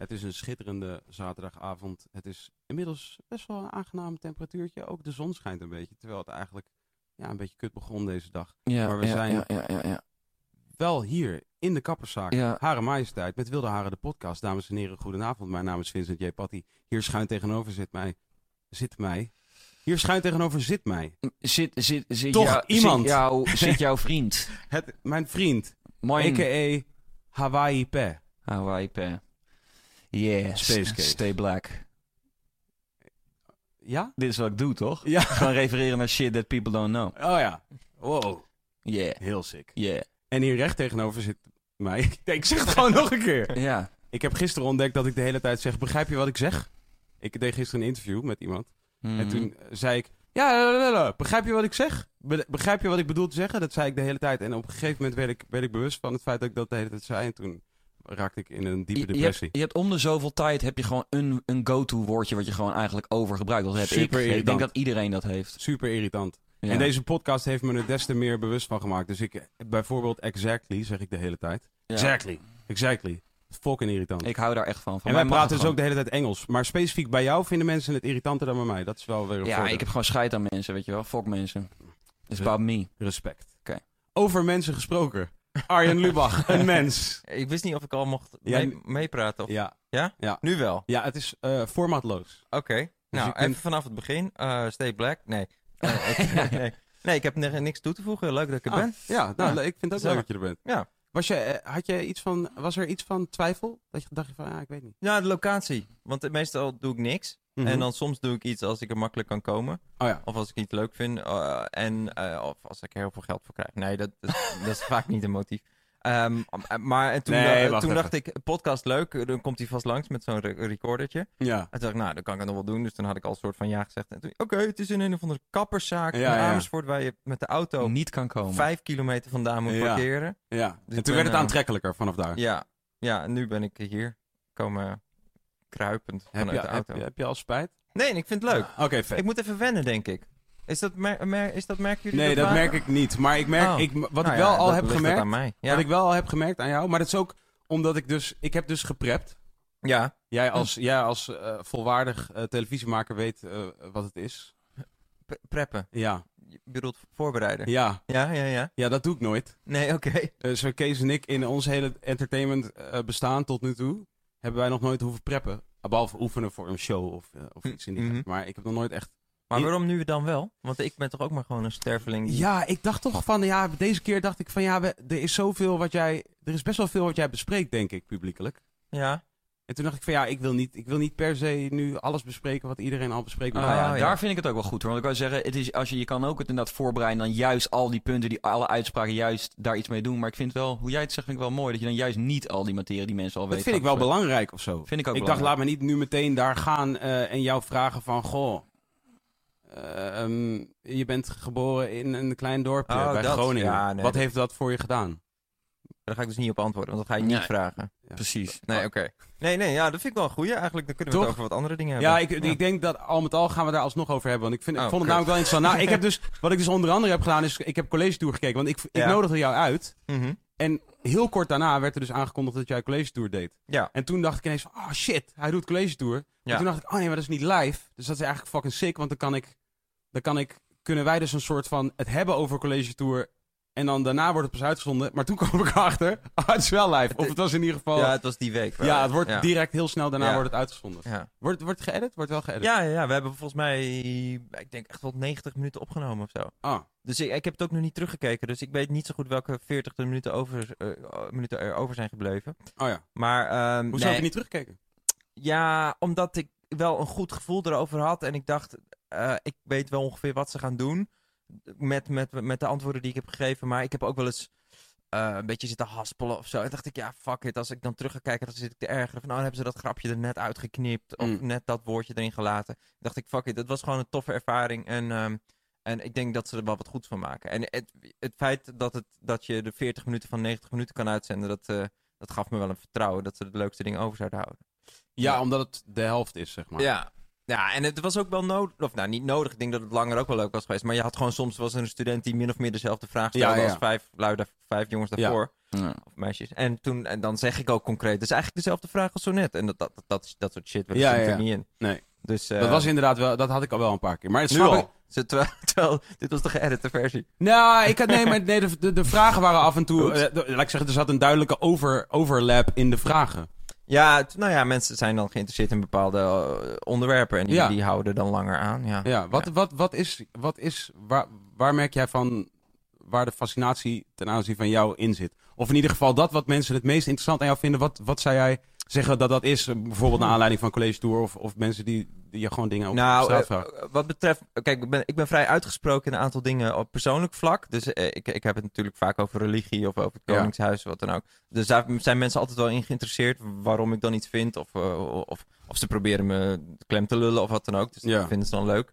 Het is een schitterende zaterdagavond. Het is inmiddels best wel een aangenaam temperatuurtje. Ook de zon schijnt een beetje, terwijl het eigenlijk ja, een beetje kut begon deze dag. Ja, maar we ja, zijn ja, ja, ja, ja. wel hier in de kapperszaak. Ja. Hare Majesteit met Wilde Haren de podcast. Dames en heren, goedenavond. Mijn naam is Vincent J. Patty. Hier schuin tegenover zit mij. Zit mij. Hier schuin tegenover zit mij. Zit, zit, zit, Toch jou- iemand. Zit, jou, zit jouw vriend. Het, mijn vriend, Mijn a.k.a. Hawaii Pe. Hawaii Pe. Yeah, Space stay black. Ja? Dit is wat ik doe, toch? Ja. Gewoon refereren naar shit that people don't know. Oh ja. Wow. Yeah, Heel sick. yeah. En hier recht tegenover zit mij. Ik zeg het gewoon nog een keer. Ja, Ik heb gisteren ontdekt dat ik de hele tijd zeg: Begrijp je wat ik zeg? Ik deed gisteren een interview met iemand. En Mhm. toen zei ik: Ja, begrijp je wat ik zeg? Be- begrijp je wat ik bedoel te zeggen? Dat zei ik de hele tijd. En op een gegeven moment werd ik, werd ik bewust van het feit dat ik dat de hele tijd zei. En toen raakte ik in een diepe Je, je, hebt, depressie. je hebt om de zoveel tijd heb je gewoon een, een go-to woordje wat je gewoon eigenlijk overgebruikt. Dat heb Super ik. Ik irritant. denk dat iedereen dat heeft. Super irritant. Ja. En deze podcast heeft me er des te meer bewust van gemaakt. Dus ik, bijvoorbeeld, exactly zeg ik de hele tijd. Ja. Exactly. Exactly. Fucking irritant. Ik hou daar echt van. van en wij praten dus ook de hele tijd Engels. Maar specifiek bij jou vinden mensen het irritanter dan bij mij. Dat is wel weer een Ja, voordeel. ik heb gewoon scheid aan mensen, weet je wel. Fuck mensen. It's about me. Respect. Oké. Over mensen gesproken. Arjen Lubach, een mens. Ik wist niet of ik al mocht Ja, mee- meepraten. Of... Ja, Nu wel. Oké. ja het is eh, formatloos. Nou, je even kunt- vanaf het begin. Eh, stay black. Nee. Eh, ik- nee. Nee, ik heb ni- niks toe te voegen. Leuk dat ik er Ah, ben. Ja, nou, Ja. ik vind het ook Gezellig. leuk dat je er bent. Ja. Was, je, had je iets van, was er iets van twijfel? Dat je dacht van, ja, ik weet niet. Ja, de locatie. Want meestal doe ik niks. Mhm. En dan soms doe ik iets als ik er makkelijk kan komen. Oh ja. Of als ik iets leuk vind. eh, en eh, of als ik er heel veel geld voor krijg. Nee, dat, dat, dat is vaak niet een motief. Ehm, maar en toen, Nee, eh, toen dacht ik, podcast leuk. Dan komt hij vast langs met zo'n re- recordertje. Ja. En toen dacht ik, nou, dan kan ik het nog wel doen. Dus toen had ik al een soort van ja gezegd. En toen, oké, het is in een of andere kapperszaak Ja, in ja. Amersfoort... waar je met de auto Niet kan komen. vijf kilometer vandaan moet Ja. parkeren. ja. Dus en toen ben, werd het eh, aantrekkelijker vanaf daar. Ja, ja, en nu ben ik hier komen kruipend heb, vanuit je, de auto. heb, je, heb je al spijt? Nee, ik vind het leuk. Oké, vet. Ik moet even wennen, denk ik. Is dat, mer mer is dat merken jullie Nee, dat merk ik niet. Maar ik merk, Oh. ik, wat Nou ik ja, wel al heb gemerkt, aan mij. Ja. wat ik wel al heb gemerkt aan jou, maar dat is ook omdat ik dus, ik heb dus geprept. ja. Jij als, jij als eh, volwaardig eh, televisiemaker weet eh, wat het is. P- preppen. Ja, Je bedoelt voorbereiden. ja, Ja, ja, ja. ja, dat doe ik nooit. Nee, oké. Zo Kees en ik in ons hele entertainment bestaan tot nu toe, hebben wij nog nooit hoeven preppen. Behalve oefenen voor een show of, eh, of iets in die geest. Maar ik heb nog nooit echt... Maar waarom nu dan wel? Want ik ben toch ook maar gewoon een sterveling die... Ja, ik dacht toch van, ja, deze keer dacht ik van, ja, we- er is zoveel wat jij... Er is best wel veel wat jij bespreekt, denk ik, publiekelijk. Ja. En toen dacht ik van, ja, ik wil niet, ik wil niet per se nu alles bespreken wat iedereen al bespreekt. Ah, ja, ja. Daar vind ik het ook wel goed hoor. Want ik wil zeggen, het is, als je, je kan ook het inderdaad voorbereiden. Dan juist al die punten, die, alle uitspraken, juist daar iets mee doen. Maar ik vind wel, hoe jij het zegt, vind ik wel mooi. Dat je dan juist niet al die materie die mensen al dat weten. vind ik wel belangrijk of zo. Vind ik ook ik dacht, laat me niet nu meteen daar gaan eh, en jou vragen van, goh, eh, ehm, je bent geboren in een klein dorpje Oh, bij dat. Groningen. Ja, nee, Wat dat- heeft dat voor je gedaan? Daar ga ik dus niet op antwoorden, want dat ga je niet Nee. vragen. Precies. Nee, oké. Nee, nee, ja, dat vind ik wel een goeie. Eigenlijk dan kunnen we Toch? het over wat andere dingen hebben. Ja, ik, ik denk dat al met al gaan we daar alsnog over hebben. Want ik, vind, ik Oh, vond het kut. namelijk wel interessant. Nou, ik heb dus, wat ik dus onder andere heb gedaan, is ik heb college tour gekeken. Want ik, ik Ja. nodigde jou uit. Mhm. En heel kort daarna werd er dus aangekondigd dat jij college tour deed. Ja. En toen dacht ik ineens van, oh shit, hij doet college tour. Ja. En toen dacht ik, oh nee, maar dat is niet live. Dus dat is eigenlijk fucking sick, want dan kan ik, dan kan ik, kunnen wij dus een soort van het hebben over college tour En dan daarna wordt het pas uitgezonden. Maar toen kwam ik achter, oh, het is wel live. Of het was in ieder geval... Ja, Ja, het was die week. wel. het wordt ja. direct heel snel daarna Ja. wordt het uitgezonden. Ja. Wordt, wordt het geëdit? Wordt wel geëdit? Ja, ja, ja, we hebben volgens mij, ik denk echt wel 90 minuten opgenomen of zo. Ah, Dus ik, ik heb het ook nog niet teruggekeken, dus ik weet niet zo goed welke 40 minuten, over, eh, minuten er over zijn gebleven. oh ja. Maar, ehm, Hoezo nee, heb je niet teruggekeken? Ja, omdat ik wel een goed gevoel erover had en ik dacht, eh, ik weet wel ongeveer wat ze gaan doen met, met, met de antwoorden die ik heb gegeven, maar ik heb ook wel eens eh, een beetje zitten haspelen of zo. En dacht ik, ja, fuck it, als ik dan terug ga kijken, dan zit ik te ergeren van, nou, dan hebben ze dat grapje er net uitgeknipt of Mm. net dat woordje erin gelaten. dacht ik, fuck it, het was gewoon een toffe ervaring en... ehm, en ik denk dat ze er wel wat goeds van maken. En het, het feit dat, het, dat je de 40 minuten van 90 minuten kan uitzenden, dat, eh, dat gaf me wel een vertrouwen dat ze de leukste dingen over zouden houden. Ja, Ja. omdat het de helft is, zeg maar. Ja. Ja, en het was ook wel nodig. Of nou, niet nodig. Ik denk dat het langer ook wel leuk was geweest. Maar je had gewoon soms was er een student die min of meer dezelfde vraag stelde Ja, ja. als vijf, lui, vijf jongens daarvoor. Ja. Of meisjes. En, toen, en dan zeg ik ook concreet. Het is eigenlijk dezelfde vraag als zo net. En dat, dat, dat, dat, dat soort shit. Ja, zit er niet in. Nee. Dus, eh, Dat was inderdaad wel, dat had ik al wel een paar keer. Maar het nu ik- al. Ze- Terwijl, terwijl, dit was de geëdite versie. Nou, ik had, nee, maar nee, de, de, de vragen waren af en toe. Eh, de- laat ik zeggen, er zat een duidelijke over, overlap in de vragen. Ja, het- nou ja, mensen zijn dan geïnteresseerd in bepaalde eh, onderwerpen. En die, Ja. die houden dan langer aan. Ja, Ja, wat, Wat, wat is, wat is waar, waar merk jij van waar de fascinatie ten aanzien van jou in zit? Of in ieder geval dat wat mensen het meest interessant aan jou vinden. Wat, wat zou jij zeggen dat dat is? eh, Bijvoorbeeld naar aanleiding van college tour of, of mensen die, die je gewoon dingen op Nou, straat eh, wat betreft, kijk, ik ben, ik ben vrij uitgesproken in een aantal dingen op persoonlijk vlak. Dus eh, ik, ik heb het natuurlijk vaak over religie of over het Ja. koningshuis, wat dan ook. Dus daar zijn mensen altijd wel in geïnteresseerd waarom ik dan iets vind. Of, of, of ze proberen me klem te lullen of wat dan ook. Dus Ja. dat vinden ze dan leuk.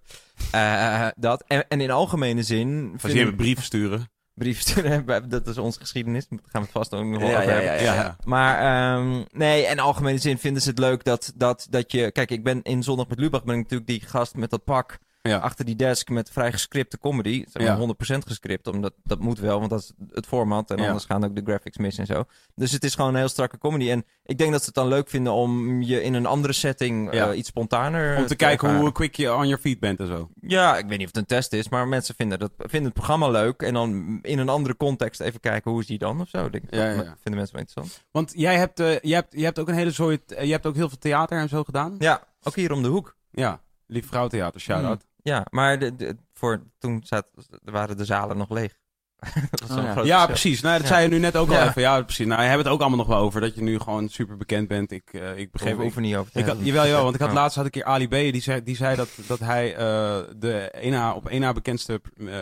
Dat. En, en in algemene zin... Als je een brief sturen. Brief sturen, dat is onze geschiedenis. Daar gaan we het vast ook nog wel Ja, over hebben. ja, Ja, Maar ehm, nee, in algemene zin vinden ze het leuk dat, dat, dat je... Kijk, ik ben in Zondag met Lubach ben ik natuurlijk die gast met dat pak ja. achter die desk met vrij gescripte comedy. Zeg maar Ja. 100% gescript, omdat dat moet wel, want dat is het format. En anders gaan ook de graphics mis en zo. Dus het is gewoon een heel strakke comedy. En ik denk dat ze het dan leuk vinden om je in een andere setting eh, iets spontaner Om te kijken ervaren. hoe quick je on your feet bent en zo. Ja, ik weet niet of het een test is, maar mensen vinden, dat, vinden het programma leuk. En dan in een andere context even kijken hoe is die dan of zo. Denk ik. Dat vinden mensen wel interessant. Want jij hebt, eh, jij hebt, je hebt ook een hele zooi. eh, je hebt ook heel veel theater en zo gedaan. Ja, ook hier om de hoek. Ja, Lief Vrouw Theater, shout-out. Ja, maar de, de- voor, toen zat, waren de zalen nog leeg. dat was zo'n Oh, ja. Ja, precies. Nou, dat Ja. zei je nu net ook al Ja. even. Ja, precies. Nou, je hebt het ook allemaal nog wel over. Dat je nu gewoon super bekend bent. Ik, eh, ik begreep... Hoeven niet over te ik had, jawel, jawel, want ik had Ja. laatst had ik hier Ali B. Die zei, die zei dat, dat hij eh, de op één na bekendste eh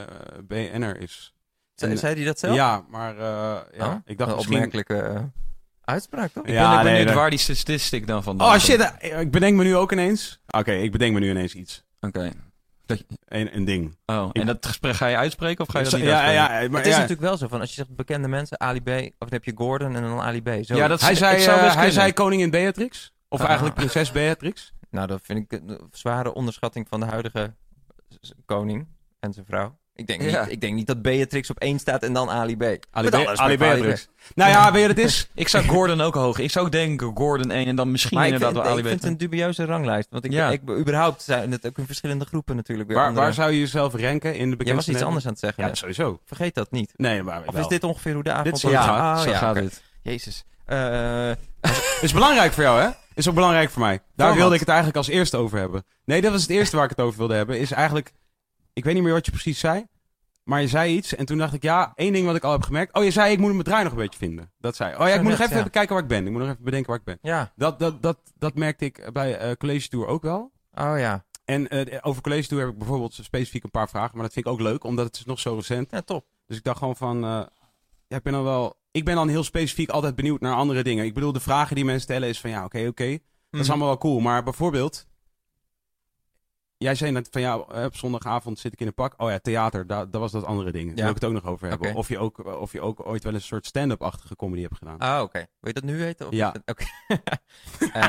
BN'er is. Zei, En, zei hij dat zelf? Ja, maar eh, ja, Oh, ik dacht een misschien... opmerkelijke eh, uitspraak, toch? Ik Ja, ben ook nee, benieuwd waar die statistic dan vandaan Oh shit, ik bedenk me nu ook ineens. Oké, ik bedenk me nu ineens iets. Oké. Een, een ding. Oh, Ik- en dat gesprek ga je uitspreken of ga je dat niet ja, uitspreken? ja, maar het is ja, natuurlijk wel zo van, als je zegt bekende mensen, Ali B, of dan heb je Gordon en dan Ali B. Zo. Ja, dat hij ik zei, zou eh, hij zei koningin Beatrix. Of Ah. eigenlijk prinses Beatrix. Nou, dat vind ik een zware onderschatting van de huidige koning en zijn vrouw. Ik denk, Ja. niet, ik denk niet dat Beatrix op één staat en dan Ali B. Ali, Be- respect Ali Beatrix. Nou ja, weet je het is? Ik zou Gordon ook hoog. Ik zou ook denken Gordon 1 en dan misschien Maar ik inderdaad vind, wel ik Ali vind het B. een dubieuze ranglijst. Want ik, Ja. ik, überhaupt zijn het ook in verschillende groepen natuurlijk weer. Waar, waar zou je jezelf ranken in de bekendste Jij was iets anders aan het zeggen. Ja, net. sowieso. Vergeet dat niet. Nee, maar Of wel. is dit ongeveer hoe de avond Dit soort- Ja, Ah, zo ja, gaat het. Jezus. Eh, Is belangrijk voor jou, hè? Is ook belangrijk voor mij. Daar wilde ik het eigenlijk als eerste over hebben. Nee, dat was het eerste waar ik het over wilde hebben. Is eigenlijk... Ik weet niet meer wat je precies zei. Maar je zei iets en toen dacht ik, ja, één ding wat ik al heb gemerkt. Oh, je zei, ik moet mijn draai nog een beetje vinden. Dat zei. Oh ja, ik moet nog even ja. kijken waar ik ben. Ik moet nog even bedenken waar ik ben. ja. Dat, dat, dat, dat merkte ik bij eh College Tour ook wel. Oh ja. En eh, over College Tour heb ik bijvoorbeeld specifiek een paar vragen. Maar dat vind ik ook leuk, omdat het is nog zo recent. Ja, top. Dus ik dacht gewoon van, eh, ja, ik ben dan wel, ik ben dan heel specifiek altijd benieuwd naar andere dingen. Ik bedoel, de vragen die mensen stellen is van, ja, oké, oké, dat Mhm. is allemaal wel cool. Maar bijvoorbeeld, jij zei net van, ja, eh, op zondagavond zit ik in een pak. Oh ja, theater, daar dat was dat andere ding. Daar Ja. wil ik het ook nog over hebben. Of, je ook, of je ook ooit wel eens een soort stand-up-achtige comedy hebt gedaan. Ah, oké. Wil je dat nu weten? Of Ja. Oké. Eh,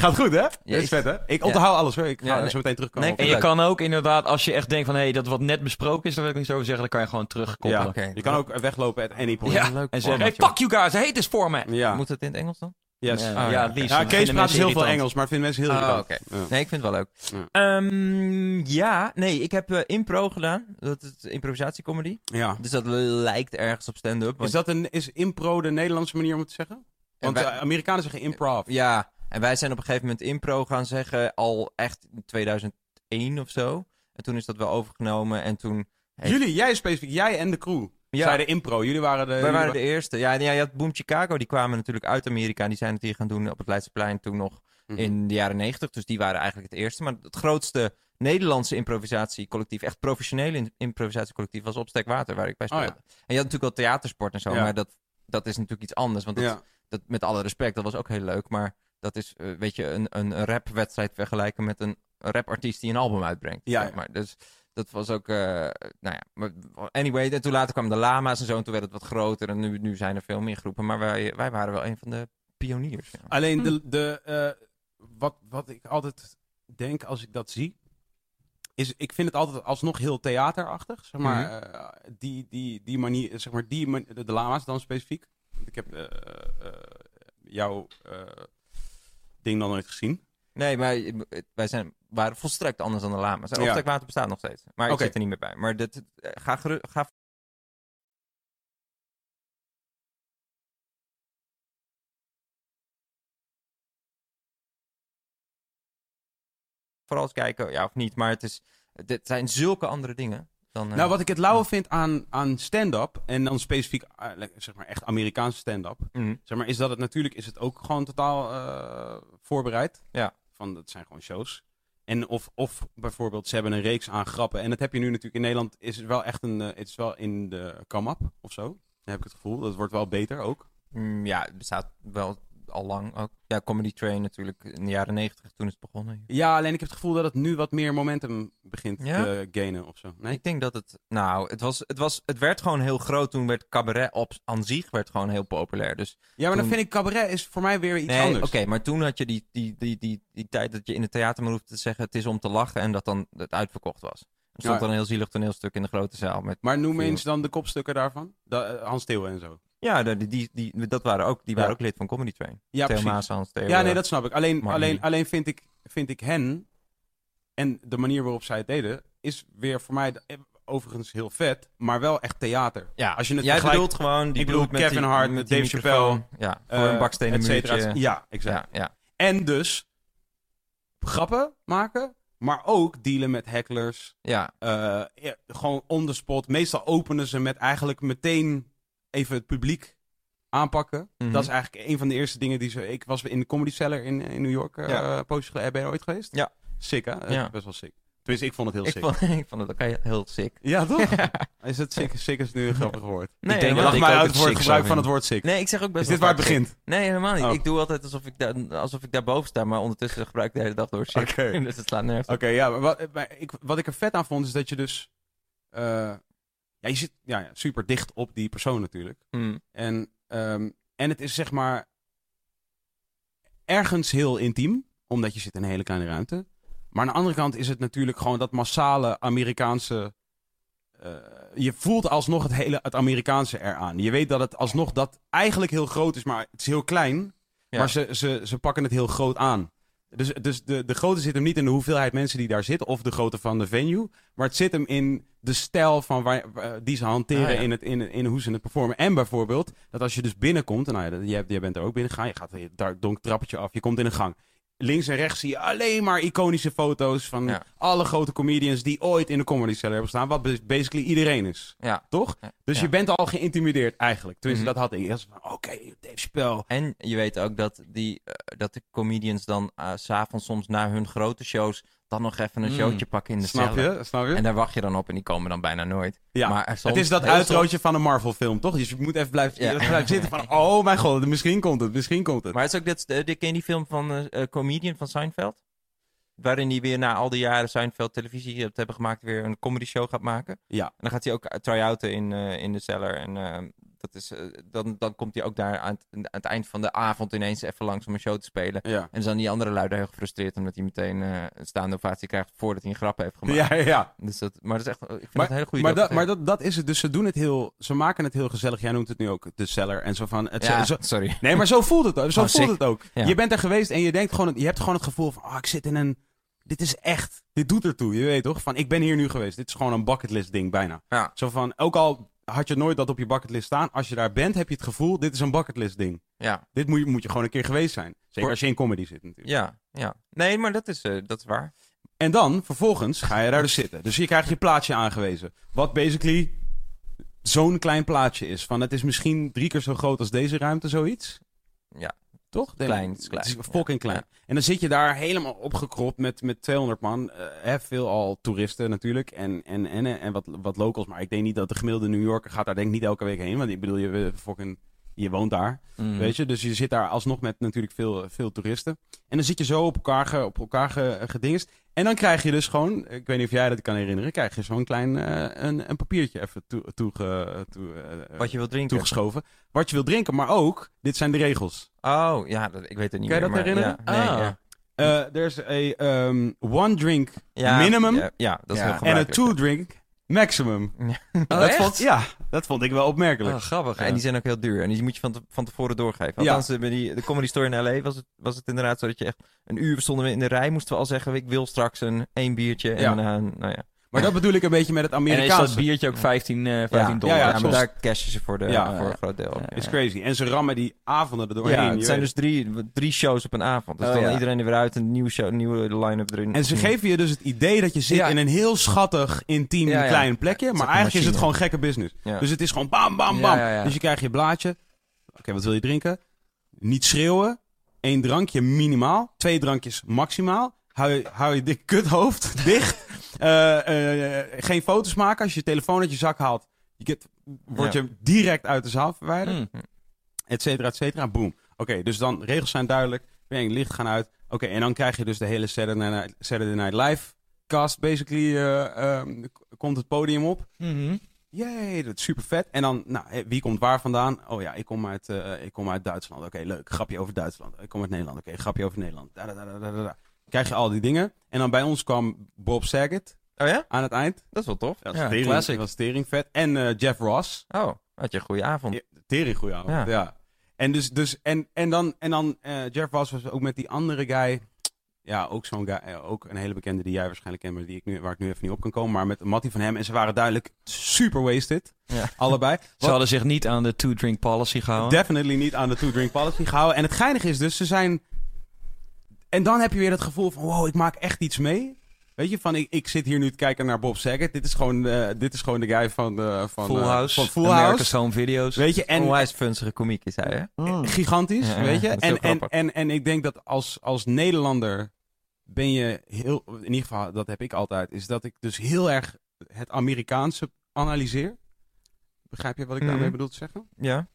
Gaat goed, hè? Dat is vet, hè? Ik onthoud alles, hoor. Ik ga Ja, nee. zo meteen terugkomen. Nee, En je Leuk. kan ook inderdaad, als je echt denkt van hé, dat wat net besproken is, daar wil ik niet zo over zeggen, dan kan je gewoon terugkoppelen. ja, Oké. je kan ook weglopen at any point. Ja, Leuk en zeggen, hey, fuck you guys, I hate this format. Ja. Moet het in het Engels dan? Yes. Ja, ja. het liefst. Ja, Dan Kees praat dus heel veel. Engels, maar vinden mensen heel Oh, oké. Ja. Nee, ik vind het wel leuk. Ja. Ehm, ja, nee, ik heb eh, impro gedaan. Dat is improvisatiecomedy. Ja. Dus dat lijkt ergens op stand-up. Is, want- dat een, is impro de Nederlandse manier om het te zeggen? Want wij- Amerikanen zeggen improv. Ja, en wij zijn op een gegeven moment impro gaan zeggen al echt in 2001 of zo. En toen is dat wel overgenomen en toen... heeft- Jullie, jij specifiek, jij en de crew. Ja. Zeiden impro. Jullie waren de... Wij waren de eerste. Ja, ja, je had Boom Chicago, die kwamen natuurlijk uit Amerika. En die zijn het hier gaan doen op het Leidseplein toen nog Mhm. in de jaren 90. Dus die waren eigenlijk het eerste. Maar het grootste Nederlandse improvisatiecollectief, echt professionele improvisatiecollectief, was Opstek Water, waar ik bij Oh, speelde. En je had natuurlijk wel theatersport en zo, Ja. maar dat, dat is natuurlijk iets anders. Want dat, Ja. dat, met alle respect, dat was ook heel leuk. Maar dat is, eh, weet je, een, een, rapwedstrijd vergelijken met een rapartiest die een album uitbrengt. Ja, zeg ja. maar. Dus dat was ook, eh, nou ja, maar anyway. En toen later kwamen de lama's en zo, en toen werd het wat groter. En nu, nu zijn er veel meer groepen. Maar wij, wij waren wel een van de pioniers. Ja. Alleen Hm. de, de, eh, wat, wat ik altijd denk als ik dat zie, is ik vind het altijd alsnog heel theaterachtig. Zeg maar, Mhm. eh, die, die, die manier, zeg maar, die man- de, de lama's dan specifiek. Ik heb jouw eh, ding nog nooit gezien. Nee, maar wij zijn, waren volstrekt anders dan de lama's. Ja. Opstek Water bestaat nog steeds. Maar ik zit er niet meer bij. Maar dit, eh, ga, ga vooral eens kijken, ja of niet. Maar het is, dit zijn zulke andere dingen. Dan, eh, Nou, wat ik het lauwe vind aan, aan stand-up, en dan specifiek, eh, zeg maar, echt Amerikaanse stand-up, mhm. zeg maar, is dat het natuurlijk, is het ook gewoon totaal voorbereid. Ja. Van, dat zijn gewoon shows. En of, of bijvoorbeeld, ze hebben een reeks aan grappen. En dat heb je nu natuurlijk in Nederland, is het wel echt een, eh, het is wel in de come-up of zo. Heb ik het gevoel. Dat wordt wel beter ook. Mm, ja, het bestaat wel al lang ook. Ja, Comedy Train natuurlijk in de jaren negentig, toen is het begonnen. Ja, alleen ik heb het gevoel dat het nu wat meer momentum begint Ja? te gainen of zo. Nee? Ik denk dat het, nou, het, was, het, was, het werd gewoon heel groot. Toen werd cabaret op aan zich werd gewoon heel populair. Dus Ja, maar dan vind ik cabaret is voor mij weer iets nee, oké, anders. maar toen had je die, die, die, die, die tijd dat je in het theater maar hoefde te zeggen: het is om te lachen en dat dan het uitverkocht was. Er stond Ja. dan een heel zielig toneelstuk in de grote zaal. Met, Maar noem Veel. eens dan de kopstukken daarvan. Da- eh, Hans Theo en zo. Ja, die, die, die, dat waren ook, die waren Ja. ook lid van Comedy Train. Ja, Theo precies. Maas, Hans Theo. Ja, nee, eh, dat snap ik. Alleen, alleen, Lee. alleen vind, ik, vind ik hen en de manier waarop zij het deden, is weer voor mij eh, overigens heel vet, maar wel echt theater. Ja, Als je het jij vergelijkt- bedoelt gewoon... Die ik bedoel met Kevin die- Hart, met Dave microfoon. Ja, voor eh, een bakstenen muurtje. Ja, exact. Ja, ja. En dus grappen maken, maar ook dealen met hecklers. ja. eh, ja, gewoon on the spot. Meestal openen ze met eigenlijk meteen even het publiek aanpakken. Mhm. Dat is eigenlijk een van de eerste dingen die ze... Ik was in de Comedy Cellar in, in New York. eh Ja. Ben je er ooit geweest? Ja. Sick, hè? Eh, Ja. Best wel sick. Tenminste, ik vond het heel Ik sick. vond, ik vond het ook heel sick. Ja, toch? Is het sick? Sick is nu een grappig woord. Nee, ik denk ook uit het gebruik van het woord sick. Nee, ik zeg ook best is dit waar het begint? sick. Nee, helemaal niet. Oh. Ik doe altijd alsof ik, daar, alsof ik daarboven sta, maar ondertussen gebruik ik de hele dag door sick. Oké. dus het slaat nergens. Oké, ja, maar wat, maar ik, wat ik er vet aan vond is dat je dus... eh, ja, je zit ja, super dicht op die persoon natuurlijk. Mm. En, ehm, en het is zeg maar ergens heel intiem, omdat je zit in een hele kleine ruimte. Maar aan de andere kant is het natuurlijk gewoon dat massale Amerikaanse. eh, je voelt alsnog het hele het Amerikaanse eraan. Je weet dat het alsnog dat eigenlijk heel groot is, maar het is heel klein. Ja. Maar ze, ze, ze pakken het heel groot aan. Dus, dus de, de grootte zit hem niet in de hoeveelheid mensen die daar zitten of de grootte van de venue. Maar het zit hem in de stijl van waar, waar- die ze hanteren Ah, ja. in, het, in, in hoe ze het performen. En bijvoorbeeld dat als je dus binnenkomt, en nou ja, jij, jij bent er ook binnen gegaan, je gaat daar donk trappetje af, je komt in een gang. Links en rechts zie je alleen maar iconische foto's van Ja. alle grote comedians die ooit in de comedy cellar hebben staan. Wat bas- basically iedereen is. Ja. Toch? Dus Ja. je bent al geïntimideerd eigenlijk. Tenminste, Mhm. dat had ik. Van, Oké, Dave Chappelle. En je weet ook dat, die, eh, dat de comedians dan eh, s s'avonds soms na hun grote shows dan nog even een Mm. showtje pakken in de Snap je? Snap je? En daar wacht je dan op en die komen dan bijna nooit. ja. Maar er soms- het is dat uitrootje van een Marvel film, toch? Dus je moet even blijven, Ja. blijft zitten van... Oh mijn god, misschien komt het, misschien komt het. Maar het is ook dit, eh, dit- ken je die film van eh, eh, Comedian van Seinfeld? Waarin hij weer na al die jaren Seinfeld televisie het hebben gemaakt weer een comedy show gaat maken. Ja. En dan gaat hij ook try-outen in, in de cellar. En eh, Dat is, eh, dan, dan komt hij ook daar aan het, aan het eind van de avond ineens even langs om een show te spelen. Ja. En dan zijn die andere lui daar heel gefrustreerd omdat hij meteen eh, een staande ovatie krijgt voordat hij een grap heeft gemaakt. Ja, ja, ja. Dus dat, maar dat is echt, ik vind Maar, het een hele goede maar, dat, maar dat, dat is het. Dus ze doen het heel. Ze maken het heel gezellig. Jij noemt het nu ook de seller. En zo van. Het, Ja, zo, sorry. nee, maar zo voelt het. ook. Zo Oh, voelt sick. het ook. Ja. Je bent er geweest en je denkt gewoon. Je hebt gewoon het gevoel van. Oh, ik zit in een. Dit is echt. Dit doet ertoe. Je weet toch? Van ik ben hier nu geweest. Dit is gewoon een bucketlist ding bijna. Ja. Zo van. Ook al had je nooit dat op je bucketlist staan. Als je daar bent, heb je het gevoel. Dit is een bucketlist ding. Ja, Dit moet je, moet je gewoon een keer geweest zijn. Zeker Voor- als je in comedy zit natuurlijk. ja, ja. Nee, maar dat is, eh, dat is waar. En dan, vervolgens, ga je daar dus zitten. Dus je krijgt je plaatje aangewezen. Wat basically zo'n klein plaatje is. Van het is misschien drie keer zo groot als deze ruimte, zoiets. Ja. Toch? Denk- Klein, het is klein. Het is fucking Ja. klein. En dan zit je daar helemaal opgekropt met, met 200 man. Hè, veel al toeristen natuurlijk. En, en, en, en wat, wat locals. Maar ik denk niet dat de gemiddelde New Yorker gaat daar denk ik niet elke week heen. Want ik bedoel, je, fucking, je woont daar. Mm. Weet je, dus je zit daar alsnog met natuurlijk veel, veel toeristen. En dan zit je zo op elkaar, op elkaar ge- gedingest. En dan krijg je dus gewoon, ik weet niet of jij dat kan herinneren, krijg je zo'n klein eh, een, een papiertje even toe, toege- toe, eh, Wat je wilt drinken. toegeschoven. Wat je wil drinken, maar ook, dit zijn de regels. Oh, ja, dat, ik weet het niet Kan je meer. dat maar herinneren? Ja, nee, Ah. ja. Eh There's a um, one drink Ja, minimum Ja, ja, dat is Ja. heel en een two drink maximum. Oh, dat echt? vond, ja, dat vond ik wel opmerkelijk. Oh, grappig. Ja, en die zijn ook heel duur. En die moet je van, te- van tevoren doorgeven. Ja. Althans, eh, bij die, de Comedy Store in L.A. was het, was het inderdaad zo dat je echt... Een uur stonden we in de rij, moesten we al zeggen... Ik wil straks een één biertje. En Ja. daarna, nou ja. Maar dat bedoel ik een beetje met het En is dat biertje ook 15, eh 15 ja, dollar? ja, ja, maar daar cashen ze voor, de, Ja. voor een groot deel. Ja. is crazy. En ze rammen die avonden er doorheen. Ja, het zijn weet dus drie, drie shows op een avond. Dus Oh, dan ja. iedereen er weer uit, een nieuwe, show, een nieuwe line-up erin. En ze geven je dus het idee dat je zit Ja. in een heel schattig, intiem, Ja, ja. klein plekje. Maar eigenlijk is het gewoon gekke business. Ja. Dus het is gewoon bam, bam, bam. ja, ja. Dus je krijgt je blaadje. Oké, wat wil je drinken? Niet schreeuwen. Eén drankje minimaal. Twee drankjes maximaal. Hou je, hou je dik kuthoofd dicht. Eh, eh, geen foto's maken. Als je je telefoon uit je zak haalt, je get, word je direct uit de zaal verwijderd. Mm. et cetera, et cetera. Boom. Oké, dus dan regels zijn duidelijk. Bang, licht gaan uit. Oké, en dan krijg je dus de hele Saturday Night, Saturday Night Live cast. Basically eh, ehm, komt het podium op. Mhm. Yay, dat is super vet. En dan, nou, wie komt waar vandaan? Oh ja, ik kom uit, eh, ik kom uit Duitsland. Oké, leuk. Grapje over Duitsland. Ik kom uit Nederland. Oké, grapje over Nederland. Da, da, da. Krijg je al die dingen. En dan bij ons kwam Bob Saget Oh ja? aan het eind. Dat is wel tof. Dat was Ja, tering, classic. dat was tering vet. En eh, Jeff Ross. Oh, had je een goede avond. Ja, Tering goeie avond, ja. Ja. En, dus, dus, en, en dan, en dan eh, Jeff Ross was ook met die andere guy. Ja, ook zo'n guy. eh, ook een hele bekende die jij waarschijnlijk kent, maar die ik nu, waar ik nu even niet op kan komen. Maar met Mattie van hem. En ze waren duidelijk super wasted. Ja. Allebei. Ze Wat hadden zich niet aan de two-drink policy gehouden. definitely niet aan de two-drink policy gehouden. En het geinige is dus, ze zijn... En dan heb je weer het gevoel van, wow, ik maak echt iets mee. Weet je, van ik, ik zit hier nu te kijken naar Bob Saget. Dit is gewoon, eh, dit is gewoon de guy van, de van, Full eh, House. van Full House. Home Video's. Weet je, En onwijs komiek is hij, hè? Mm. gigantisch, Ja, weet je. En, en, en, en ik denk dat als, als Nederlander ben je heel, in ieder geval, dat heb ik altijd, is dat ik dus heel erg het Amerikaanse analyseer. Begrijp je wat ik daarmee Mhm. bedoel te zeggen? Ja.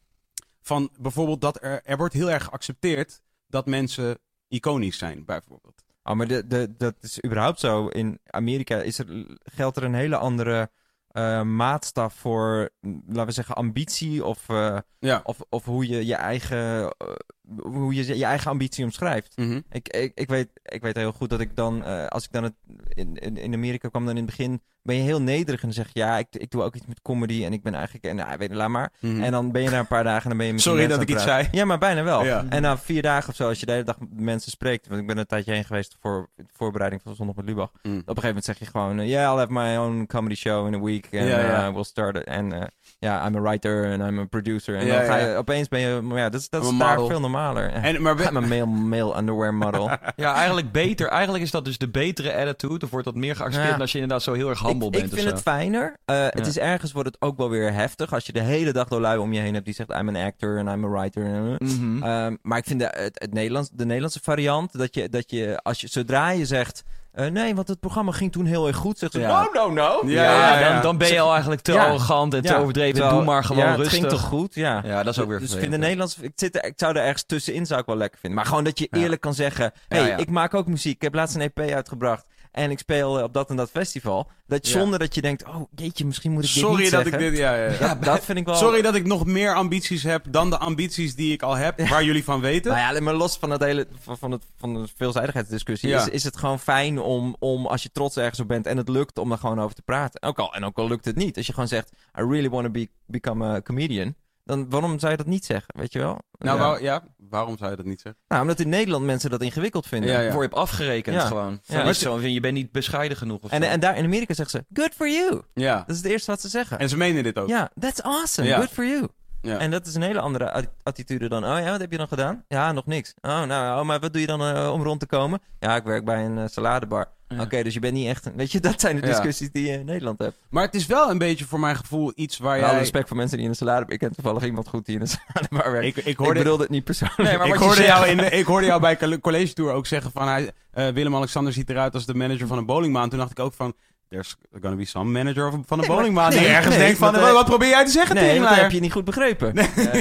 Van bijvoorbeeld dat er, er wordt heel erg geaccepteerd dat mensen iconisch zijn, bijvoorbeeld. Oh, maar de, de, dat is überhaupt zo. In Amerika is er, geldt er een hele andere eh, maatstaf voor, laten we zeggen, ambitie of, eh, Ja. of, of hoe je je eigen, eh, hoe je je eigen ambitie omschrijft. Mhm. Ik, ik, ik, weet, ik weet heel goed dat ik dan, eh, als ik dan het, in, in, in Amerika kwam, dan in het begin ben je heel nederig en zeg je, ja, ik, ik doe ook iets met comedy en ik ben eigenlijk, en nou, weet je, laat maar. Mhm. En dan ben je na een paar dagen en dan ben je met Sorry dat ik iets zei. Ja, maar bijna wel. Ja. En na vier dagen of zo, als je de hele dag met mensen spreekt, want ik ben een tijdje heen geweest voor de voorbereiding van Zondag met Lubach. Mm. Op een gegeven moment zeg je gewoon, eh, yeah, I'll have my own comedy show in a week and Ja, ja. uh, we'll start it. En eh, ja, I'm a writer and I'm a producer. En Ja, dan ga je, ja. opeens ben je, maar ja, dat is, dat is daar veel normaler. En, maar a male, male underwear model. Ja, eigenlijk beter. Eigenlijk is dat dus de betere attitude. Of wordt dat meer geaccepteerd Ja. als je inderdaad zo heel erg humble ik, bent ik vind zo. het fijner. Eh, Het is ergens wordt het ook wel weer heftig als je de hele dag door lui om je heen hebt die zegt I'm an actor en I'm a writer. eh. Mhm. Ehm, maar ik vind de, het, het Nederlands, de Nederlandse variant dat je, dat je als je zodra je zegt eh, nee, want het programma ging toen heel erg goed, zegt ze Ja. no no no. Ja, ja, ja, ja. Dan, dan ben je al eigenlijk te Ja. arrogant en te overdreven. Terwijl- Doe maar gewoon ja, rustig. Het ging toch goed, ja. Ja, dat is ook weer Dus ik vind de Nederlands, ik, zit er, ik zou er ergens tussenin zou ik wel lekker vinden. Maar gewoon dat je Ja. eerlijk kan zeggen, hey, Ja, ja. ik maak ook muziek. Ik heb laatst een EP uitgebracht. En ik speel eh, op dat en dat festival. Dat Ja. zonder dat je denkt, oh jeetje, misschien moet ik dit Sorry niet dat zeggen. ik dit... Ja, ja, ja. Ja, dat vind ik wel... Sorry dat ik nog meer ambities heb dan de ambities die ik al heb, waar jullie van weten. Nou ja, maar los van, het hele, van, het, van de veelzijdigheidsdiscussie is, is het gewoon fijn om, om, als je trots ergens op bent en het lukt, om daar gewoon over te praten. Ook al, en ook al lukt het niet. Als je gewoon zegt, I really want to be, become a comedian, dan waarom zou je dat niet zeggen, weet je wel? nou, ja. waarom zou je dat niet zeggen? nou, omdat in Nederland mensen dat ingewikkeld vinden. Ja, ja. Word je op afgerekend Ja. gewoon. Ja. Is zo, je bent niet bescheiden genoeg of En, zo. en daar in Amerika zeggen ze, good for you. Ja. Dat is het eerste wat ze zeggen. En ze menen dit ook. Ja, that's awesome, Ja. good for you. Ja. En dat is een hele andere atti- attitude dan, oh ja, wat heb je dan gedaan? Ja, nog niks. Oh, nou, oh, maar wat doe je dan eh, om rond te komen? Ja, ik werk bij een eh, saladebar. Oké, dus je bent niet echt, een- weet je, dat zijn de discussies die je in Nederland hebt. Maar het is wel een beetje voor mijn gevoel iets waar alle jij... respect voor mensen die in een saladebar, ik ken toevallig iemand goed die in een saladebar werkt. Ik, ik Ik, hoorde, bedoelde het niet persoonlijk. Nee, maar ik, hoorde jou in de, ik hoorde jou bij colle- college tour ook zeggen van hij, eh, Willem-Alexander ziet eruit als de manager van een bowlingbaan. Toen dacht ik ook van, there's gonna be some manager van een Nee, bowlingbaan die nee, ergens nee, denkt van, wat, eh, wat probeer jij te zeggen Nee, dat teringleier? heb je niet goed begrepen. Nee, er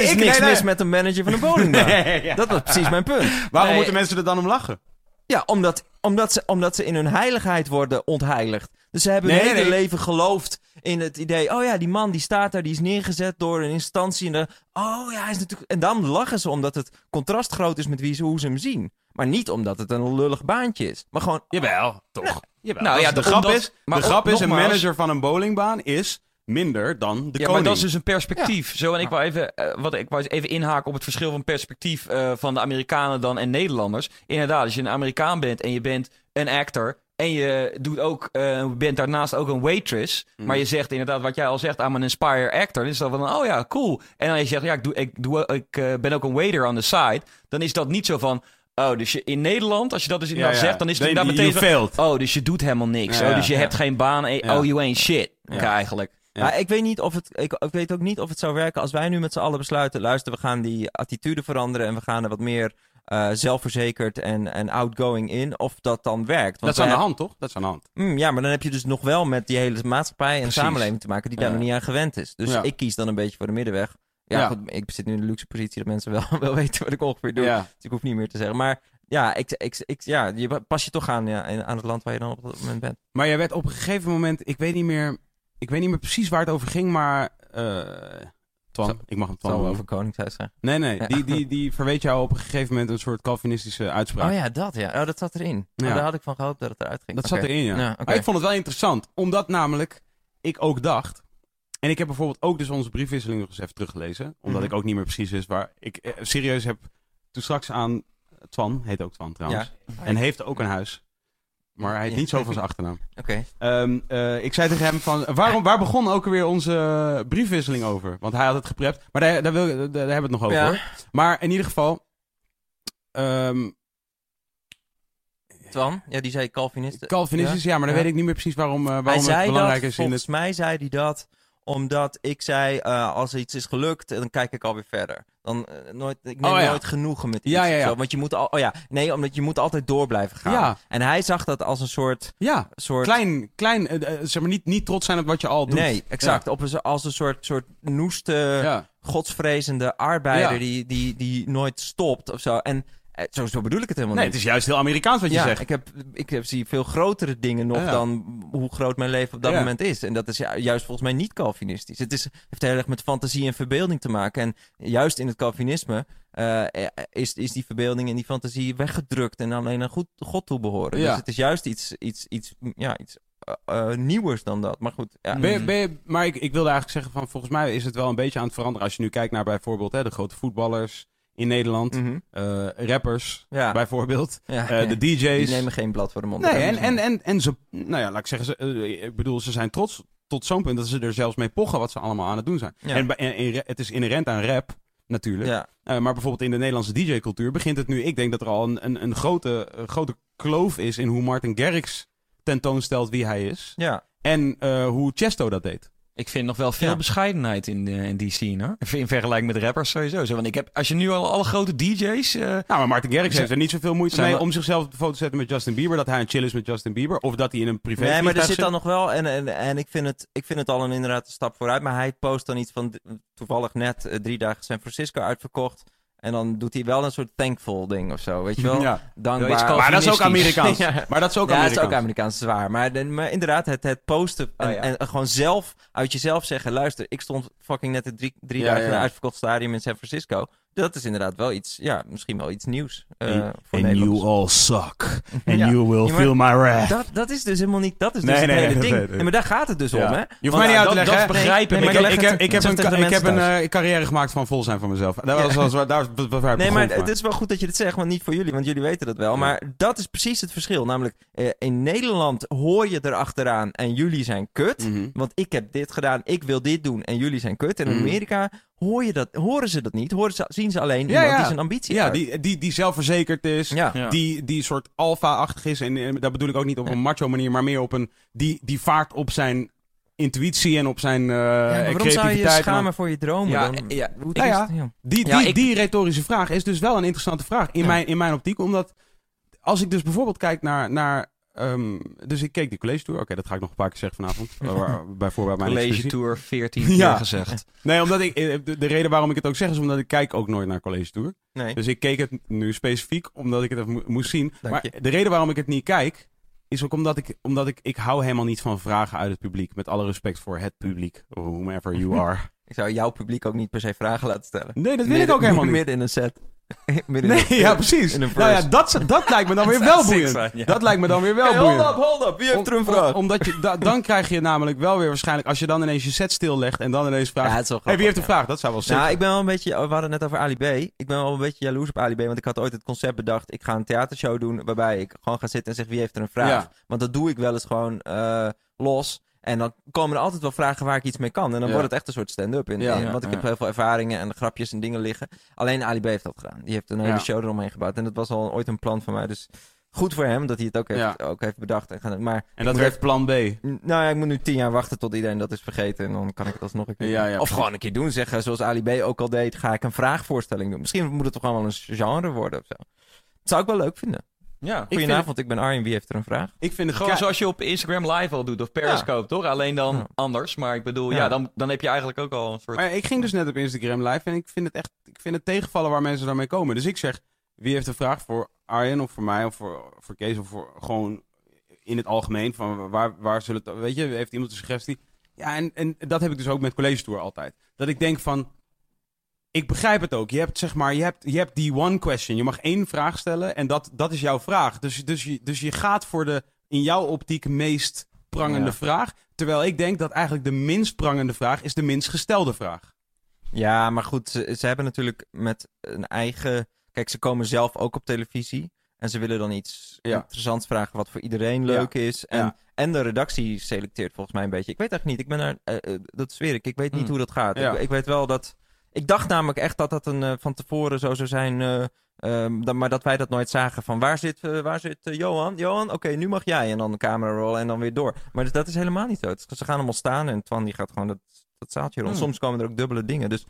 is ik, niks mis met een manager van een bowlingbaan. Ja. Dat was precies mijn punt. Waarom moeten mensen er dan om lachen? Ja, omdat, omdat, ze, omdat ze in hun heiligheid worden ontheiligd. Dus ze hebben hun Nee, hele nee. leven geloofd in het idee... oh ja, die man die staat daar, die is neergezet door een instantie... en, dan, oh ja, hij is natuurlijk... en dan lachen ze omdat het contrast groot is met wie ze, hoe ze hem zien. Maar niet omdat het een lullig baantje is. Maar gewoon... Jawel, toch? Jawel. Nou ja, de grap omdat- is, maar de grap op- is een manager van een bowlingbaan is minder dan de ja, koning. maar dat is dus een perspectief. Zo, en ik wou even, eh, wat, ik wou even inhaken op het verschil van perspectief eh, van de Amerikanen dan en Nederlanders. Inderdaad, als je een Amerikaan bent en je bent een actor en je doet ook, eh, bent daarnaast ook een waitress, Mm. maar je zegt inderdaad wat jij al zegt, I'm an inspire actor, dan is dat van, oh ja, cool. En dan je zegt, ja, ik, doe, ik, doe, ik ben ook een waiter on the side, dan is dat niet zo van... Oh, dus je, in Nederland, als je dat dus inderdaad zegt, dan is het inderdaad you meteen. Oh, dus je doet helemaal niks. Ja, oh, ja, dus je ja. hebt geen baan. Ja. Oh, you ain't shit. Ja. Eigenlijk. Ja. Maar ik weet niet of het... Ik, ik weet ook niet of het zou werken als wij nu met z'n allen besluiten... luister, we gaan die attitude veranderen... en we gaan er wat meer eh, zelfverzekerd en, en outgoing in. Of dat dan werkt. Dat is aan de hand, toch? Dat is aan de hand. Mm, ja, maar dan heb je dus nog wel met die hele maatschappij en Precies. samenleving te maken die daar Ja. nog niet aan gewend is. Dus Ja. ik kies dan een beetje voor de middenweg. Ja. Goed, ik zit nu in de luxe positie dat mensen wel, wel weten wat ik ongeveer doe. Dus ik hoef niet meer te zeggen. Maar ja, ik, ik, ik, ja je pas je toch aan, ja, aan het land waar je dan op dat moment bent. Maar jij werd op een gegeven moment, ik weet niet meer, ik weet niet meer precies waar het over ging, maar eh Twan, Zo- ik mag hem Twan over Koningshuis zijn. Nee, nee, Ja. die, die, die verweet jou op een gegeven moment een soort Calvinistische uitspraak. Oh ja, dat ja. Oh, dat zat erin. Ja. Oh, daar had ik van gehoopt dat het eruit ging. Dat zat erin, ja. Ja, oké. Maar ik vond het wel interessant, omdat namelijk ik ook dacht, en ik heb bijvoorbeeld ook dus onze briefwisseling nog eens even teruggelezen, omdat Mhm. ik ook niet meer precies wist waar, ik eh, serieus heb toen straks aan, Twan, heet ook Twan trouwens, en heeft ook een huis, maar hij heeft niet zo van zijn achternaam. Oké. Ehm, eh, ik zei tegen hem van, waarom, waar begon ook alweer onze briefwisseling over? Want hij had het geprept, maar daar, daar, wil, daar, daar hebben we het nog over Ja. Maar in ieder geval, ehm Twan, ja, die zei Calvinisten. Calvinistisch, ja, maar dan Ja. weet ik niet meer precies waarom, eh, Hij waarom het zei belangrijk dat, is in volgens het... mij zei hij dat omdat ik zei, eh, als iets is gelukt, dan kijk ik alweer verder. Dan, eh, nooit, ik neem Oh, ja. nooit genoegen met iets. Ja, ja, ja. zo. Want je moet al, oh ja, nee, omdat je moet altijd door blijven gaan. Ja. En hij zag dat als een soort, Ja, soort klein, klein eh, zeg maar niet, niet trots zijn op wat je al doet. nee, exact, op een, als een soort, soort noeste, godsvrezende arbeider die, die, die nooit stopt of zo. En zo, zo bedoel ik het helemaal Nee, niet. het is juist heel Amerikaans wat je ja, zegt. ik heb, ik heb, zie veel grotere dingen nog Ja. dan hoe groot mijn leven op dat Ja. moment is. En dat is juist volgens mij niet Calvinistisch. Het is, heeft heel erg met fantasie en verbeelding te maken. En juist in het Calvinisme eh, is, is die verbeelding en die fantasie weggedrukt en alleen aan goed, God toebehoren. Ja. Dus het is juist iets, iets, iets, ja, iets eh, eh, nieuwers dan dat. Maar goed, ja. Ben je- ben je- maar ik, ik wilde eigenlijk zeggen van volgens mij is het wel een beetje aan het veranderen. Als je nu kijkt naar bijvoorbeeld hè, de grote voetballers in Nederland, Mhm. eh, rappers ja. bijvoorbeeld, ja. eh, de DJ's. Die nemen geen blad voor de mond. Nee, en, en, en, en ze, nou ja, laat ik zeggen, ze, eh, ik bedoel, ze zijn trots tot zo'n punt dat ze er zelfs mee pochen wat ze allemaal aan het doen zijn. Ja. En, bij- en, en het is inherent aan rap, natuurlijk. Ja. Maar bijvoorbeeld in de Nederlandse DJ-cultuur begint het nu. Ik denk dat er al een, een, een grote, grote kloof is in hoe Martin Garrix tentoonstelt wie hij is. ja. En hoe Chesto dat deed. Ik vind nog wel veel Ja. bescheidenheid in, eh, in die scene. Hoor. In vergelijking met rappers sowieso. Zo, want ik heb, als je nu al alle grote DJ's. eh, Nou, maar Martin Garrix heeft er niet zoveel moeite mee we- om zichzelf op de foto te zetten met Justin Bieber. Dat hij een chill is met Justin Bieber. Of dat hij in een privé Nee, maar er zit dan nog wel, en, en, en ik, vind het, ik vind het al een inderdaad een stap vooruit, maar hij post dan iets van, toevallig net eh, drie dagen San Francisco uitverkocht. En dan doet hij wel een soort thankful ding of zo, weet je wel? Ja. Dankbaar. Maar dat is ook. Amerikaans. Ja. Maar dat is ook ja, dat Amerikaans. is ook Amerikaans zwaar. Maar, de- maar inderdaad, het, het posten en, Oh, ja. en gewoon zelf uit jezelf zeggen... luister, ik stond fucking net in drie, drie Ja, dagen in ja. een uitverkocht stadium in San Francisco. Dat is inderdaad wel iets, ja, misschien wel iets nieuws eh, voor And you all suck. And Ja. you will Ja, maar feel my wrath. Dat, dat is dus helemaal niet, dat is dus Nee, het nee, hele nee, ding. maar daar gaat het dus Ja. om, hè? Je hoeft mij niet uit te leggen. dat begrijpen maar ik, leg ik, het- heb, ik heb een, ik heb een eh, carrière gemaakt van vol zijn van mezelf. Dat was, was, daar was het Nee, maar het is wel goed dat je dit zegt, want niet voor jullie, want jullie weten dat wel. Maar dat is precies het verschil. Namelijk, eh, in Nederland hoor je erachteraan en jullie zijn kut. Mhm. Want ik heb dit gedaan, ik wil dit doen en jullie zijn kut. En in Mhm. Amerika hoor je dat, horen ze dat niet. Horen ze, zien ze alleen Ja, iemand ja. die zijn ambitie Ja, uit. die, die, die zelfverzekerd is. Ja. Ja. Die, die soort alfa-achtig is. En eh, dat bedoel ik ook niet op een macho manier, maar meer op een. Die, die vaart op zijn intuïtie en op zijn eh Ja, maar waarom zou je je creativiteit. schamen voor je dromen Ja, dan? ja. Hoe Nou ja. triest- ja. Die, die, Ja, ik- die retorische vraag is dus wel een interessante vraag in, Ja. mijn, in mijn optiek. Omdat als ik dus bijvoorbeeld kijk naar. naar ehm, dus ik keek die college tour. Oké, dat ga ik nog een paar keer zeggen vanavond. waar- bij voorbaat mijn College exclusie. Tour 14 Ja. keer gezegd. Nee, omdat ik. eh, De, de reden waarom ik het ook zeg is omdat ik kijk ook nooit naar college tour. Nee. Dus ik keek het nu specifiek omdat ik het even moest zien. Dank maar je. de reden waarom ik het niet kijk, is ook omdat ik, omdat ik, ik hou helemaal niet van vragen uit het publiek. Met alle respect voor het publiek, whomever you are. Ik zou jouw publiek ook niet per se vragen laten stellen. Nee, dat wil Midden- ik ook helemaal niet. Midden in een set. Nee, een- ja, precies. Nou ja, dat, dat lijkt me dan weer wel boeiend. Dat lijkt me dan weer wel Hey, hold boeiend. up, hold up. Wie heeft er een vraag? om- omdat je, da- dan krijg je namelijk wel weer waarschijnlijk, als je dan ineens je set stillegt en dan ineens vraagt, Ja, het is wel hey, wie heeft een vraag? Dat zou wel Nou, zijn. ik ben wel een beetje... We hadden het net over Ali B. Ik ben wel een beetje jaloers op Ali B. Want ik had ooit het concept bedacht. Ik ga een theatershow doen waarbij ik gewoon ga zitten en zeg wie heeft er een vraag. Want dat doe ik wel eens gewoon eh, los. En dan komen er altijd wel vragen waar ik iets mee kan. En dan Ja. wordt het echt een soort stand-up. In, Ja, in- ja, want ik ja. heb heel veel ervaringen en grapjes en dingen liggen. Alleen Ali B heeft dat gedaan. Die heeft een hele Ja. show eromheen gebouwd. En dat was al ooit een plan van mij. Dus goed voor hem dat hij het ook heeft, Ja. ook heeft bedacht. En, gaan, maar En dat werd plan B. nou ja, ik moet nu tien jaar wachten tot iedereen dat is vergeten. En dan kan ik het alsnog een keer Ja, doen. ja, Of gewoon een keer doen. Zeggen zoals Ali B ook al deed. Ga ik een vraagvoorstelling doen. Misschien moet het toch gewoon wel een genre worden of zo. Dat zou ik wel leuk vinden. Ja. Goedenavond, ik ben Arjen. Wie heeft er een vraag? Ik vind het Gewoon zoals je op Instagram live al doet, of Periscope, toch? Alleen dan Ja. anders. Maar ik bedoel, Ja. ja, dan, dan heb je eigenlijk ook al een soort... Maar ik ging dus net op Instagram live en ik vind het echt ik vind het tegenvallen waar mensen daarmee komen. Dus ik zeg, wie heeft een vraag voor Arjen of voor mij of voor, voor Kees of voor gewoon in het algemeen? Van waar, waar zullen het, weet je, heeft iemand een suggestie? Ja, en, en dat heb ik dus ook met College Tour altijd. Dat ik denk van, ik begrijp het ook. Je hebt zeg maar, je hebt, je hebt die one question. Je mag één vraag stellen en dat, dat is jouw vraag. Dus, dus, je, dus je gaat voor de in jouw optiek meest prangende Ja. vraag. Terwijl ik denk dat eigenlijk de minst prangende vraag is de minst gestelde vraag. Ja, maar goed. Ze, ze hebben natuurlijk met een eigen... Kijk, ze komen zelf ook op televisie. En ze willen dan iets Ja. interessants vragen wat voor iedereen leuk is. En, Ja. en de redactie selecteert volgens mij een beetje. Ik weet eigenlijk niet. Ik ben er, eh, eh, dat zweer ik. Ik weet niet Hmm. hoe dat gaat. Ik weet wel dat... Ik dacht namelijk echt dat dat een, eh, van tevoren zo zou zijn... eh, ehm, dan, maar dat wij dat nooit zagen. Van waar zit, eh, waar zit Johan? Johan, oké, nu mag jij. En dan de camera rollen en dan weer door. Maar dat, dat is helemaal niet zo. Het- Ze gaan allemaal staan en Twan die gaat gewoon dat, dat zaaltje rond. Hmm. Soms komen er ook dubbele dingen. Dus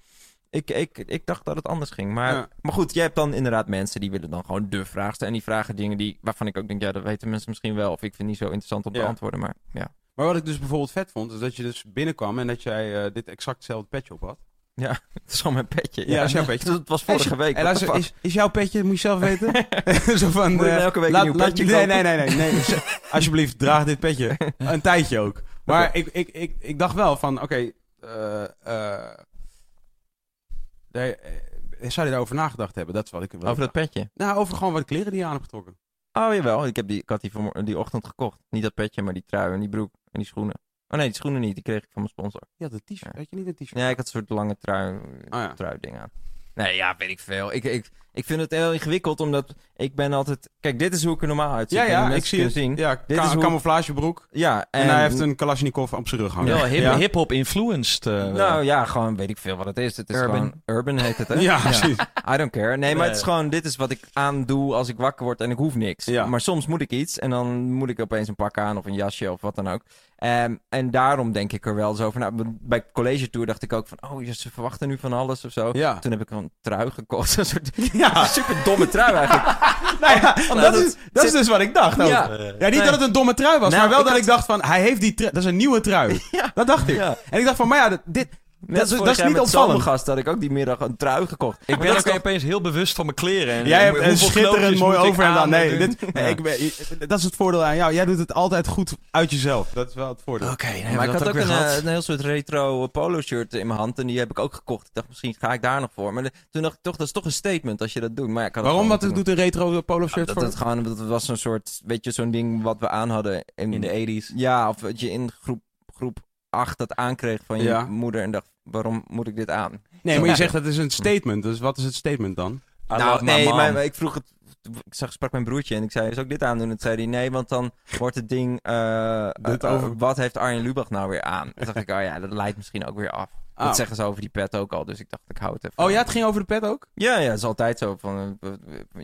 ik, ik, ik dacht dat het anders ging. Maar, Ja. maar goed, jij hebt dan inderdaad mensen die willen dan gewoon de vraag stellen. En die vragen dingen die, waarvan ik ook denk, ja, dat weten mensen misschien wel. Of ik vind het niet zo interessant om te Ja. beantwoorden. Maar ja. Maar wat ik dus bijvoorbeeld vet vond, is dat je dus binnenkwam en dat jij dit exact hetzelfde petje op had. Het is gewoon mijn petje. Ja, dat is jouw petje. Het was vorige week. En fuck? is, is jouw petje, moet je zelf weten? Zo van, Moet eh, elke week een laat- nieuw laat- petje nee, nee, nee, nee, nee. Z- Alsjeblieft, draag dit petje. Een tijdje ook. Maar ik, ik, ik, ik dacht wel van, oké, eh, eh, nee, eh, zou je daarover nagedacht hebben? Dat is wat ik. Over dat petje. Nou, over gewoon wat kleren die je aan hebt getrokken. Oh, jawel. Ik, heb die, ik had die, die ochtend gekocht. Niet dat petje, maar die trui en die broek en die schoenen. Oh nee, die schoenen niet. Die kreeg ik van mijn sponsor. Je had een t-shirt, Ja. weet je niet een t-shirt? Ja, ik had een soort lange trui, Oh ja. trui ding aan. Nee, ja, weet ik veel. Ik, ik, ik vind het heel ingewikkeld, omdat ik ben altijd... Kijk, dit is hoe ik er normaal uitzie. Ja, ja, ik zie het. zien. Ja, Dit ka- is hoe- camouflagebroek. Ja, En, hij heeft een Kalashnikov op zijn rug hangen. Hip, ja. hip-hop influenced. eh, Nou ja, gewoon weet ik veel wat het is. Het is Urban. gewoon... Urban heet het, hè? Ja, precies. I don't care. Nee, maar het is gewoon... Dit is wat ik aandoe als ik wakker word en ik hoef niks. Ja. Maar soms moet ik iets en dan moet ik opeens een pak aan of een jasje of wat dan ook. Ehm, en daarom denk ik er wel eens over. Nou, bij College Tour dacht ik ook van... Oh, ze verwachten nu van alles of zo. Ja. Toen heb ik trui gekocht. Een soort Ja. super domme trui eigenlijk. Nou ja, dat, dat is, dat is dus wat ik dacht ook. Ja. Ja, niet dat het een domme trui was, Nou, maar wel ik dat had- ik dacht van, hij heeft die trui, dat is een nieuwe trui. Ja. Dat dacht ik. En ik dacht van, maar ja, dit, Net Dat is- dat is niet opvallend. Zomergast had ik ook die middag een trui gekocht. Ik ben dat ook toch- opeens heel bewust van mijn kleren. En Jij hebt een schitterend mooi overhemd aan. Nee, dit, nee, ik ben, dat is het voordeel aan jou. Jij doet het altijd goed uit jezelf. Dat is wel het voordeel. Oké, nee, maar ik dat had ook een, eh, een heel soort retro polo shirt in mijn hand. En die heb ik ook gekocht. Ik dacht, misschien ga ik daar nog voor. Maar de- toen dacht ik toch, dat is toch een statement als je dat doet. Maar ja, ik had het Waarom? Wat moeten doet een retro polo doen. shirt dat, voor? het gewoon, dat was zo'n soort, weet je, zo'n ding wat we aan hadden. In de 80s. Ja, of dat je in groep, groep 8 dat aankreeg van je moeder. En dacht, waarom moet ik dit aan? Nee, maar je zegt dat is een statement. Dus wat is het statement dan? I nou, my nee, maar, maar ik vroeg het. Ik zag, sprak mijn broertje en ik zei: Zou ik dit aandoen? En toen zei hij: Nee, want dan wordt het ding. eh, Dit eh, over- wat heeft Arjen Lubach nou weer aan? Toen dacht ik: Oh ja, dat leidt misschien ook weer af. Dat zeggen ze over die pet ook al, dus ik dacht: Ik hou het even. Oh ja, het ging over de pet ook? Ja, ja, het is altijd zo. Van, eh,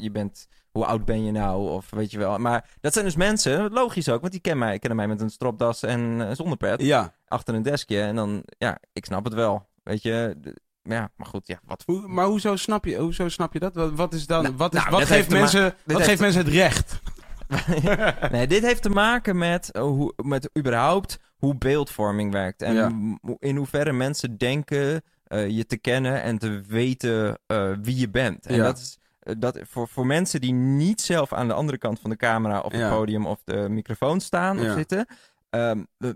je bent, hoe oud ben je nou? Of weet je wel. Maar dat zijn dus mensen, logisch ook, want die kennen mij, kennen mij met een stropdas en eh, zonder pet. Ja. Achter een deskje. En dan, ja, ik snap het wel. Weet je, ja, maar goed, ja, wat Hoe, maar hoezo snap, je, hoezo snap je dat? Wat, wat is dan, Nou, wat, is, nou, wat geeft, mensen, wat heeft- geeft mensen het recht? nee, dit heeft te maken met, eh, hoe, met überhaupt hoe beeldvorming werkt. En Ja. in hoeverre mensen denken eh, je te kennen en te weten eh, wie je bent. En Ja. dat is dat voor, voor mensen die niet zelf aan de andere kant van de camera of het Ja. podium of de microfoon staan of Ja. zitten. ehm, eh,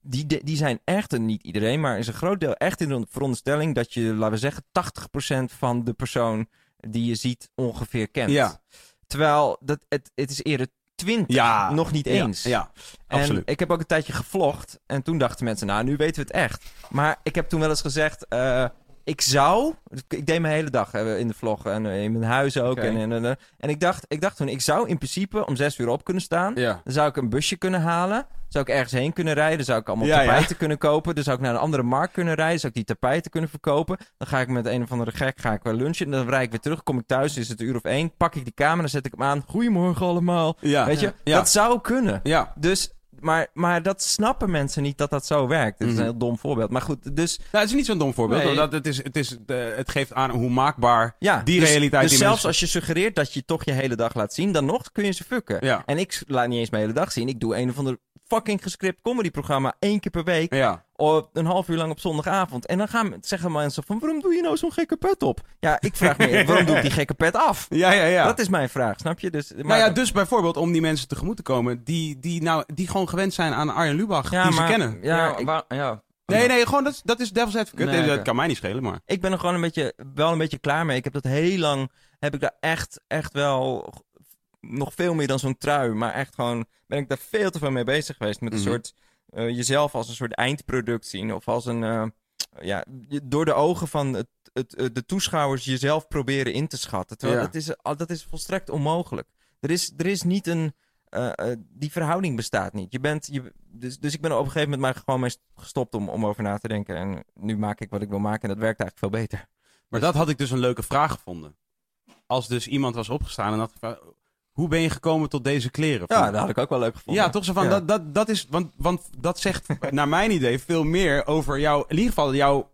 die, die zijn echt, en niet iedereen, maar is een groot deel echt in de veronderstelling dat je, laten we zeggen, 80% van de persoon die je ziet ongeveer kent. Ja. Terwijl dat, het, het is eerder 20, Ja. nog niet eens. Ja, ja En absoluut. ik heb ook een tijdje gevlogd. En toen dachten mensen, nou, nu weten we het echt. Maar ik heb toen wel eens gezegd, eh, ik zou... Ik deed mijn hele dag eh, in de vlog en eh, in mijn huis ook. En, en, en, en ik, dacht, ik dacht toen, ik zou in principe om zes uur op kunnen staan. ja. Dan zou ik een busje kunnen halen. Zou ik ergens heen kunnen rijden. Dan zou ik allemaal Ja, ja. tapijten kunnen kopen. Dan zou ik naar een andere markt kunnen rijden. Zou ik die tapijten kunnen verkopen. Dan ga ik met een of andere gek ga ik wel lunchen. En dan rijd ik weer terug. Kom ik thuis. Is het een uur of één. Pak ik die camera. Zet ik hem aan. Goedemorgen allemaal. Weet je? Dat zou kunnen. Ja. Dus, maar, maar dat snappen mensen niet dat dat zo werkt. Dit is Mhm. een heel dom voorbeeld. Maar goed, dus Nou, het is niet zo'n dom voorbeeld. Nee. het, is, het, is, het geeft aan hoe maakbaar ja. die dus, realiteit Dus die zelfs mensen- als je suggereert dat je toch je hele dag laat zien, dan nog kun je ze fucken. Ja. En ik laat niet eens mijn hele dag zien. Ik doe een of ander fucking gescript comedyprogramma één keer per week. Ja. Of een half uur lang op zondagavond. En dan gaan, zeggen mensen van, waarom doe je nou zo'n gekke pet op? Ja, ik vraag me, waarom doe ik die gekke pet af? Ja, ja, ja. Dat is mijn vraag, snap je? Dus, Nou ja, dus bijvoorbeeld om die mensen tegemoet te komen die, die, nou, die gewoon gewend zijn aan Arjen Lubach, Ja, die maar- ze kennen. Ja, Ja, ik, waar- ja. Nee, nee, gewoon dat, is- dat is devil's advocate. Nee, Nee, dat kan mij niet schelen, maar... ik ben er gewoon een beetje, wel een beetje klaar mee. Ik heb dat heel lang, heb ik daar echt, echt wel nog veel meer dan zo'n trui. Maar echt gewoon, ben ik daar veel te veel mee bezig geweest. Met een Mhm. soort, eh, jezelf als een soort eindproduct zien. Of als een, eh, ja, door de ogen van het, het, eh, de toeschouwers jezelf proberen in te schatten. Terwijl Ja. dat, is, al- dat is volstrekt onmogelijk. Er is, er is niet een, die verhouding bestaat niet. Je bent, je, dus, dus ik ben op een gegeven moment maar gewoon mee gestopt om, om over na te denken. En nu maak ik wat ik wil maken en dat werkt eigenlijk veel beter. Maar dat had ik dus een leuke vraag gevonden. Als dus iemand was opgestaan en had gevraagd... Hoe ben je gekomen tot deze kleren? Ja, dat had ik ook wel leuk gevonden. Ja, toch zo van, Ja. Dat, dat, dat is, want, want dat zegt naar mijn idee veel meer over jouw, in ieder geval jouw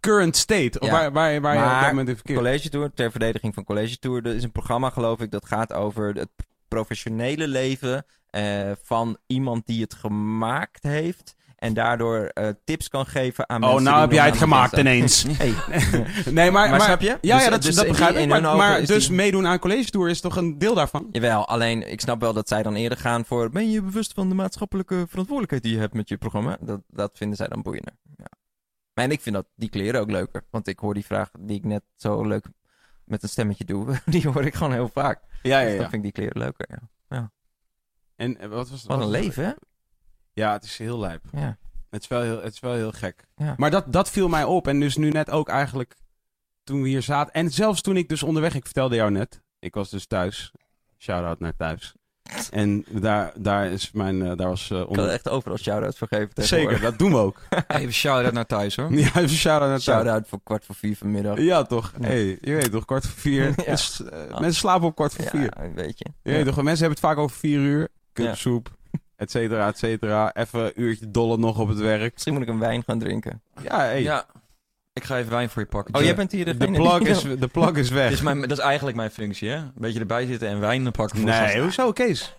current state. Of Ja. waar, waar, waar je op dat moment in verkeert. College Tour, ter verdediging van College Tour, er is een programma geloof ik dat gaat over het professionele leven eh, van iemand die het gemaakt heeft. En daardoor eh, tips kan geven aan Oh, mensen nou die heb jij het gemaakt begin ineens. Hey. Nee, maar, Maar snap je? Ja, Dus- ja dat, dus dat begrijp ik. in Maar, maar dus die- meedoen aan college tour is toch een deel daarvan? Jawel, alleen ik snap wel dat zij dan eerder gaan voor... Ben je bewust van de maatschappelijke verantwoordelijkheid die je hebt met je programma? Dat, dat vinden zij dan boeiender. Ja. En ik vind dat, die kleren ook leuker. Want ik hoor die vraag die ik net zo leuk met een stemmetje doe... Die hoor ik gewoon heel vaak. Ja, ja, Dus ja. dan vind ik die kleren leuker, ja. En eh, wat was Wat een was- leven, hè? Ja, het is heel lijp. Ja. Het is wel heel, het is wel heel gek. Ja. Maar dat, dat viel mij op. En dus nu net ook eigenlijk toen we hier zaten. En zelfs toen ik dus onderweg, ik vertelde jou net. Ik was dus thuis. Shout-out naar thuis. En daar, daar is mijn, eh, daar was eh, Ik kan echt overal shout-outs voor geven Zeker, dat doen we ook. Even shout-out naar thuis, hoor. ja, even shout-out naar thuis. Shout-out voor kwart voor vier vanmiddag. Ja, toch? Ja. Hey, je weet toch, kwart voor vier. Ja. Dus, eh, Mensen slapen op kwart voor vier. Ja, weet je. Je weet toch, mensen hebben het vaak over vier uur. Cup Ja. soep, et cetera, et cetera. Even een uurtje dollen nog op het werk. Misschien moet ik een wijn gaan drinken. Ja, hey. Ja. Ik ga even wijn voor je pakken. Oh, De- jij bent hier de, degene plug is, de plug is weg. Dat is, mijn, dat is eigenlijk mijn functie, hè? Een beetje erbij zitten en wijn pakken. voor de Nee, gasten. hoezo, Kees?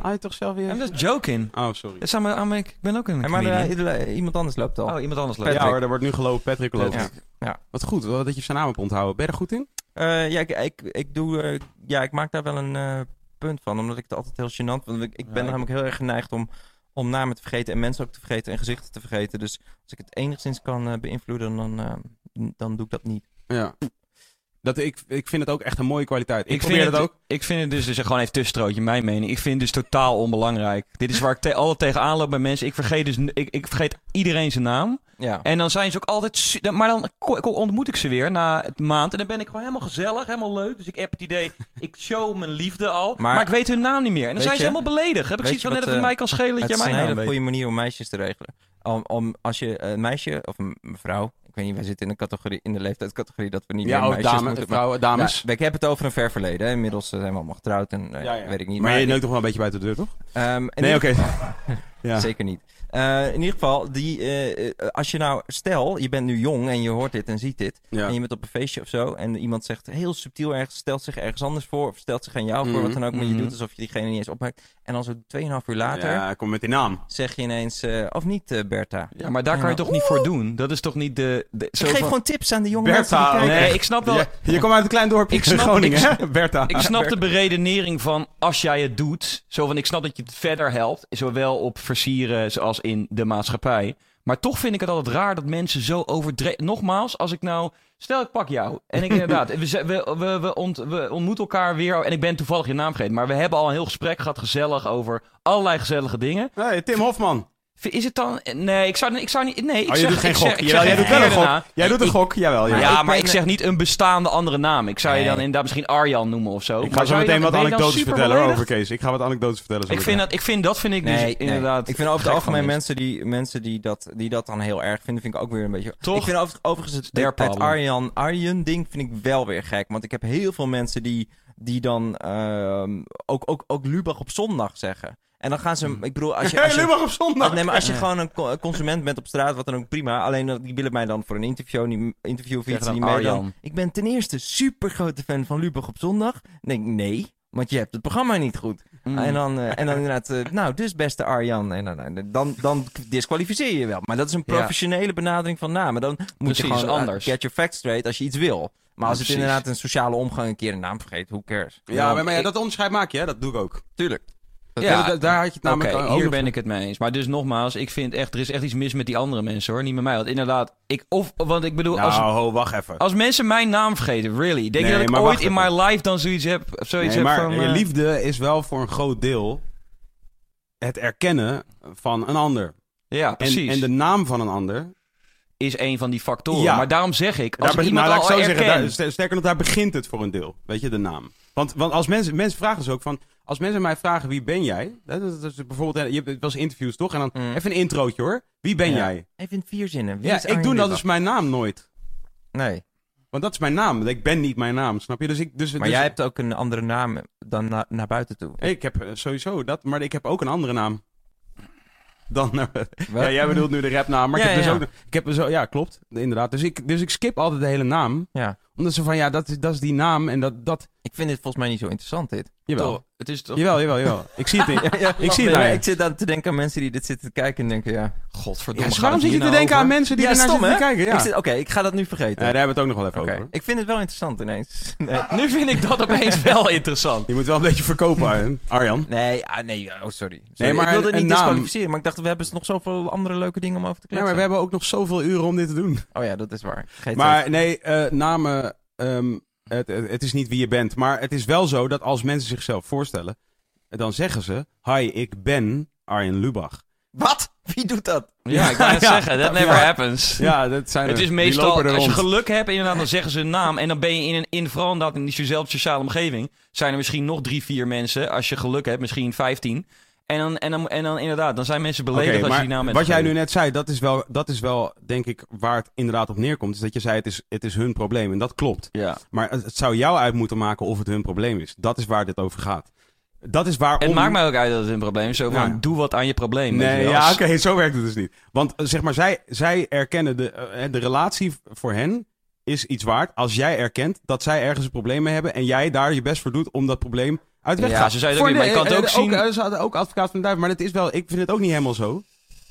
Ah, je toch zelf weer... I'm just joking. Oh, sorry. Dat is aan mijn- aan mijn- ik ben ook een Hey, maar eh, iemand anders loopt al. Oh, iemand anders Patrick. leuk. Ja hoor, er wordt nu gelopen. Patrick loopt. Ja. Ja. Wat goed dat je zijn naam hebt onthouden. Ben je er goed in? Eh, ja, ik, ik, ik, doe, eh, ja, ik maak daar wel een eh, punt van, omdat ik het altijd heel gênant vind. Ik, ik ben namelijk heel erg geneigd om, om namen te vergeten en mensen ook te vergeten en gezichten te vergeten. Dus als ik het enigszins kan eh, beïnvloeden, dan, eh, dan doe ik dat niet. Ja. Dat, ik, ik vind het ook echt een mooie kwaliteit. Ik, Ik probeer vind, het ook. ik vind het dus, dus gewoon even tussenstrootje, mijn mening. Ik vind het dus totaal onbelangrijk. Dit is waar ik te, altijd tegenaan loop bij mensen. Ik vergeet, dus, ik, ik vergeet iedereen zijn naam. Ja. En dan zijn ze ook altijd... Maar dan ontmoet ik ze weer na een maand. En dan ben ik gewoon helemaal gezellig, helemaal leuk. Dus ik heb het idee, ik show mijn liefde al. Maar, Maar- ik weet hun naam niet meer. En dan zijn ze je- helemaal beledigd. Heb ik zoiets je van net of het eh, mij kan schelen dat Het is een mijn naam hele goede manier om meisjes te regelen. Om, om als je een meisje of een mevrouw, ik weet niet, wij zitten in de categorie, in de leeftijdscategorie dat we niet Ja, meer meisjes dames, moeten. maar- vrouwen, dames. Ja, ik heb het over een ver verleden. Hè. Inmiddels eh, zijn we allemaal getrouwd en eh, Ja, ja. weet ik niet. maar je ik- neukt toch wel een beetje buiten de deur, toch? ehm, Nee, oké. ja. Zeker niet. Eh, in ieder geval, die, eh, eh, als je nou, stel, je bent nu jong en je hoort dit en ziet dit. Ja. En je bent op een feestje of zo. En iemand zegt heel subtiel ergens, stelt zich ergens anders voor. Of stelt zich aan jou voor, Mhm, wat dan ook. Maar je mhm. doet alsof je diegene niet eens opmerkt. En dan zo 2,5 uur later Ja, kom met die naam. zeg je ineens, eh, of niet eh, Bertha? Ja, maar daar kan je toch niet voor doen? Dat is toch niet de... ik geef van- gewoon tips aan de jonge Bertha, mensen die kijken. Nee, ik snap wel... Je, je komt uit een klein dorpje Ik in snap- Groningen, ik- hè? Bertha. Ik snap de beredenering van als jij het doet. Zo van ik snap dat je het verder helpt. Zowel op versieren in de maatschappij. Maar toch vind ik het altijd raar dat mensen zo overdreven. Nogmaals, als ik nou. Stel, ik pak jou. En ik inderdaad. We, ze- we, we, we, ont, we ontmoeten elkaar weer. En ik ben toevallig je naam vergeten. Maar we hebben al een heel gesprek gehad. Gezellig over allerlei gezellige dingen. Hey, Tim Hofman. Is het dan. Nee, ik zou, ik zou niet. Nee, ik Oh, je zeg, doet geen ik gok. zeg, Jawel, jij doet wel een gok. Jij doet een gok, jawel. Ja, maar ik zeg niet een bestaande andere naam. Ik zou je dan inderdaad misschien Arjan noemen of zo. Ik ga zo meteen wat anekdotes vertellen over Kees. Ik ga wat anekdotes vertellen. zo Ik vind, dat, ik vind dat vind ik dus Nee, inderdaad. Ik vind over het algemeen mensen. die, mensen die, dat, die dat dan heel erg vinden, vind ik ook weer een beetje... Toch? Ik vind over, overigens het, het, Arjan, Arjen ding vind ik wel weer gek. Want ik heb heel veel mensen die, die dan ehm, ook, ook, ook Lubach op zondag zeggen. En dan gaan ze... Ik bedoel, als je... Als je op zondag. Nee, maar als je gewoon een co- consument bent op straat, wat dan ook prima. Alleen dat- die willen mij dan voor een interview, die interview of iets, dan die mij dan... Arjan. Ik ben ten eerste super grote fan van Lubach op zondag. Dan denk ik, nee, want je hebt het programma niet goed. Mm. En dan, eh, en dan inderdaad, eh, nou, dus beste Arjan. En dan, dan, dan, dan disqualificeer je je wel. Maar dat is een Ja. professionele benadering van namen. Dan moet Precies, je gewoon eh, anders. get your facts straight als je iets wil. Maar als het precies. inderdaad een sociale omgang een keer een naam vergeet, who cares? Ja, maar, maar ja, dat onderscheid maak je, hè? Dat doe ik ook. Tuurlijk. Ja, da- daar had je het namelijk ook hier ben ik het mee eens. Maar dus nogmaals, ik vind echt, er is echt iets mis met die andere mensen hoor. Niet met mij. Want inderdaad, ik, of, want ik bedoel, Nou, als, ho, wacht even. als mensen mijn naam vergeten, really? Denk Nee, je dat ik ooit in my life dan zoiets heb, zoiets Nee, heb maar van... je eh, liefde is wel voor een groot deel het erkennen van een ander. Ja, precies. en de naam van een ander. Is een van die factoren. Ja. Maar daarom zeg ik, als Daar iemand nou, al ik zo zeggen, daar, sterker nog, daar begint het voor een deel. Weet je, de naam. Want, want als mensen, mensen vragen dus ook van, als mensen mij vragen wie ben jij, dat is, dat is bijvoorbeeld, je hebt wel eens interviews toch? En dan Mm. even een introotje hoor. Wie ben Ja. jij? Even in vier zinnen. Wie Ja, is ik doe dat Lubach? dus mijn naam nooit. Nee, Want dat is mijn naam. Ik ben niet mijn naam, snap je? Dus ik, dus, maar dus- jij hebt ook een andere naam dan na- naar buiten toe. Ik heb eh, sowieso dat, maar ik heb ook een andere naam. Dan, eh, ja, jij bedoelt nu de rapnaam, maar ik Ja, heb dus ook, ik heb zo, ja, klopt, inderdaad. Dus ik, dus ik skip altijd de hele naam, Ja. Omdat ze van, ja, dat is, dat is die naam en dat, dat, Ik vind dit volgens mij niet zo interessant, dit. jawel, Toch, Het is toch... jawel, jawel, jawel. Ik zie het niet. Ik zie het Nee. Ik zit aan te denken aan mensen die dit zitten te kijken en denken, ja... Godverdomme, Ja, waarom zit je te nou denken aan mensen die Ja, naar stom, zitten te hè? kijken? Ja. Oké, ik ga dat nu vergeten. Ja, daar hebben we het ook nog wel even Oké. over. Ik vind het wel interessant ineens. Nee, Nu vind ik dat opeens wel interessant. Je moet wel een beetje verkopen. Arjan. nee, ah, nee oh, sorry. Nee, maar ik wilde het niet naam- disqualificeren, maar ik dacht, we hebben nog zoveel andere leuke dingen om over te Ja, kletsen. maar we hebben ook nog zoveel uren om dit te doen. Oh ja, dat is waar. Maar nee, eh, namen, ehm, het, het het is niet wie je bent. Maar het is wel zo dat als mensen zichzelf voorstellen, dan zeggen ze, hi, ik ben Arjen Lubach. Wat? Wie doet dat? Ja, ik wou Ja. zeggen, that never Ja. happens. Ja, dat zijn Het er. is meestal, als je geluk hebt, inderdaad, dan zeggen ze een naam. En dan ben je in een, in, vooral inderdaad in diezelfde sociale omgeving, zijn er misschien nog drie, vier mensen. Als je geluk hebt, misschien vijftien. En dan, en dan, en dan inderdaad, dan zijn mensen beledigd als je die naam hebt wat jij nu net zei, dat is, wel, dat is wel, denk ik, waar het inderdaad op neerkomt. Is dat je zei, het is, het is hun probleem. En dat klopt. Ja. Maar het het zou jou uit moeten maken of het hun probleem is. Dat is waar dit over gaat. Dat is waarom... Het maakt mij ook uit dat het een probleem is. Zo van, Ja. doe wat aan je probleem. je Nee, ja, oké, zo werkt het dus niet. Want eh, zeg maar, zij, zij erkennen de, eh, de relatie voor hen is iets waard als jij erkent dat zij ergens een probleem mee hebben en jij daar je best voor doet om dat probleem uit Ja, het Voor ook niet, maar je kan het ook eh, zien- eh, Ze hadden ook advocaat van de duivel, maar dit is wel, ik vind het ook niet helemaal zo.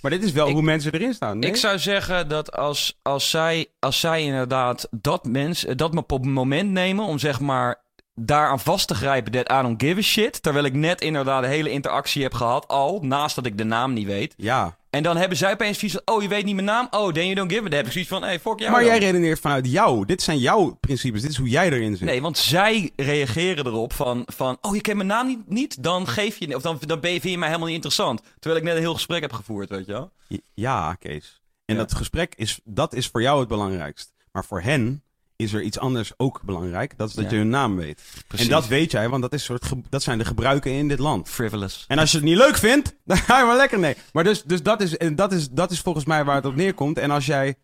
Maar dit is wel Ik- hoe mensen erin staan. Nee? Ik zou zeggen dat als, als, zij, als zij inderdaad dat mens, dat moment nemen om zeg maar daaraan vast te grijpen that I don't give a shit. Terwijl ik net inderdaad de hele interactie heb gehad al, naast dat ik de naam niet weet. Ja, En dan hebben zij opeens zoiets van, oh je weet niet mijn naam? Oh, then you don't give a Dan heb ik zoiets van, hey, fuck jou maar dan. jij redeneert vanuit jou. Dit zijn jouw principes. Dit is hoe jij erin zit. Nee, want zij reageren erop van, van oh, je kent mijn naam niet, niet? Dan geef je, of dan, dan ben je, vind je mij helemaal niet interessant. Terwijl ik net een heel gesprek heb gevoerd, weet je wel? Ja, Kees. En Ja. dat gesprek is, dat is voor jou het belangrijkst. Maar voor hen is er iets anders ook belangrijk. Dat is dat Ja. je hun naam weet. Precies. En dat weet jij, want dat, is soort dat zijn de gebruiken in dit land. Frivolous. En als je het niet leuk vindt, dan ga je maar lekker nee. Maar dus, dus dat, is, en dat, is, dat is volgens mij waar het op neerkomt. En als jij...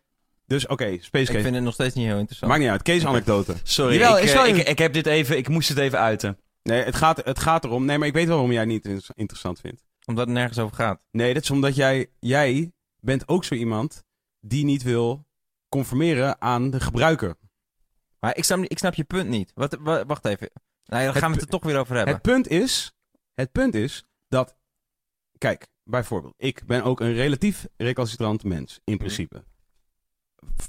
Dus oké, Space Ik Case. vind het nog steeds niet heel interessant. Maakt niet uit. Kees anekdote. Sorry, Jawel, ik, ik eh, ik, ik heb dit even, ik moest het even uiten. Nee, het gaat, het gaat erom. Nee, maar ik weet wel waarom jij het niet in- interessant vindt. Omdat het nergens over gaat. Nee, dat is omdat jij, jij bent ook zo iemand die niet wil conformeren aan de gebruiker. Maar ik snap, ik snap je punt niet. Wat, wa- wacht even. Nee, dan gaan we het er toch weer over hebben. Het punt is, het punt is dat, kijk, bijvoorbeeld, ik ben ook een relatief recalcitrant mens, in principe.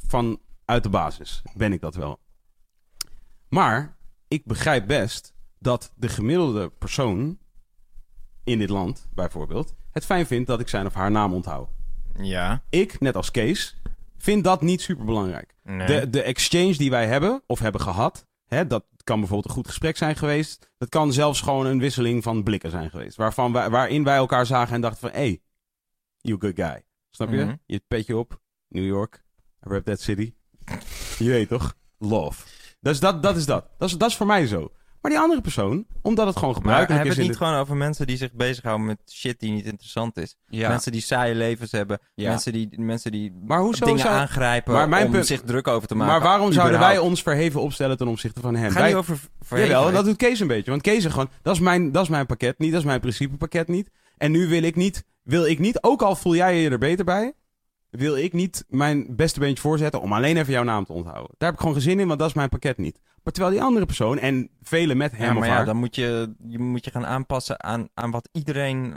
Vanuit de basis ben ik dat wel. Maar ik begrijp best dat de gemiddelde persoon in dit land, bijvoorbeeld, het fijn vindt dat ik zijn of haar naam onthoud. Ja. Ik, net als Kees, vind dat niet super belangrijk. Nee. De, de exchange die wij hebben, of hebben gehad, hè, dat kan bijvoorbeeld een goed gesprek zijn geweest. Dat kan zelfs gewoon een wisseling van blikken zijn geweest. Waarvan wij, waarin wij elkaar zagen en dachten van, hey, you good guy. Snap je? Mhm. Je petje op, New York, I rap that city. je weet toch? Love. Dus dat, dat is dat. Dat is, dat is voor mij zo. Maar die andere persoon, omdat het gewoon maar gebruikelijk hebben is... we het niet gewoon over mensen die zich bezighouden met shit die niet interessant is? Ja. Mensen die saaie levens hebben. Ja. Mensen die, mensen die Maar hoezo dingen zou... aangrijpen Maar mijn om punt- zich druk over te maken. Maar waarom zouden wij ons verheven opstellen ten opzichte van hem? Ga Wij- niet over verheven. Jawel, dat doet Kees een beetje. Want Kees zegt gewoon, dat is mijn, dat is mijn pakket niet, dat is mijn principepakket niet. En nu wil ik niet, wil ik niet, ook al voel jij je er beter bij, wil ik niet mijn beste beentje voorzetten om alleen even jouw naam te onthouden. Daar heb ik gewoon geen zin in, want dat is mijn pakket niet. Maar terwijl die andere persoon, en velen met hem Ja, of maar ja, haar... dan moet je, je moet je gaan aanpassen aan, aan wat iedereen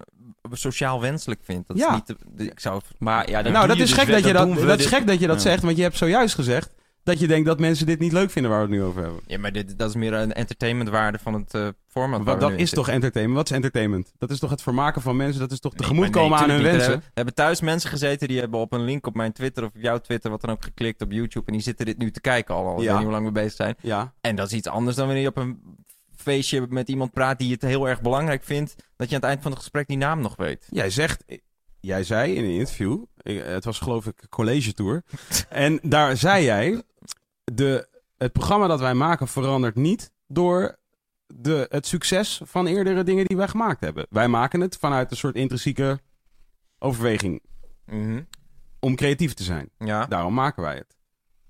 sociaal wenselijk vindt. Dat Ja. is niet te- ik zou, Maar ja, nou, dat is, dus gek wel- dat, je dat, dat is gek dat je dat Ja. zegt, want je hebt zojuist gezegd dat je denkt dat mensen dit niet leuk vinden waar we het nu over hebben. ja, maar dit, dat is meer een entertainmentwaarde van het eh, format. waar Wat, dat is zitten. toch entertainment? Wat is entertainment? Dat is toch het vermaken van mensen? Dat is toch tegemoetkomen nee, aan hun wensen? Er hebben, hebben thuis mensen gezeten die hebben op een link op mijn Twitter of op jouw Twitter, wat dan ook, geklikt op YouTube. En die zitten dit nu te kijken al. al. Ik Ja. weet niet hoe lang we bezig zijn. Ja. En dat is iets anders dan wanneer je op een feestje met iemand praat die het heel erg belangrijk vindt. Dat je aan het eind van het gesprek die naam nog weet. Jij zegt, jij zei in een interview, ik- het was geloof ik college tour, en daar zei jij, de, het programma dat wij maken verandert niet door de, het succes van eerdere dingen die wij gemaakt hebben. Wij maken het vanuit een soort intrinsieke overweging om creatief te zijn. Ja, Daarom maken wij het.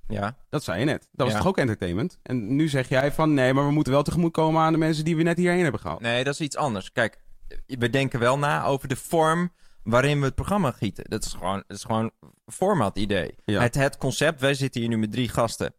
ja. Dat zei je net. Dat was Ja. toch ook entertainment? En nu zeg jij van nee, maar we moeten wel tegemoetkomen aan de mensen die we net hierheen hebben gehaald. Nee, dat is iets anders. Kijk, we denken wel na over de vorm waarin we het programma gieten. Dat is gewoon, dat is gewoon een format idee. Ja. Het, het concept, wij zitten hier nu met drie gasten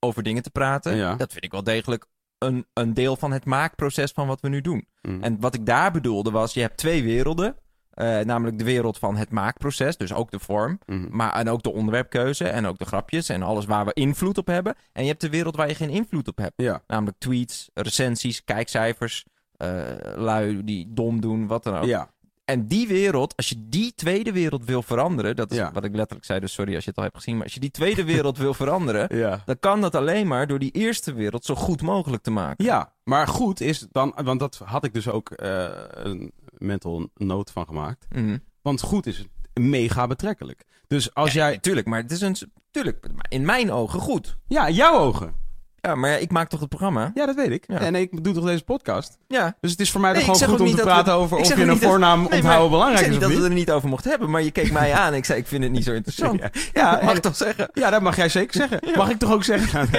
over dingen te praten. Ja. Dat vind ik wel degelijk een, een deel van het maakproces van wat we nu doen. Mm. En wat ik daar bedoelde was, je hebt twee werelden. Eh, namelijk de wereld van het maakproces, dus ook de vorm. Mhm. Maar, en ook de onderwerpkeuze en ook de grapjes en alles waar we invloed op hebben. En je hebt de wereld waar je geen invloed op hebt. Ja, Namelijk tweets, recensies, kijkcijfers, eh, lui die dom doen, wat dan ook. ja. En die wereld, als je die tweede wereld wil veranderen, dat is Ja. wat ik letterlijk zei, dus sorry als je het al hebt gezien, maar als je die tweede wereld wil veranderen, ja. dan kan dat alleen maar door die eerste wereld zo goed mogelijk te maken. Ja, maar goed is dan, want dat had ik dus ook eh, een mental note van gemaakt. Mhm. Want goed is mega betrekkelijk. Dus als Ja, jij, Tuurlijk, maar het is een. Tuurlijk, maar in mijn ogen goed. ja, in jouw ogen. Ja, maar ja, ik maak toch het programma? Ja, dat weet ik. Ja. En ik doe toch deze podcast. Ja. Dus het is voor mij Nee, toch gewoon goed om te niet we- praten over of je een niet dat- voornaam Nee, onthouden ik belangrijk is niet of dat we niet. het er niet over mochten hebben, maar je keek mij aan en ik zei, ik vind het niet zo interessant. Ja, ja, Mag ik toch zeggen? ja, dat mag jij zeker zeggen. Mag ik toch ook zeggen?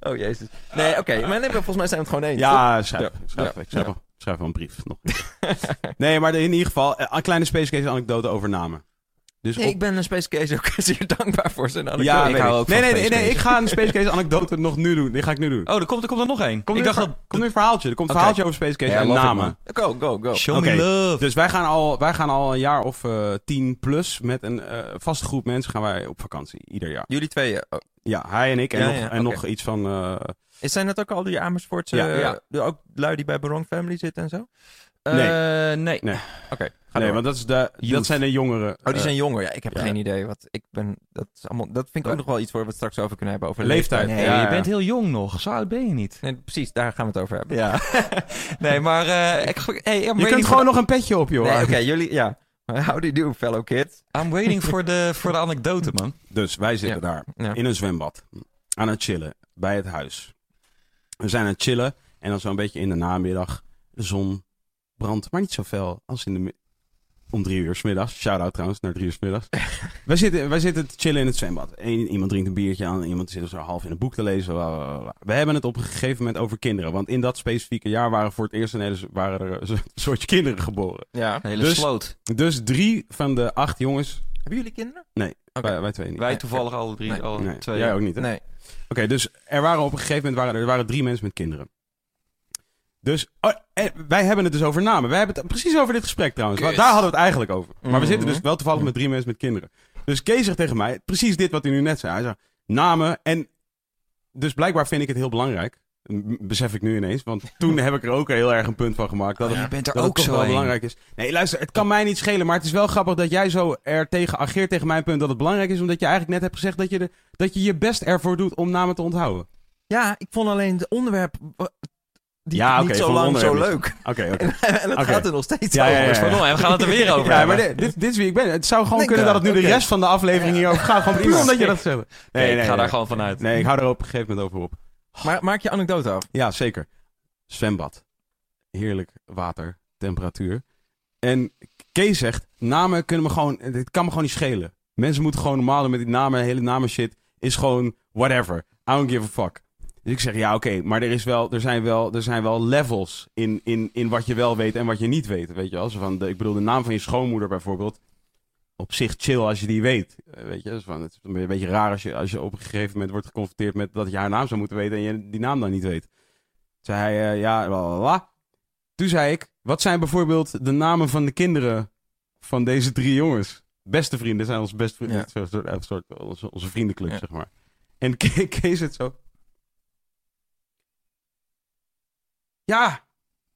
Oh jezus. Nee, oké, maar nee, volgens mij zijn we het gewoon eens. toch? Ja, schrijf. Schrijf, schrijf, schrijf wel een brief. Nog. nee, maar in ieder geval, eh, een kleine Space Case anekdote over namen. Dus Nee, op- ik ben een Space Case ook zeer dankbaar voor zijn ja, anekdote. ik weet hou ik. ook nee, van nee, nee, nee, ik ga een Space Case anekdote nog nu doen. Die ga ik nu doen. Oh, er komt, er komt er nog één. Komt Ik dacht een dat... komt nu een verhaaltje. Er komt een verhaaltje over Space Case Ja, en it, namen. Go, go, go. Show me love. Dus wij gaan, al, wij gaan al een jaar of eh, tien plus met een eh, vaste groep mensen gaan wij op vakantie. Ieder jaar. Jullie tweeën. Oh, Ja, hij en ik. En, Ja, nog, ja, en nog iets van... eh, Is zijn dat ook al die Amersfoortse... Ja, eh, ja. ook lui die bij Barong Family zitten en zo? Eh, nee. Nee. Oké, nee, door. want dat, is de, dat zijn de jongeren. Oh, die eh, zijn jonger. Ja, ik heb ja. geen idee. Wat ik ben, dat, is allemaal, dat vind ik ook nog wel iets waar we het straks over kunnen hebben. Over Leeftijd. Nee, Ja, je ja. bent heel jong nog. Zo oud ben je niet. Nee, precies, daar gaan we het over hebben. Ja. nee, maar... eh, ik, hey, je kunt gewoon nog een petje op, joh. Nee, oké, jullie, ja. How do you do, fellow kids? the- I'm waiting for de, for de anekdote, man. Dus wij zitten daar Ja. in een zwembad. Aan het chillen. Bij het huis. We zijn aan het chillen. En dan zo'n beetje in de namiddag. De zon brandt. Maar niet zo fel als in de... Om drie uur 's middags. Shout-out trouwens naar drie uur 's middags. wij, zitten, wij zitten te chillen in het zwembad. Eén, iemand drinkt een biertje aan. Iemand zit zo half in een boek te lezen. bla, bla, bla, bla. We hebben het op een gegeven moment over kinderen. Want in dat specifieke jaar waren voor het eerst een hele, waren er een soortje kinderen geboren. Ja. Een hele Dus- sloot. Dus drie van de acht jongens... Hebben jullie kinderen? Nee, wij, wij twee niet. Wij toevallig alle drie, Nee. alle Nee, twee. jij ook niet, hè? Nee. Oké, dus er waren op een gegeven moment waren er, er waren drie mensen met kinderen. Dus oh, wij hebben het dus over namen. Wij hebben het precies over dit gesprek trouwens. Daar hadden we het eigenlijk over. Maar we Mhm. zitten dus wel toevallig met drie mensen met kinderen. Dus Kees zegt tegen mij precies dit wat hij nu net zei. Hij zei namen en dus blijkbaar vind ik het heel belangrijk. Besef ik nu ineens, want toen heb ik er ook heel erg een punt van gemaakt. Dat het, je bent er dat het ook toch zo wel belangrijk is. Nee, luister, het kan mij niet schelen, maar het is wel grappig dat jij zo er tegen ageert tegen mijn punt dat het belangrijk is, omdat je eigenlijk net hebt gezegd dat je, de, dat je je best ervoor doet om namen te onthouden. Ja, ik vond alleen het onderwerp eh, die, Ja, niet oké, zo lang zo leuk. Oké, oké. en het gaat er nog steeds Ja, over. ja, ja. We gaan het er weer over Ja, hebben. maar dit, dit, dit is wie ik ben. Het zou gewoon Nee, kunnen dat het nu de rest van de aflevering hierover gaat. Gewoon puur omdat je dat zegt. Nee, ik ga daar gewoon vanuit. Nee, ik hou er op een gegeven moment over op. Maar maak je anekdote af. Ja, zeker. Zwembad. Heerlijk water, temperatuur. En Kees zegt, namen kunnen me gewoon... Het kan me gewoon niet schelen. Mensen moeten gewoon normaal doen met die namen. Hele namen shit is gewoon whatever. I don't give a fuck. Dus ik zeg, ja oké, maar er, is wel, er, zijn wel, er zijn wel levels in, in, in wat je wel weet en wat je niet weet. Weet je wel? Zo van de, ik bedoel, de naam van je schoonmoeder bijvoorbeeld. Op zich chill als je die weet. Eh, Weet je, van, het is een beetje raar als je, als je op een gegeven moment wordt geconfronteerd met dat je haar naam zou moeten weten en je die naam dan niet weet. Toen zei hij, eh, ja, la. Toen zei ik, wat zijn bijvoorbeeld de namen van de kinderen van deze drie jongens? Beste vrienden zijn onze beste vrienden. Ja. Soort, onze, onze vriendenclub, Ja. zeg maar. En Ke- Kees het zo. Ja,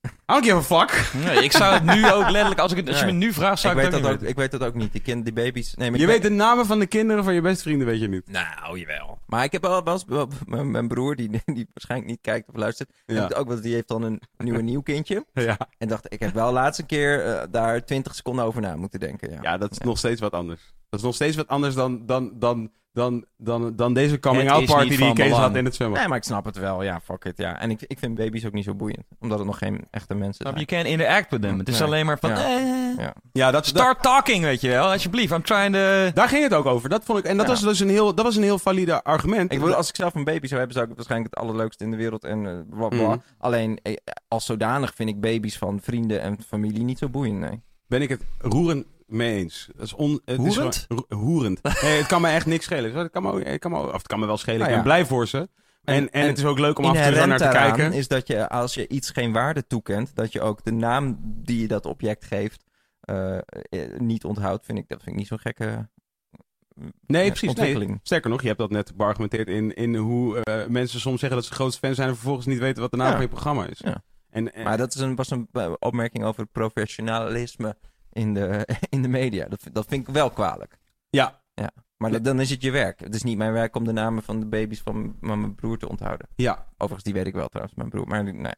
I don't give a fuck. Nee, ik zou het nu ook letterlijk, als, ik het, als je me nu vraagt, zou Ik ik, weet, dat ook ook, niet ik weet dat ook niet. Die, kind, die baby's. Nee, maar Je weet de namen van de kinderen van je beste vrienden, weet je niet. Nou, jawel. Maar ik heb wel, wel eens... wel- mijn, mijn broer, die, die waarschijnlijk niet kijkt of luistert... Ja. ook wel, die heeft dan een nieuw een nieuw kindje. Ja, En dacht, ik heb wel laatst een keer eh, daar 20 seconden over na moeten denken. Ja, ja dat is Ja. nog steeds wat anders. Dat is nog steeds wat anders dan, dan, dan, dan, dan, dan deze coming-out party die Kees had in het zwembad. Nee, maar ik snap het wel. Ja, fuck it. Ja. En ik, ik vind baby's ook niet zo boeiend. Omdat het nog geen echte mensen je? zijn. You can interact with them. Het is Nee. alleen maar van... Ja. eh, Ja. Ja, dat, dat, Start talking, weet je wel. Alsjeblieft, I'm trying to... daar ging het ook over. Dat vond ik, en dat, Ja. was dus een heel, dat was een heel valide argument. Ik bedoel, als ik zelf een baby zou hebben, zou ik het waarschijnlijk het allerleukste in de wereld en eh, bla bla. Mhm. Alleen, eh, als zodanig vind ik baby's van vrienden en familie niet zo boeiend, nee. ben ik het roerend mee eens. Dat is on, het is Hoerend? gewoon- ro- hoerend. Nee, het kan me echt niks schelen. Het kan me, het kan me, of het kan me wel schelen. Nou Ik ben blij voor ze. En, en, en het is ook leuk om af en toe zo naar te kijken. is dat je, als je iets geen waarde toekent, dat je ook de naam die je dat object geeft eh, eh, niet onthoudt, vind ik, dat vind ik niet zo'n gekke Nee, eh, precies. Nee. ontwikkeling. Sterker nog, je hebt dat net beargumenteerd in, in hoe mensen soms zeggen dat ze grootste fan zijn en vervolgens niet weten wat de naam Ja. van je programma is. Ja. En, en- Maar dat is een, was een opmerking over professionalisme in de, in de media. Dat, vind- dat vind ik wel kwalijk. ja, Maar dat- dan is het je werk. Het is niet mijn werk om de namen van de baby's van, van mijn broer te onthouden. ja. Overigens, die weet ik wel trouwens, mijn broer. Maar nee,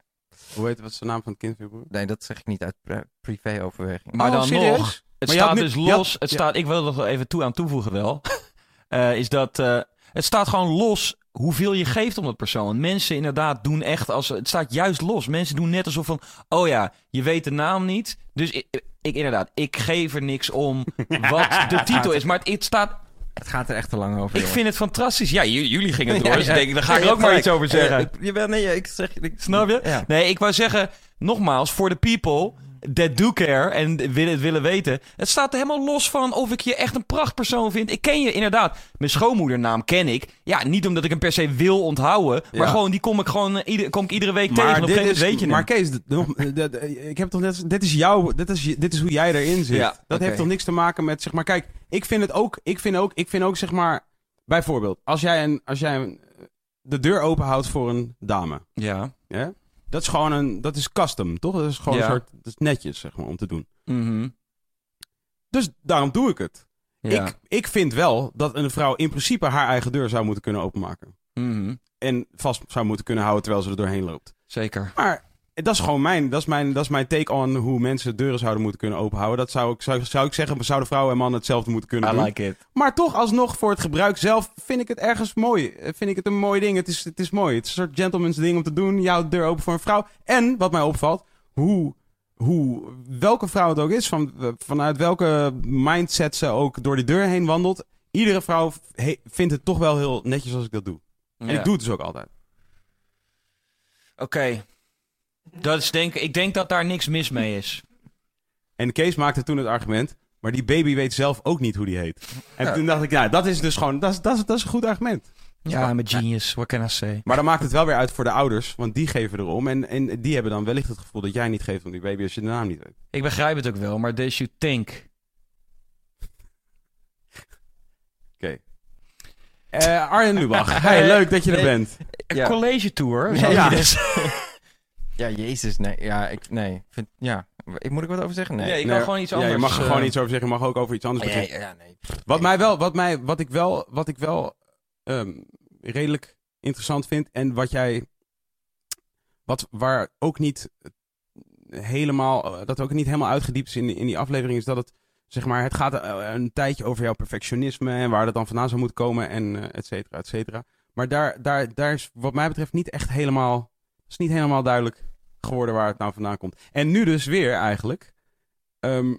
Hoe heet wat is de naam van het kind van je broer? nee dat zeg ik niet uit pri- privé-overweging. Maar Oh, dan serieus? nog, het Maar je staat nu- dus je had- los. het ja. staat, ik wil er nog even toe aan toevoegen wel. Eh, is dat eh, het staat gewoon los hoeveel je geeft om dat persoon. Mensen inderdaad doen echt als het staat juist los. Mensen doen net alsof van, oh ja, je weet de naam niet. Dus ik, inderdaad, ik geef er niks om wat de titel is. Maar het, het staat, Het gaat er echt te lang over. ik jongen. vind het fantastisch. Ja, jullie gingen door. Ja, dus ik denk, daar ga Ja, ik je ook maar iets over zeggen. Eh, ik- jawel, nee, ik zeg... Ik, Snap je? Nee, ik wou zeggen, nogmaals, voor de people. That do care en willen, het willen weten. Het staat er helemaal los van of ik je echt een prachtpersoon vind. Ik ken je inderdaad. Mijn schoonmoedernaam ken ik. Ja, niet omdat ik hem per se wil onthouden. Maar Ja. gewoon, die kom ik gewoon ieder, kom ik iedere week tegen. En op dit is, weet je maar. Kees, nog, ik heb toch net, dit is jouw, dit is, dit is hoe jij erin zit. Ja, dat heeft toch niks te maken met, zeg maar, kijk, ik vind het ook, ik vind ook, ik vind ook, zeg maar, bijvoorbeeld, als jij een, als jij een, de deur open houdt voor een dame, Ja. ja, dat is gewoon een, dat is custom, toch? Dat is gewoon Ja. een soort, dat is netjes, zeg maar, om te doen. Mhm. Dus daarom doe ik het. ja. Ik, ik vind wel dat een vrouw in principe haar eigen deur zou moeten kunnen openmaken. Mhm. En vast zou moeten kunnen houden terwijl ze er doorheen loopt. Zeker. Maar dat is gewoon mijn, dat is mijn, dat is mijn take on hoe mensen deuren zouden moeten kunnen openhouden. Dat zou ik, zou, zou ik zeggen, zouden vrouwen en mannen hetzelfde moeten kunnen I doen. like it. Maar toch alsnog voor het gebruik zelf vind ik het ergens mooi. Eh, Vind ik het een mooi ding. Het is, het is mooi. Het is een soort gentleman's ding om te doen. Jouw deur open voor een vrouw. En wat mij opvalt, hoe, hoe welke vrouw het ook is, van, eh, vanuit welke mindset ze ook door die deur heen wandelt. Iedere vrouw he- vindt het toch wel heel netjes als ik dat doe. En Ja. ik doe het dus ook altijd. Oké. Dat is denk, ik denk dat daar niks mis mee is. En Kees maakte toen het argument. Maar die baby weet zelf ook niet hoe die heet. En Ja. toen dacht ik, nou, dat is dus gewoon, dat is, dat is, dat is een goed argument. Ja, I'm a genius. What can I say? Maar dan maakt het wel weer uit voor de ouders, want die geven erom. En, en die hebben dan wellicht het gevoel dat jij niet geeft om die baby als je de naam niet weet. Ik begrijp het ook wel, maar this you think. Oké. Eh, Arjen Lubach, hey, leuk dat je er Nee. bent. Ja. College tour. Ja. Ja, jezus, nee. Ja, ik, nee. Vind, ja. Ik, moet ik wat over zeggen? Nee. Nee, ik Nee, kan gewoon iets Ja, anders. je mag er eh, gewoon iets over zeggen, je mag ook over iets anders Nee, beginnen. ja, nee. Wat mij wel, wat mij, wat ik wel, wat ik wel ehm, redelijk interessant vind en wat jij, wat waar ook niet helemaal, dat ook niet helemaal uitgediept is in, die- in die aflevering, is dat het, zeg maar, het gaat eh, een tijdje over jouw perfectionisme en waar dat dan vandaan zou moeten komen en eh, et cetera, et cetera. Maar daar, daar, daar is wat mij betreft niet echt helemaal, is niet helemaal duidelijk geworden waar het nou vandaan komt. En nu dus weer eigenlijk. Ehm,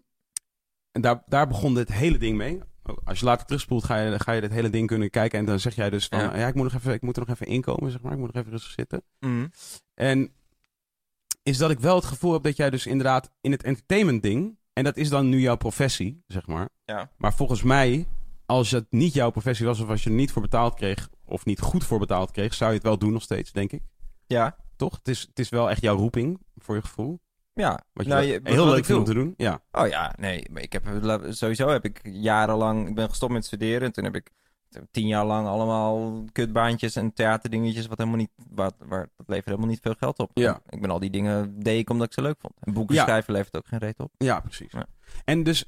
en daar, daar begon dit hele ding mee. Als je later terugspoelt, ga je, ga je dit hele ding kunnen kijken. En dan zeg jij dus van, Ja. ja, ik, moet nog even, ik moet er nog even inkomen, zeg maar. Ik moet nog even rustig zitten. Mm. En is dat ik wel het gevoel heb dat jij dus inderdaad in het entertainment ding... En dat is dan nu jouw professie, zeg maar. Ja. Maar volgens mij, als het niet jouw professie was... of als je er niet voor betaald kreeg... of niet goed voor betaald kreeg... zou je het wel doen nog steeds, denk ik. Ja. Toch? Het is, het is wel echt jouw roeping, voor je gevoel. Ja. Wat je Nou, je- heel leuk vindt om te doen. Ja. Oh ja, nee. Maar ik heb, sowieso heb ik jarenlang... Ik ben gestopt met studeren. En toen heb ik tien jaar lang allemaal kutbaantjes en theaterdingetjes... wat helemaal niet... Wat, waar, dat levert helemaal niet veel geld op. Ja. Ik ben al die dingen... deed ik omdat ik ze leuk vond. En boeken Ja. schrijven levert ook geen reet op. Ja, precies. Ja. En dus,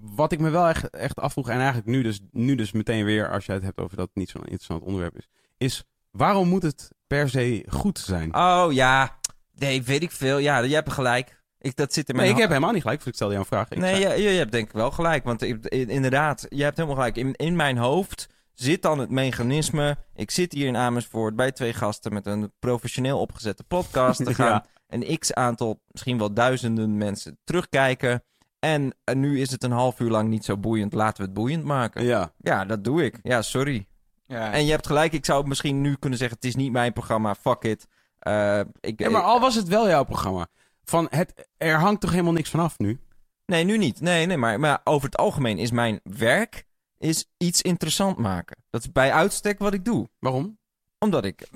wat ik me wel echt, echt afvroeg, en eigenlijk nu dus, nu dus meteen weer, als jij het hebt over dat het niet zo'n interessant onderwerp is, is waarom moet het per se goed zijn? Oh ja. Nee, weet ik veel. Ja, jij hebt gelijk. Ik, dat zit in mijn nee, ik heb helemaal niet gelijk, ik stelde jou een vraag. Ik Nee, zei- je, je hebt denk ik wel gelijk. Want inderdaad, je hebt helemaal gelijk. In, in mijn hoofd zit dan het mechanisme. Ik zit hier in Amersfoort bij twee gasten met een professioneel opgezette podcast. Er gaan een x aantal, misschien wel duizenden mensen terugkijken. En, en nu is het een half uur lang niet zo boeiend. Laten we het boeiend maken. Ja, ja. dat doe ik. Ja, sorry. Ja. En je hebt gelijk. Ik zou misschien nu kunnen zeggen: het is niet mijn programma. Fuck it. Eh, ik, ja, maar al was het wel jouw programma, van het, er hangt toch helemaal niks vanaf nu? Nee, nu niet. Nee, nee, maar, maar over het algemeen is mijn werk is iets interessant maken. Dat is bij uitstek wat ik doe. Waarom? Omdat ik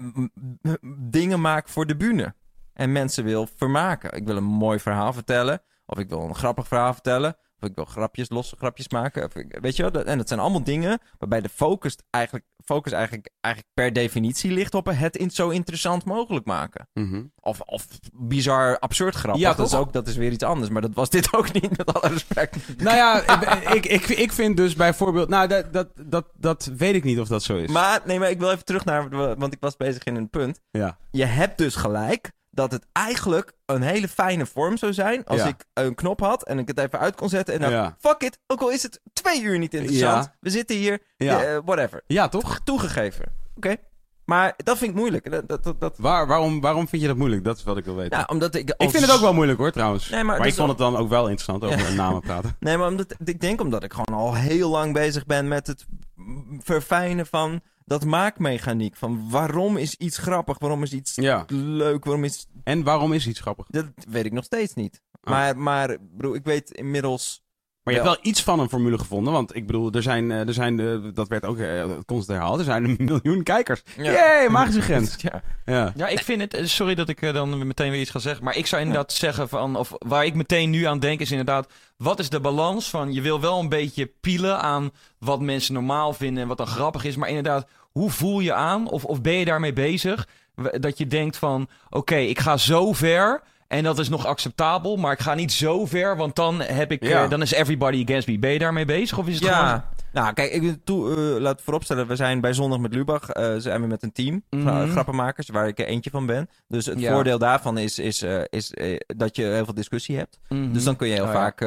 dingen maak voor de bühne. En mensen wil vermaken. Ik wil een mooi verhaal vertellen. Of ik wil een grappig verhaal vertellen. Of ik wil grapjes, losse grapjes maken. Of ik- weet je wel? Dat- En dat zijn allemaal dingen waarbij de focus eigenlijk, focus eigenlijk, eigenlijk per definitie ligt op het in zo interessant mogelijk maken. Mhm. Of, of bizar absurd grappig. Ja, dat, is ook, dat is weer iets anders. Maar dat was dit ook niet, met alle respect. Nou ja, ik, ik, ik vind dus bijvoorbeeld, nou dat, dat, dat, dat weet ik niet of dat zo is. Maar, nee, maar ik wil even terug naar, want ik was bezig in een punt. Ja. Je hebt dus gelijk dat het eigenlijk een hele fijne vorm zou zijn als Ja. ik een knop had en ik het even uit kon zetten en dan, Ja. fuck it, ook al is het twee uur niet interessant, Ja. we zitten hier, eh, whatever. ja, toch? Toegegeven. Oké. Maar dat vind ik moeilijk. Dat, dat, dat, Waar, waarom, waarom vind je dat moeilijk? Dat is wat ik wil weten. ja, omdat ik... ik vind het ook wel moeilijk hoor, trouwens. Nee, maar maar ik vond het dan ook wel interessant over namen praten. Nee, maar omdat, ik denk omdat ik gewoon al heel lang bezig ben met het verfijnen van dat maakmechaniek. Van waarom is iets grappig, waarom is iets Ja. leuk, waarom is... En waarom is iets grappig? Dat weet ik nog steeds niet. Maar, maar broer, ik weet inmiddels... Maar je Wel. hebt wel iets van een formule gevonden. Want ik bedoel, er zijn, eh, er zijn eh, dat werd ook eh, constant herhaald. Er zijn een miljoen kijkers. Ja. Yay, magische grens. Ja. Ja. Ja, ik vind het, sorry dat ik dan meteen weer iets ga zeggen, maar ik zou inderdaad zeggen van, of waar ik meteen nu aan denk is inderdaad, wat is de balans van, je wil wel een beetje pielen aan wat mensen normaal vinden en wat dan grappig is, maar inderdaad, hoe voel je aan, of, of ben je daarmee bezig, dat je denkt van, oké, ik ga zo ver en dat is nog acceptabel, maar ik ga niet zo ver, want dan heb ik, Ja. eh, dan is everybody against me. Ben je daarmee bezig, of is het gewoon... Nou kijk, ik wil toe, eh, laat vooropstellen, we zijn bij Zondag met Lubach, eh, zijn we met een team, Mhm. grappenmakers, waar ik er eentje van ben. Dus het Ja. voordeel daarvan is, is, eh, is dat je heel veel discussie hebt. Mhm. Dus dan kun je heel Oh, vaak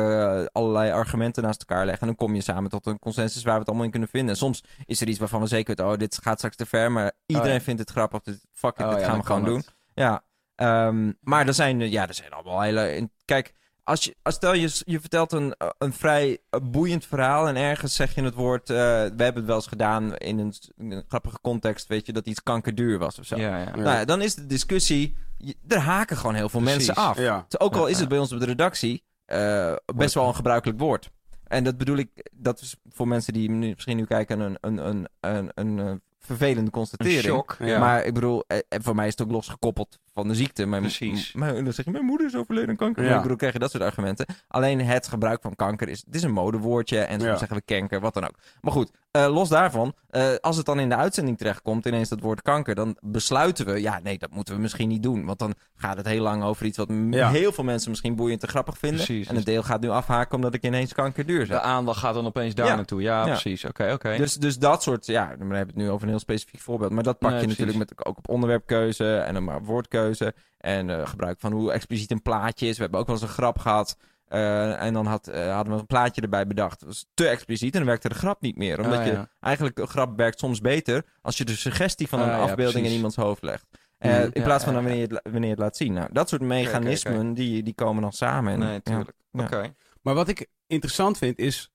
allerlei argumenten naast elkaar leggen. En dan kom je samen tot een consensus waar we het allemaal in kunnen vinden. En soms is er iets waarvan we zeker weten, oh, dit gaat straks te ver. Maar iedereen Oh, ja. vindt het grappig, dus fuck it, Oh, dit ja, gaan dan we gewoon doen. het. Ja, ehm, maar er zijn, ja, er zijn allemaal hele... Kijk, als je, als stel je, je vertelt een, een vrij boeiend verhaal en ergens zeg je het woord... eh, we hebben het wel eens gedaan in een, s- in een grappige context, weet je, dat iets kankerduur was of zo. Ja. Nou, ja, dan is de discussie... je- Er haken gewoon heel veel Precies. mensen af. Ja. Dus ook al is het bij ons op de redactie eh, best wel een gebruikelijk woord. En dat bedoel ik, dat is voor mensen die nu, misschien nu kijken een, een, een, een, een, eh, vervelende Een constatering. shock. Ja. Maar ik bedoel, voor mij is het ook losgekoppeld van de ziekte. Mijn, Precies. mijn, dan zeg je, mijn moeder is overleden aan kanker. Ja. Ik bedoel, krijg je dat soort argumenten. Alleen het gebruik van kanker is, het is een modewoordje. En soms Ja. zeggen we kanker, wat dan ook. Maar goed, eh, los daarvan, eh, als het dan in de uitzending terechtkomt, ineens dat woord kanker, dan besluiten we, ja, nee, dat moeten we misschien niet doen. Want dan gaat het heel lang over iets wat Ja. heel veel mensen misschien boeiend en grappig vinden. Precies. En een deel gaat nu afhaken omdat ik ineens kankerduur De zeg. aandacht gaat dan opeens daar Ja. naartoe. Ja, Ja. precies. Oké, oké. Dus, dus dat soort, ja, dan hebben we het nu over een heel specifiek voorbeeld. Maar dat pak Nee, je precies. natuurlijk met, ook op onderwerpkeuze en dan maar woordkeuze. En eh, gebruik van hoe expliciet een plaatje is. We hebben ook wel eens een grap gehad. eh, en dan had, eh, hadden we een plaatje erbij bedacht. Dat was te expliciet en dan werkte de grap niet meer. Omdat Ah, je eigenlijk een grap werkt soms beter als je de suggestie van een Ah, ja, afbeelding in iemands hoofd legt. Mhm. in Ja, plaats van dan wanneer je, het, wanneer je het laat zien. Nou, dat soort mechanismen. Die, die komen dan samen. En, Nee, natuurlijk. Oké. Maar wat ik interessant vind is.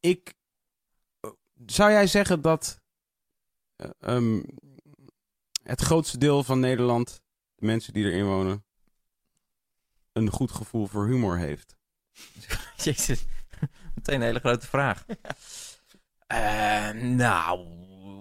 Ik. Zou jij zeggen dat. eh, ehm, het grootste deel van Nederland. De mensen die erin wonen. een goed gevoel voor humor heeft? Jezus, meteen een hele grote vraag. Eh, nou,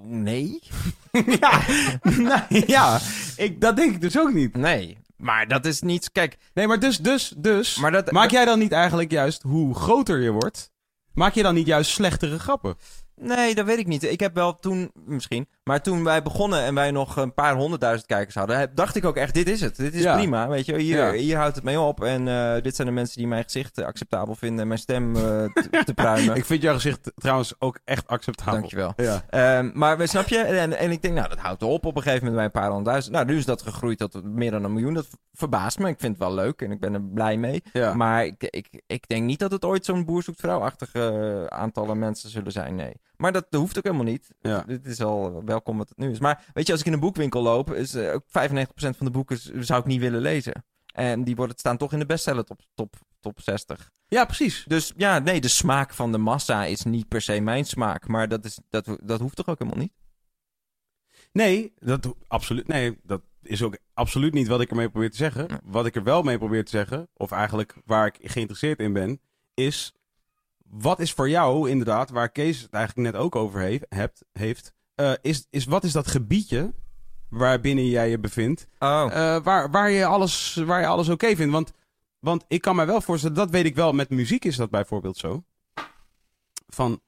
nee. ja, nou, ja ik, dat denk ik dus ook niet. Nee, maar dat is niet... Kijk, Nee, maar dus, dus, dus. maar dat... maak jij dan niet eigenlijk juist hoe groter je wordt? Maak je dan niet juist slechtere grappen? Nee, dat weet ik niet. Ik heb wel toen, misschien, maar toen wij begonnen en wij nog een paar honderdduizend kijkers hadden, dacht ik ook echt, dit is het. Dit is Ja. prima, weet je. Hier, Ja. hier houdt het mee op. En eh, dit zijn de mensen die mijn gezicht eh, acceptabel vinden en mijn stem eh, te, te pruimen. Ik vind jouw gezicht trouwens ook echt acceptabel. Dankjewel. Ja. Ehm, maar snap je? En, en ik denk, nou, dat houdt op op een gegeven moment bij een paar honderdduizend. Nou, nu is dat gegroeid tot meer dan een miljoen. Dat verbaast me. Ik vind het wel leuk en ik ben er blij mee. Maar ik, ik, ik denk niet dat het ooit zo'n boer zoekt vrouw-achtige aantallen mensen zullen zijn, nee. Maar dat hoeft ook helemaal niet. Ja. Dit is al welkom wat het nu is. Maar weet je, als ik in een boekwinkel loop, is eh, ook 95% van de boeken zou ik niet willen lezen. En die worden, staan toch in de bestseller top, top, top 60. ja, precies. Dus ja, nee, de smaak van de massa is niet per se mijn smaak. Maar dat, is, dat, dat hoeft toch ook helemaal niet? Nee, dat, absoluut, nee, dat is ook absoluut niet wat ik ermee probeer te zeggen. Nee. Wat ik er wel mee probeer te zeggen, of eigenlijk waar ik geïnteresseerd in ben, is wat is voor jou inderdaad, waar Kees het eigenlijk net ook over heeft, hebt, heeft eh, is, is wat is dat gebiedje waarbinnen jij je bevindt, Oh, eh, waar, waar je alles, waar je alles oké vindt. Want, want ik kan mij wel voorstellen, dat weet ik wel, met muziek is dat bijvoorbeeld zo. Van,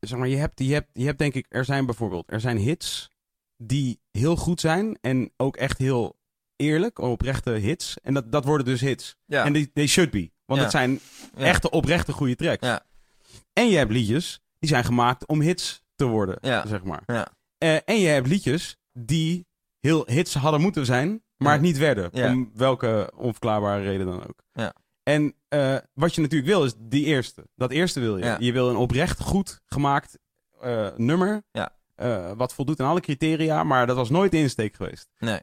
zeg maar, je hebt, je hebt, je hebt denk ik, er zijn bijvoorbeeld, er zijn hits die heel goed zijn en ook echt heel eerlijk, oprechte hits. En dat, dat worden dus hits. En die they should be. Want het zijn echte oprechte goede tracks. Ja. En je hebt liedjes die zijn gemaakt om hits te worden, zeg maar. Ja. Eh, en je hebt liedjes die heel hits hadden moeten zijn, maar het niet werden. Om welke onverklaarbare reden dan ook. Ja. En eh, wat je natuurlijk wil, is die eerste. Dat eerste wil je. Ja. Je wil een oprecht goed gemaakt eh, nummer. Ja. wat voldoet aan alle criteria, maar dat was nooit de insteek geweest. Nee.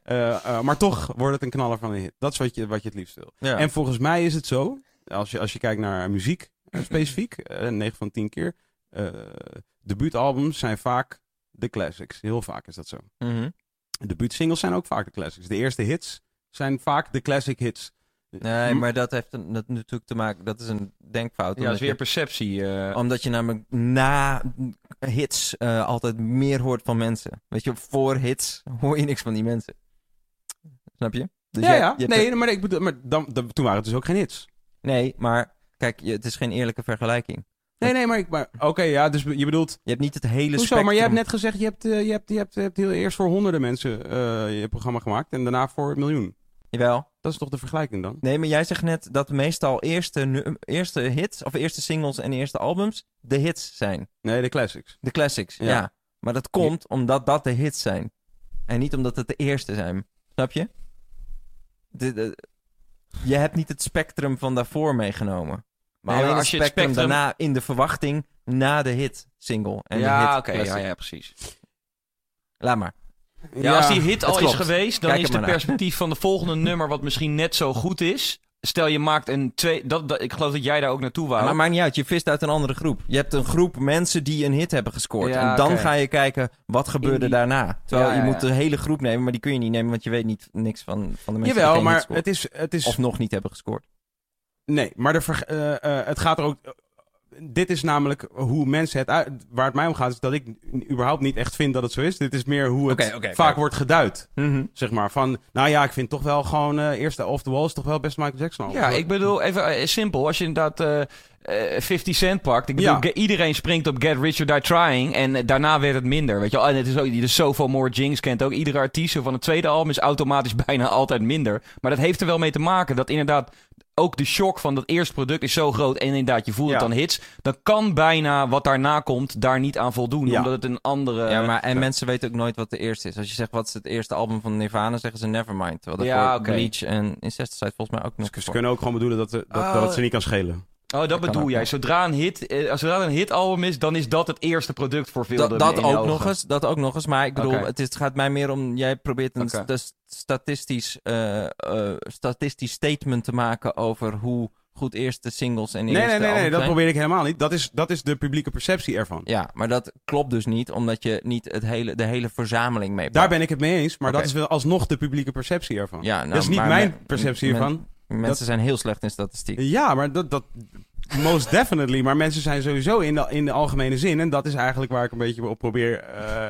Maar toch wordt het een knaller van een hit. Dat is wat je, wat je het liefst wil. Ja. En volgens mij is het zo, als je, als je kijkt naar muziek eh, specifiek, eh 9 van 10 keer, eh debuutalbums zijn vaak de classics. Heel vaak is dat zo. Mhm. Debuutsingles zijn ook vaak de classics. De eerste hits zijn vaak de classic hits. Nee, maar dat heeft een, dat natuurlijk te maken... Dat is een denkfout. Ja, dat omdat is weer je- perceptie. eh. Omdat je namelijk na hits eh, altijd meer hoort van mensen. Weet je, voor hits hoor je niks van die mensen. Snap je? Dus ja, ja. je hebt nee, maar, ik bedoel, maar dan, dan- toen waren het dus ook geen hits. Nee, maar kijk, je, het is geen eerlijke vergelijking. Nee, nee, maar, ik- maar oké, ja, dus je bedoelt... Je hebt niet het hele Hoezo? spectrum. Maar je hebt net gezegd, je hebt, eh, je hebt, je hebt, je hebt heel eerst voor honderden mensen eh, je programma gemaakt en daarna voor een miljoen. Jawel. Dat is toch de vergelijking dan? Nee, maar jij zegt net dat meestal eerste, nu- eerste hits, of eerste singles en eerste albums de hits zijn. Nee, de classics. De classics, ja. Ja. Maar dat komt omdat dat de hits zijn. En niet omdat het de eerste zijn. Snap je? De, de- je hebt niet het spectrum van daarvoor meegenomen. Maar Nee, alleen maar het als je het spectrum, spectrum- daarna in de verwachting na de hit single. En de ja, hit oké, ja, ja, precies. Laat maar. Ja, als die hit al is geweest, dan Kijk is de perspectief van de volgende nummer, wat misschien net zo goed is. Stel je maakt een twee. Dat, dat, ik geloof dat jij daar ook naartoe wou. Maar maakt niet uit, je vist uit een andere groep. Je hebt een groep mensen die een hit hebben gescoord. Ja, en dan ga je kijken, wat gebeurde die- daarna? Terwijl Ja, je ja, moet de hele groep nemen, maar die kun je niet nemen, want je weet niet niks van, van de mensen die Jawel, geen hit maar het is, het is... Of nog niet hebben gescoord. Nee, maar de eh, eh, het gaat er ook... dit is namelijk hoe mensen het uit... Waar het mij om gaat is dat ik überhaupt niet echt vind dat het zo is. Dit is meer hoe het vaak wordt geduid. Zeg maar van, nou ja, ik vind toch wel gewoon... eh eerste Off the Wall is toch wel best Michael Jackson. Ja, ik bedoel, even eh, simpel. Als je inderdaad eh, eh, 50 cent pakt. Ik bedoel, Ja. iedereen springt op Get Rich or Die Trying. En daarna werd het minder. Weet je wel. En het is ook, de Zoveel More Jinx kent ook. Iedere artiest van het tweede album is automatisch bijna altijd minder. Maar dat heeft er wel mee te maken dat inderdaad ook de shock van dat eerste product is zo groot. En inderdaad, je voelt het dan hits. Dan kan bijna wat daarna komt daar niet aan voldoen. Ja. Omdat het een andere... ja, maar en ja. mensen weten ook nooit wat de eerste is. Als je zegt, wat is het eerste album van Nirvana, zeggen ze Nevermind. Terwijl Ja, oké. Bleach en Incesticide volgens mij ook nog Ze voor. kunnen ook gewoon bedoelen dat, dat, dat, Oh. dat het ze niet kan schelen. Oh, dat bedoel jij. nog. Zodra een hit, eh, zodra een hitalbum is, dan is dat het eerste product voor veel Dat, de- dat ook ogen. nog eens, dat ook nog eens. Maar ik bedoel, het, is, het gaat mij meer om... Jij probeert een statistisch, eh, eh, statistisch statement te maken over hoe goed eerste singles en Nee, eerste nee, nee, nee, albums dat probeer ik helemaal niet. Dat is, dat is de publieke perceptie ervan. Ja, maar dat klopt dus niet, omdat je niet het hele, de hele verzameling mee Daar ben ik het mee eens, maar dat is wel alsnog de publieke perceptie ervan. Ja, nou, dat is niet mijn perceptie ervan. Mensen zijn heel slecht in statistiek. Ja, maar dat, dat most definitely. Maar mensen zijn sowieso in de, in de algemene zin, en dat is eigenlijk waar ik een beetje op probeer eh,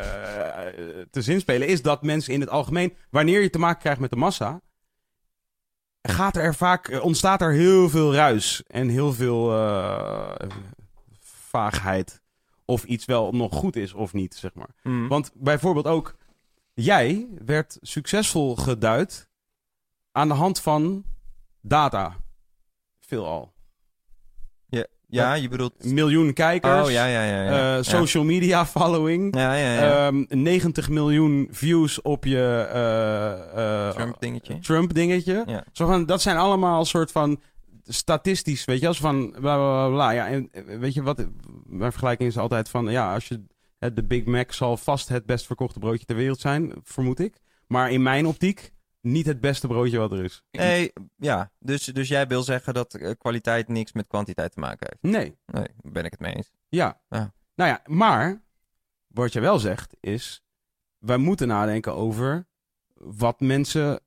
te zinspelen, is dat mensen in het algemeen, wanneer je te maken krijgt met de massa, gaat er vaak, eh, ontstaat er heel veel ruis en heel veel eh, vaagheid. Of iets wel nog goed is of niet, zeg maar. Mm. Want bijvoorbeeld ook, jij werd succesvol geduid aan de hand van data. Veelal. ja, je bedoelt... Miljoen kijkers. Oh, ja, ja, ja. ja. eh, social media following. Ja, ja, ja. ehm, 90 miljoen views op je eh, eh. Trump dingetje. Ja. Zo van, dat zijn allemaal soort van statistisch, weet je, als van bla bla bla. bla. Ja, en weet je wat? Mijn vergelijking is altijd van, ja, als je de Big Mac zal vast het best verkochte broodje ter wereld zijn, vermoed ik. Maar in mijn optiek niet het beste broodje wat er is. Nee, ja. Dus, dus jij wil zeggen dat eh, kwaliteit niks met kwantiteit te maken heeft? Nee. Nee, daar ben ik het mee eens. Ja. Ja. Nou ja, maar wat je wel zegt is, wij moeten nadenken over wat mensen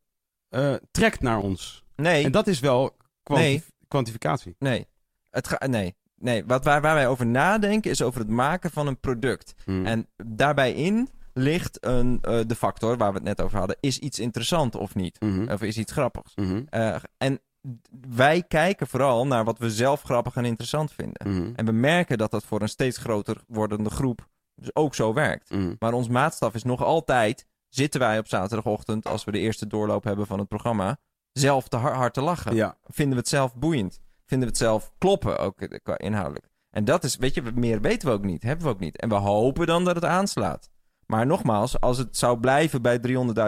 eh, trekt naar ons. Nee, En dat is wel kwanti- Nee. kwantificatie. nee. Het ga, nee. Nee, wat, waar, waar wij over nadenken is over het maken van een product. Hmm. En daarbij in ligt een, eh, de factor waar we het net over hadden. Is iets interessant of niet? Mhm. Of is iets grappigs? Mhm. Eh, en wij kijken vooral naar wat we zelf grappig en interessant vinden. Mhm. En we merken dat dat voor een steeds groter wordende groep dus ook zo werkt. Maar ons maatstaf is nog altijd... zitten wij op zaterdagochtend, als we de eerste doorloop hebben van het programma... zelf te har- hard te lachen. Ja. Vinden we het zelf boeiend? Vinden we het zelf kloppen, ook eh, inhoudelijk? En dat is, weet je, meer weten we ook niet, hebben we ook niet. En we hopen dan dat het aanslaat. Maar nogmaals, als het zou blijven bij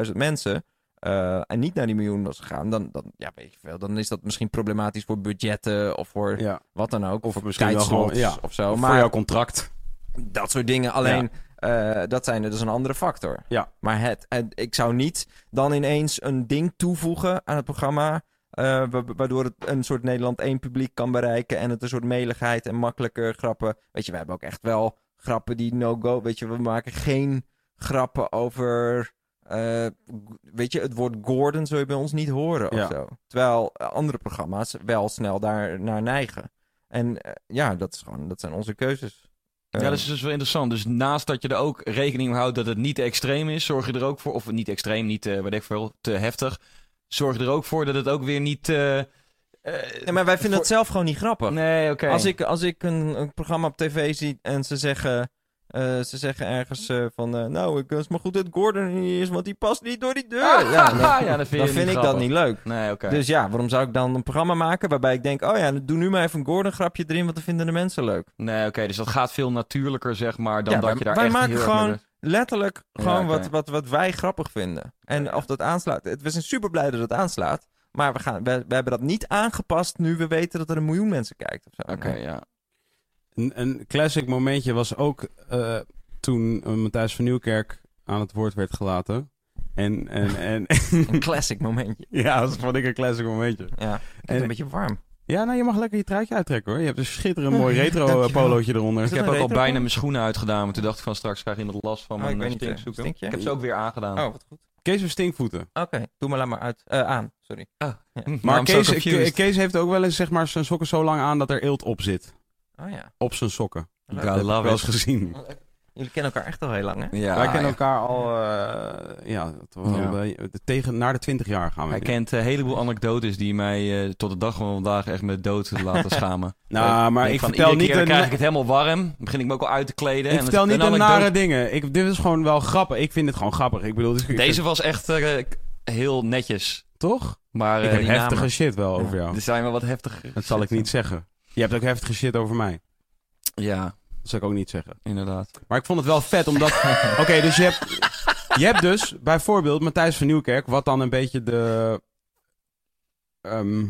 300.000 mensen... eh, en niet naar die miljoen was gegaan, dan, dan, ja, weet je veel, dan is dat misschien problematisch voor budgetten of voor ja. wat dan ook. Of Of misschien wel tijdslots ja. of zo. Of maar voor jouw contract. dat soort dingen. Alleen, eh, dat zijn dus een andere factor. Ja. Maar het, het- ik zou niet dan ineens een ding toevoegen aan het programma... eh, wa- waardoor het een soort Nederland 1 publiek kan bereiken... en het een soort meligheid en makkelijker grappen... Weet je, we hebben ook echt wel grappen die no-go... Weet je, we maken geen grappen over eh, weet je, het woord Gordon zul je bij ons niet horen Ja. of zo. Terwijl eh, andere programma's wel snel daar naar neigen. En eh, ja, dat, is gewoon, dat zijn onze keuzes. Ja, Eh, dat is dus wel interessant. Dus naast dat je er ook rekening mee houdt dat het niet te extreem is, zorg je er ook voor, of niet extreem, niet, eh weet ik veel, te heftig, zorg je er ook voor dat het ook weer niet... eh, nee, maar wij vinden voor- het zelf gewoon niet grappig. Nee, oké. Als ik, als ik een, een programma op tv zie en ze zeggen, eh, ze zeggen ergens eh, van... nou, ik is maar goed dat Gordon niet is, want die past niet door die deur. Ah, ja, dan, ja, dan vind, dan ik dat niet leuk. Nee, oké. Dus ja, waarom zou ik dan een programma maken waarbij ik denk... oh ja, doe nu maar even een Gordon-grapje erin, want dan vinden de mensen leuk. Nee, oké, dus dat gaat veel natuurlijker, zeg maar, dan Ja, dat wij- je daar wij echt maken gewoon- Letterlijk Ja, gewoon wat, wat, wat wij grappig vinden. En of dat aanslaat... het- We zijn super blij dat het aanslaat. Maar we, gaan, we, we hebben dat niet aangepast nu we weten dat er een miljoen mensen kijkt. Oké, ja. Een, een classic momentje was ook eh, toen eh, Matthijs van Nieuwkerk aan het woord werd gelaten. En, en, en Een classic momentje. ja, dat vond ik een classic momentje. Ja, En- een beetje warm. Ja, nou, je mag lekker je truitje uittrekken hoor. Je hebt een schitterend mooi retro eh, polootje eronder. Ik heb ook al bijna mijn schoenen uitgedaan, maar toen dacht ik van straks krijg je iemand last van Oh, mijn stinkzoeken. Ik heb ze ook weer aangedaan. Oh, wat goed. Kees heeft stinkvoeten. Oké, doe maar laat maar uit. Eh, aan, sorry. Hm, Maar Kees, heeft ook wel eens zeg maar, zijn sokken zo lang aan dat er eelt op zit. Oh ja. Op zijn sokken. Leuk. Dat heb ik wel eens gezien. Jullie kennen elkaar echt al heel lang, hè? Ja, Wij kennen ja. elkaar al eh, ja, tegen, naar de 20 jaar gaan we. Hij nu. kent een heleboel anekdotes die mij eh, tot de dag van vandaag echt met dood laten schamen. Nou, maar ik van, vertel niet dan krijg ik het helemaal warm. Dan begin ik me ook al uit te kleden. Ik en vertel niet de anekdote- nare dingen. Ik, dit is gewoon wel grappig. Ik vind het gewoon grappig. Ik bedoel, dus ik- Deze was echt eh, heel netjes. toch? Maar ik eh, heb heftige namen- shit wel over jou. Er zijn wel wat heftige. Dat zal ik niet zeggen. Je hebt ook heftige shit over mij. Ja, Dat zal ik ook niet zeggen. inderdaad. Maar ik vond het wel vet, omdat... Oké, dus je hebt... Je hebt dus bijvoorbeeld Matthijs van Nieuwkerk, wat dan een beetje de... ehm,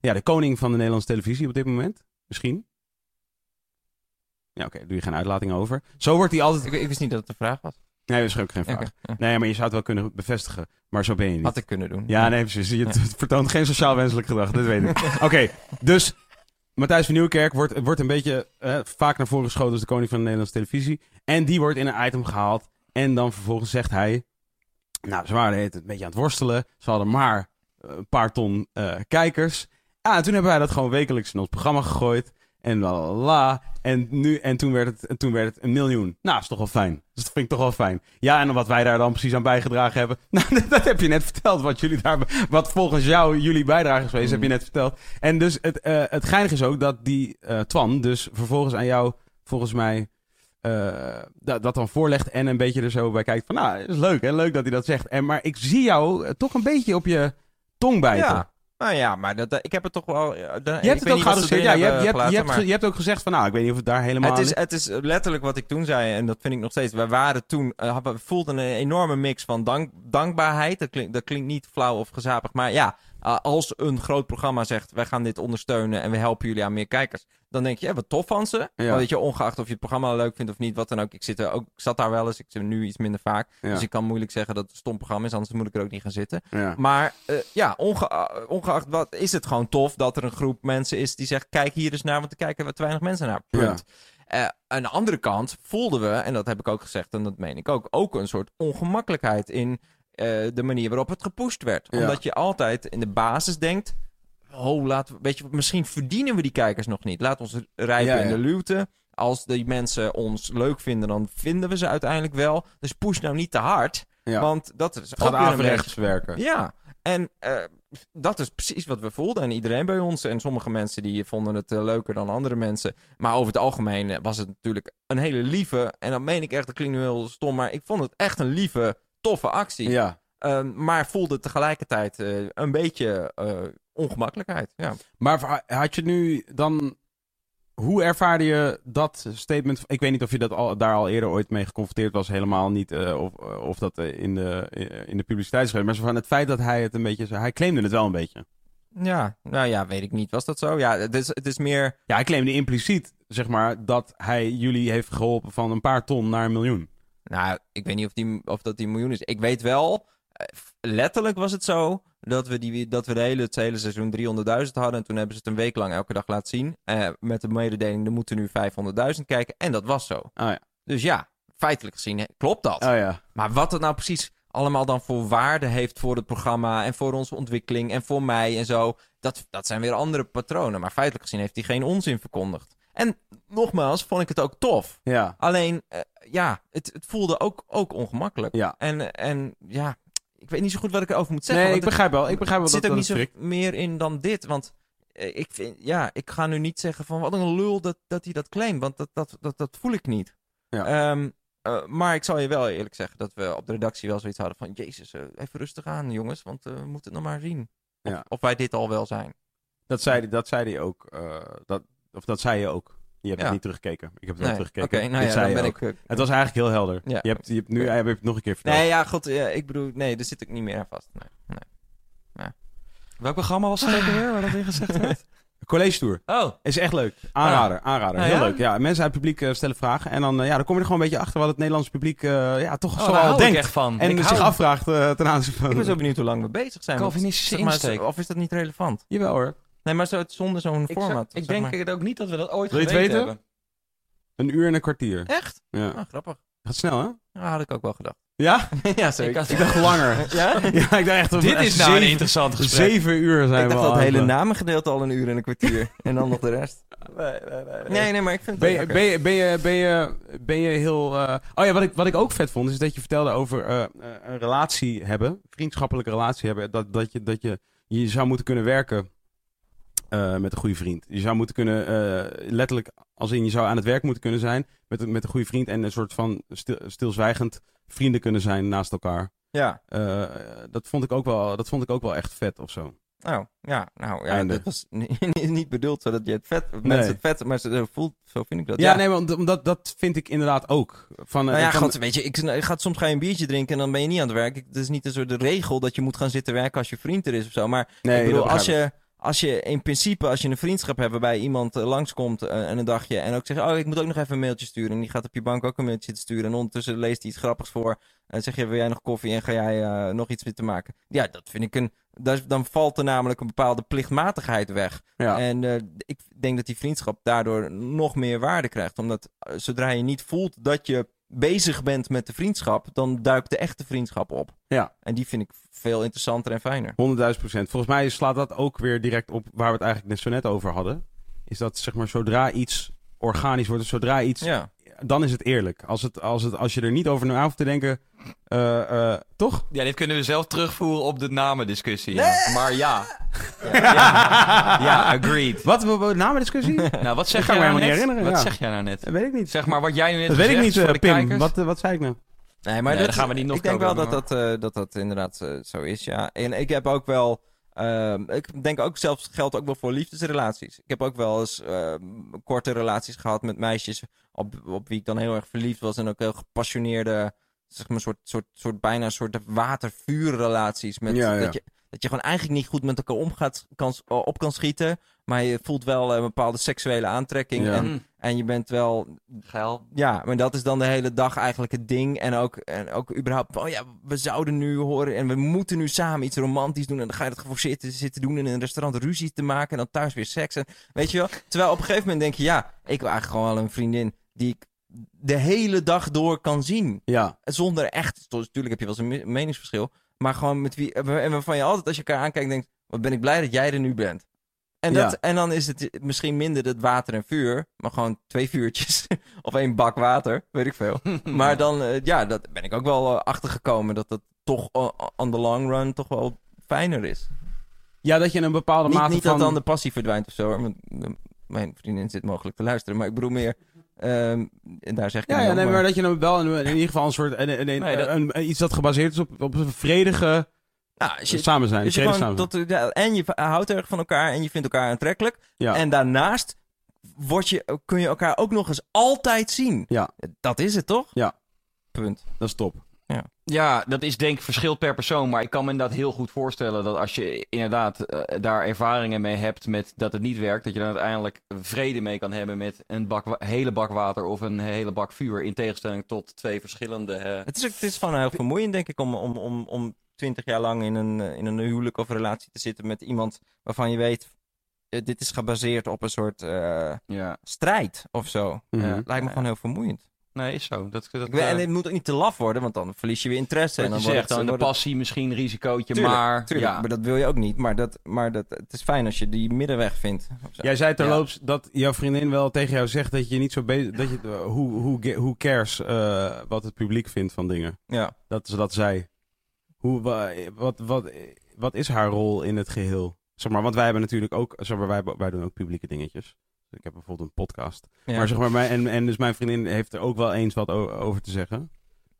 ja, de koning van de Nederlandse televisie op dit moment. Misschien. Ja, oké, doe je geen uitlating over. Zo wordt hij altijd... Ik, ik wist niet dat het een vraag was. Nee, dat is ook geen vraag. Ja. Nee, maar je zou het wel kunnen bevestigen. Maar zo ben je niet. Had ik kunnen doen. Ja, nee, precies. Je het vertoont geen sociaal wenselijk gedrag, dat weet ik. Oké, dus Matthijs van Nieuwkerk wordt, wordt een beetje eh, vaak naar voren geschoten als de koning van de Nederlandse televisie. En die wordt in een item gehaald. En dan vervolgens zegt hij... Nou, ze waren het een beetje aan het worstelen. Ze hadden maar eh, een paar ton eh, kijkers. Ja, en toen hebben wij dat gewoon wekelijks in ons programma gegooid. En la. En, nu, en, toen werd het, en toen werd het een miljoen. Nou, dat is toch wel fijn. Dus dat vind ik toch wel fijn. Ja, en wat wij daar dan precies aan bijgedragen hebben. Nou, dat heb je net verteld. Wat, jullie daar, wat volgens jou jullie bijdrage is geweest, heb je net verteld. En dus het, eh het geinige is ook dat die eh, Twan dus vervolgens aan jou, volgens mij, eh, dat, dat dan voorlegt. En een beetje er zo bij kijkt van, nou, is leuk hè, leuk dat hij dat zegt. En, maar ik zie jou toch een beetje op je tong bijten. Ja. Nou ja, maar dat, eh, ik heb het toch wel... eh, Je hebt het ook geadresseerd. Ja, je hebt, je, hebt, je, hebt, je hebt ook gezegd van, nou, ik weet niet of het daar helemaal Het is, het is letterlijk wat ik toen zei, en dat vind ik nog steeds. We waren toen, eh, we voelden een enorme mix van dank, dankbaarheid. Dat klinkt, dat klinkt niet flauw of gezapig, maar ja, eh, als een groot programma zegt, wij gaan dit ondersteunen en we helpen jullie aan meer kijkers. Dan denk je, ja, wat tof van ze. Ja. Weet je, ongeacht of je het programma leuk vindt of niet, wat dan ook. Ik, zit er ook, ik zat daar wel eens, ik zit er nu iets minder vaak. Ja. Dus ik kan moeilijk zeggen dat het een stom programma is, anders moet ik er ook niet gaan zitten. Ja. Maar eh, ja, onge eh, ongeacht wat, is het gewoon tof dat er een groep mensen is die zegt: kijk hier eens naar, want er kijken we te weinig mensen naar. Punt. Eh, aan de andere kant voelden we, en dat heb ik ook gezegd en dat meen ik ook, ook een soort ongemakkelijkheid in de manier waarop het gepusht werd. Ja. Omdat je altijd in de basis denkt. Oh, laten we, weet je, misschien verdienen we die kijkers nog niet. Laat ons rijpen Ja, in de luwte. Als die mensen ons leuk vinden, dan vinden we ze uiteindelijk wel. Dus push nou niet te hard. Want dat is het gaat ook weer een averechts werken. ja, en eh, dat is precies wat we voelden. En iedereen bij ons. En sommige mensen die vonden het eh, leuker dan andere mensen. Maar over het algemeen eh, was het natuurlijk een hele lieve. En dan meen ik echt, dat klinkt nu heel stom. Maar ik vond het echt een lieve, toffe actie. Ja. Ehm, maar voelde tegelijkertijd eh, een beetje eh, ongemakkelijkheid. Ja. Maar had je nu dan... Hoe ervaarde je dat statement? Ik weet niet of je dat al, daar al eerder ooit mee geconfronteerd was. Helemaal niet. eh, of, of dat in de, in de publiciteit is geweest. Maar zo van het feit dat hij het een beetje... Hij claimde het wel een beetje. ja, nou ja, weet ik niet. Was dat zo? Ja, het is, het is meer... Ja, hij claimde impliciet, zeg maar, dat hij jullie heeft geholpen van een paar ton naar een miljoen. Nou, ik weet niet of, die, of dat die miljoen is. Ik weet wel, eh, letterlijk was het zo dat we, die, dat we de hele, het hele seizoen 300.000 hadden. En toen hebben ze het een week lang elke dag laten zien. eh, met de mededeling, er moeten nu 500.000 kijken. En dat was zo. Oh ja. Dus ja, feitelijk gezien klopt dat. Oh ja. Maar wat het nou precies allemaal dan voor waarde heeft voor het programma en voor onze ontwikkeling en voor mij en zo. Dat, dat zijn weer andere patronen. Maar feitelijk gezien heeft hij geen onzin verkondigd. En nogmaals, vond ik het ook tof. Ja. Alleen, eh, ja, het, het voelde ook, ook ongemakkelijk. Ja. En, en ja, ik weet niet zo goed wat ik erover moet zeggen. Nee, ik begrijp wel. Ik begrijp wel er zit dat ook dat niet zo meer in dan dit. Want eh, ik, vind, ja, ik ga nu niet zeggen van wat een lul dat, dat hij dat claimt. Want dat, dat, dat, dat voel ik niet. Ja. Ehm, eh, maar ik zal je wel eerlijk zeggen dat we op de redactie wel zoiets hadden van... Jezus, eh, even rustig aan jongens, want we moeten het nog maar zien. Of, Ja. of wij dit al wel zijn. Dat zei, dat zei hij ook. dat, of dat zei je ook. Je hebt Ja. het niet teruggekeken. Ik heb het wel Nee, Oké, teruggekeken. nou Dit ja, zei dan ben ook. ik... eh, Het was eigenlijk heel helder. Ja. Je, hebt, je hebt nu heb je het nog een keer verteld. Nee, ja, god, ik bedoel, nee, daar zit ik niet meer aan vast. Nee, nee. Welk programma was het ook alweer waar dat in gezegd werd? College Tour. Oh, Is echt leuk. Aanrader, aanrader. Ah, Heel ja? leuk. Ja, mensen uit het publiek eh, stellen vragen. En dan, eh, ja, dan kom je er gewoon een beetje achter wat het Nederlandse publiek ja, toch oh zo al denkt. ik echt van. En ik zich hou afvraagt eh, ten aanzien van... Ik ben zo benieuwd hoe lang we bezig zijn. Calvinistische zeg maar, insteek. Of is dat niet relevant? Jawel hoor. Nee, maar zo, zonder zo'n Ik, format. ik zeg denk maar. het ook niet dat we dat ooit Wil je het geweten weten? hebben. Een uur en een kwartier. Echt? Ja. Ah, grappig. Gaat snel, hè? Ja, had ik ook wel gedacht. Ja? ja, Ik zeker. had- Ik dacht langer. Ja? ja, ik dacht echt... Dit is nou een interessant gesprek. Zeven uur zijn Ik we dacht al dat het hele namengedeelte al een uur en een kwartier. en dan nog de rest. Nee, nee, maar ik vind het Ben je, lekker. ben, je, ben, je, ben, je, ben je heel... eh, Oh ja, wat ik, wat ik ook vet vond, is dat je vertelde over eh, eh, een relatie hebben. Vriendschappelijke relatie hebben. Dat, dat, je, dat je, je zou moeten kunnen werken eh, met een goede vriend. Je zou moeten kunnen, eh, letterlijk, als in je zou aan het werk moeten kunnen zijn met, een- met een goede vriend. En een soort van stil, stilzwijgend vrienden kunnen zijn naast elkaar. Ja. Eh, dat, vond ik ook wel, dat vond ik ook wel echt vet of zo. Oh, ja. Nou, ja, Einde. dat was niet, niet bedoeld zodat je het vet... Nee. Mensen het vet, maar ze voelt... Zo vind ik dat. Ja, nee, want omdat dat vind ik inderdaad ook. Van, Nou ja, van- god, weet je, ik, ik ga, soms ga je een biertje drinken en dan ben je niet aan het werk. Ik- Het is niet een soort de regel dat je moet gaan zitten werken als je vriend er is of zo. Maar nee, ik bedoel, dat als je, als je in principe, als je een vriendschap hebt waarbij iemand eh, langskomt eh, en een dagje en ook zegt, oh, ik moet ook nog even een mailtje sturen. En die gaat op je bank ook een mailtje sturen. En ondertussen leest hij iets grappigs voor. En zeg je, wil jij nog koffie en ga jij eh, nog iets mee te maken? Ja, dat vind ik een... Dan valt er namelijk een bepaalde plichtmatigheid weg. Ja. En ik denk dat die vriendschap daardoor nog meer waarde krijgt. Omdat zodra je niet voelt dat je bezig bent met de vriendschap, dan duikt de echte vriendschap op. Ja. En die vind ik veel interessanter en fijner. 100.000 procent. Volgens mij slaat dat ook weer direct op waar we het eigenlijk net zo net over hadden. Is dat zeg maar zodra iets organisch wordt, dus zodra iets, Ja. Dan is het eerlijk. Als, het, als, het, als je er niet over na hoeft te denken, eh, eh, toch? Ja, dit kunnen we zelf terugvoeren op de namendiscussie. ja. Maar ja. ja. Ja, agreed. Wat, wat, wat namendiscussie? Nou, wat zeg kan jij me nou net? herinneren, Wat ja. zeg jij nou net? dat weet ik niet. Zeg maar wat jij nu net dat weet ik niet, de Pim. Wat, wat zei ik nou? Nee, maar Nee, dat, gaan we niet nog ik denk wel dat dat, eh, dat dat inderdaad zo is, ja. En ik heb ook wel... ehm, ik denk ook zelfs geldt ook wel voor liefdesrelaties. Ik heb ook wel eens ehm, korte relaties gehad met meisjes op, op wie ik dan heel erg verliefd was. En ook heel gepassioneerde, zeg maar, soort, soort, soort bijna een soort water-vuurrelaties. Met, Ja, ja. Dat, je, dat je gewoon eigenlijk niet goed met elkaar omgaat, kan, op kan schieten. Maar je voelt wel een bepaalde seksuele aantrekking. Ja. En, Mm, en je bent wel geil. ja, maar dat is dan de hele dag eigenlijk het ding. En ook, en ook überhaupt, oh ja, we zouden nu horen en we moeten nu samen iets romantisch doen. En dan ga je dat geforceerd zitten doen in een restaurant ruzie te maken. En dan thuis weer seks. En, weet je wel? Terwijl op een gegeven moment denk je, ja, ik wil eigenlijk gewoon wel een vriendin die ik de hele dag door kan zien. Ja, Zonder echt, natuurlijk heb je wel eens een me- meningsverschil. Maar gewoon met wie, en waarvan je altijd als je elkaar aankijkt denkt, wat ben ik blij dat jij er nu bent. En, dat, Ja. en dan is het misschien minder het water en vuur, maar gewoon twee vuurtjes. of één bak water, weet ik veel. maar dan, eh, ja, dat ben ik ook wel eh, achtergekomen dat dat toch eh, on the long run toch wel fijner is. ja dat je een bepaalde Niet, mate niet van... dat dan de passie verdwijnt of zo, hoor, mijn vriendin zit mogelijk te luisteren. Maar ik bedoel meer, ehm, en daar zeg ik Ja, ja nee, maar- maar dat je dan wel in, in ieder geval een soort... Een, een, een- Nee, dat- een- iets dat gebaseerd is op, op een vredige Nou, als je, samen zijn. Je gewoon tot, ja, en je houdt erg van elkaar en je vindt elkaar aantrekkelijk. Ja. En daarnaast word je, kun je elkaar ook nog eens altijd zien. Ja. Dat is het toch? Ja. Punt. Dat is top. Ja, dat is denk ik verschilt per persoon. Maar ik kan me inderdaad heel goed voorstellen dat als je inderdaad eh, daar ervaringen mee hebt met dat het niet werkt, dat je dan uiteindelijk vrede mee kan hebben met een bak, hele bak water of een hele bak vuur. In tegenstelling tot twee verschillende. eh, Het is, het is gewoon heel vermoeiend, denk ik, om, om, om, om 20 jaar lang in een, eh, in een huwelijk of relatie te zitten met iemand waarvan je weet, dit is gebaseerd op een soort eh, ja. strijd of zo. Mhm. Lijkt me gewoon heel vermoeiend. Nee, is zo. Dat, dat, weet- en eh, het moet ook niet te laf worden, want dan verlies je weer interesse. en dan je wordt zegt, het- dan de wordt het- passie misschien, risicootje, Tuurlijk, maar... Tuurlijk, ja. maar dat wil je ook niet. Maar, dat, maar dat, het is fijn als je die middenweg vindt. Jij zei Ja. terloops dat jouw vriendin wel tegen jou zegt dat je niet zo bezig... Dat je, eh, hoe, hoe, ge- hoe cares eh, wat het publiek vindt van dingen? Ja. Dat ze dat zei. Hoe, wa- wat, wat, wat is haar rol in het geheel? Zeg maar, want wij hebben natuurlijk ook... Zeg maar, wij, wij doen ook publieke dingetjes. Ik heb bijvoorbeeld een podcast. Ja. Maar zeg maar, mijn, en, en dus mijn vriendin heeft er ook wel eens wat over te zeggen.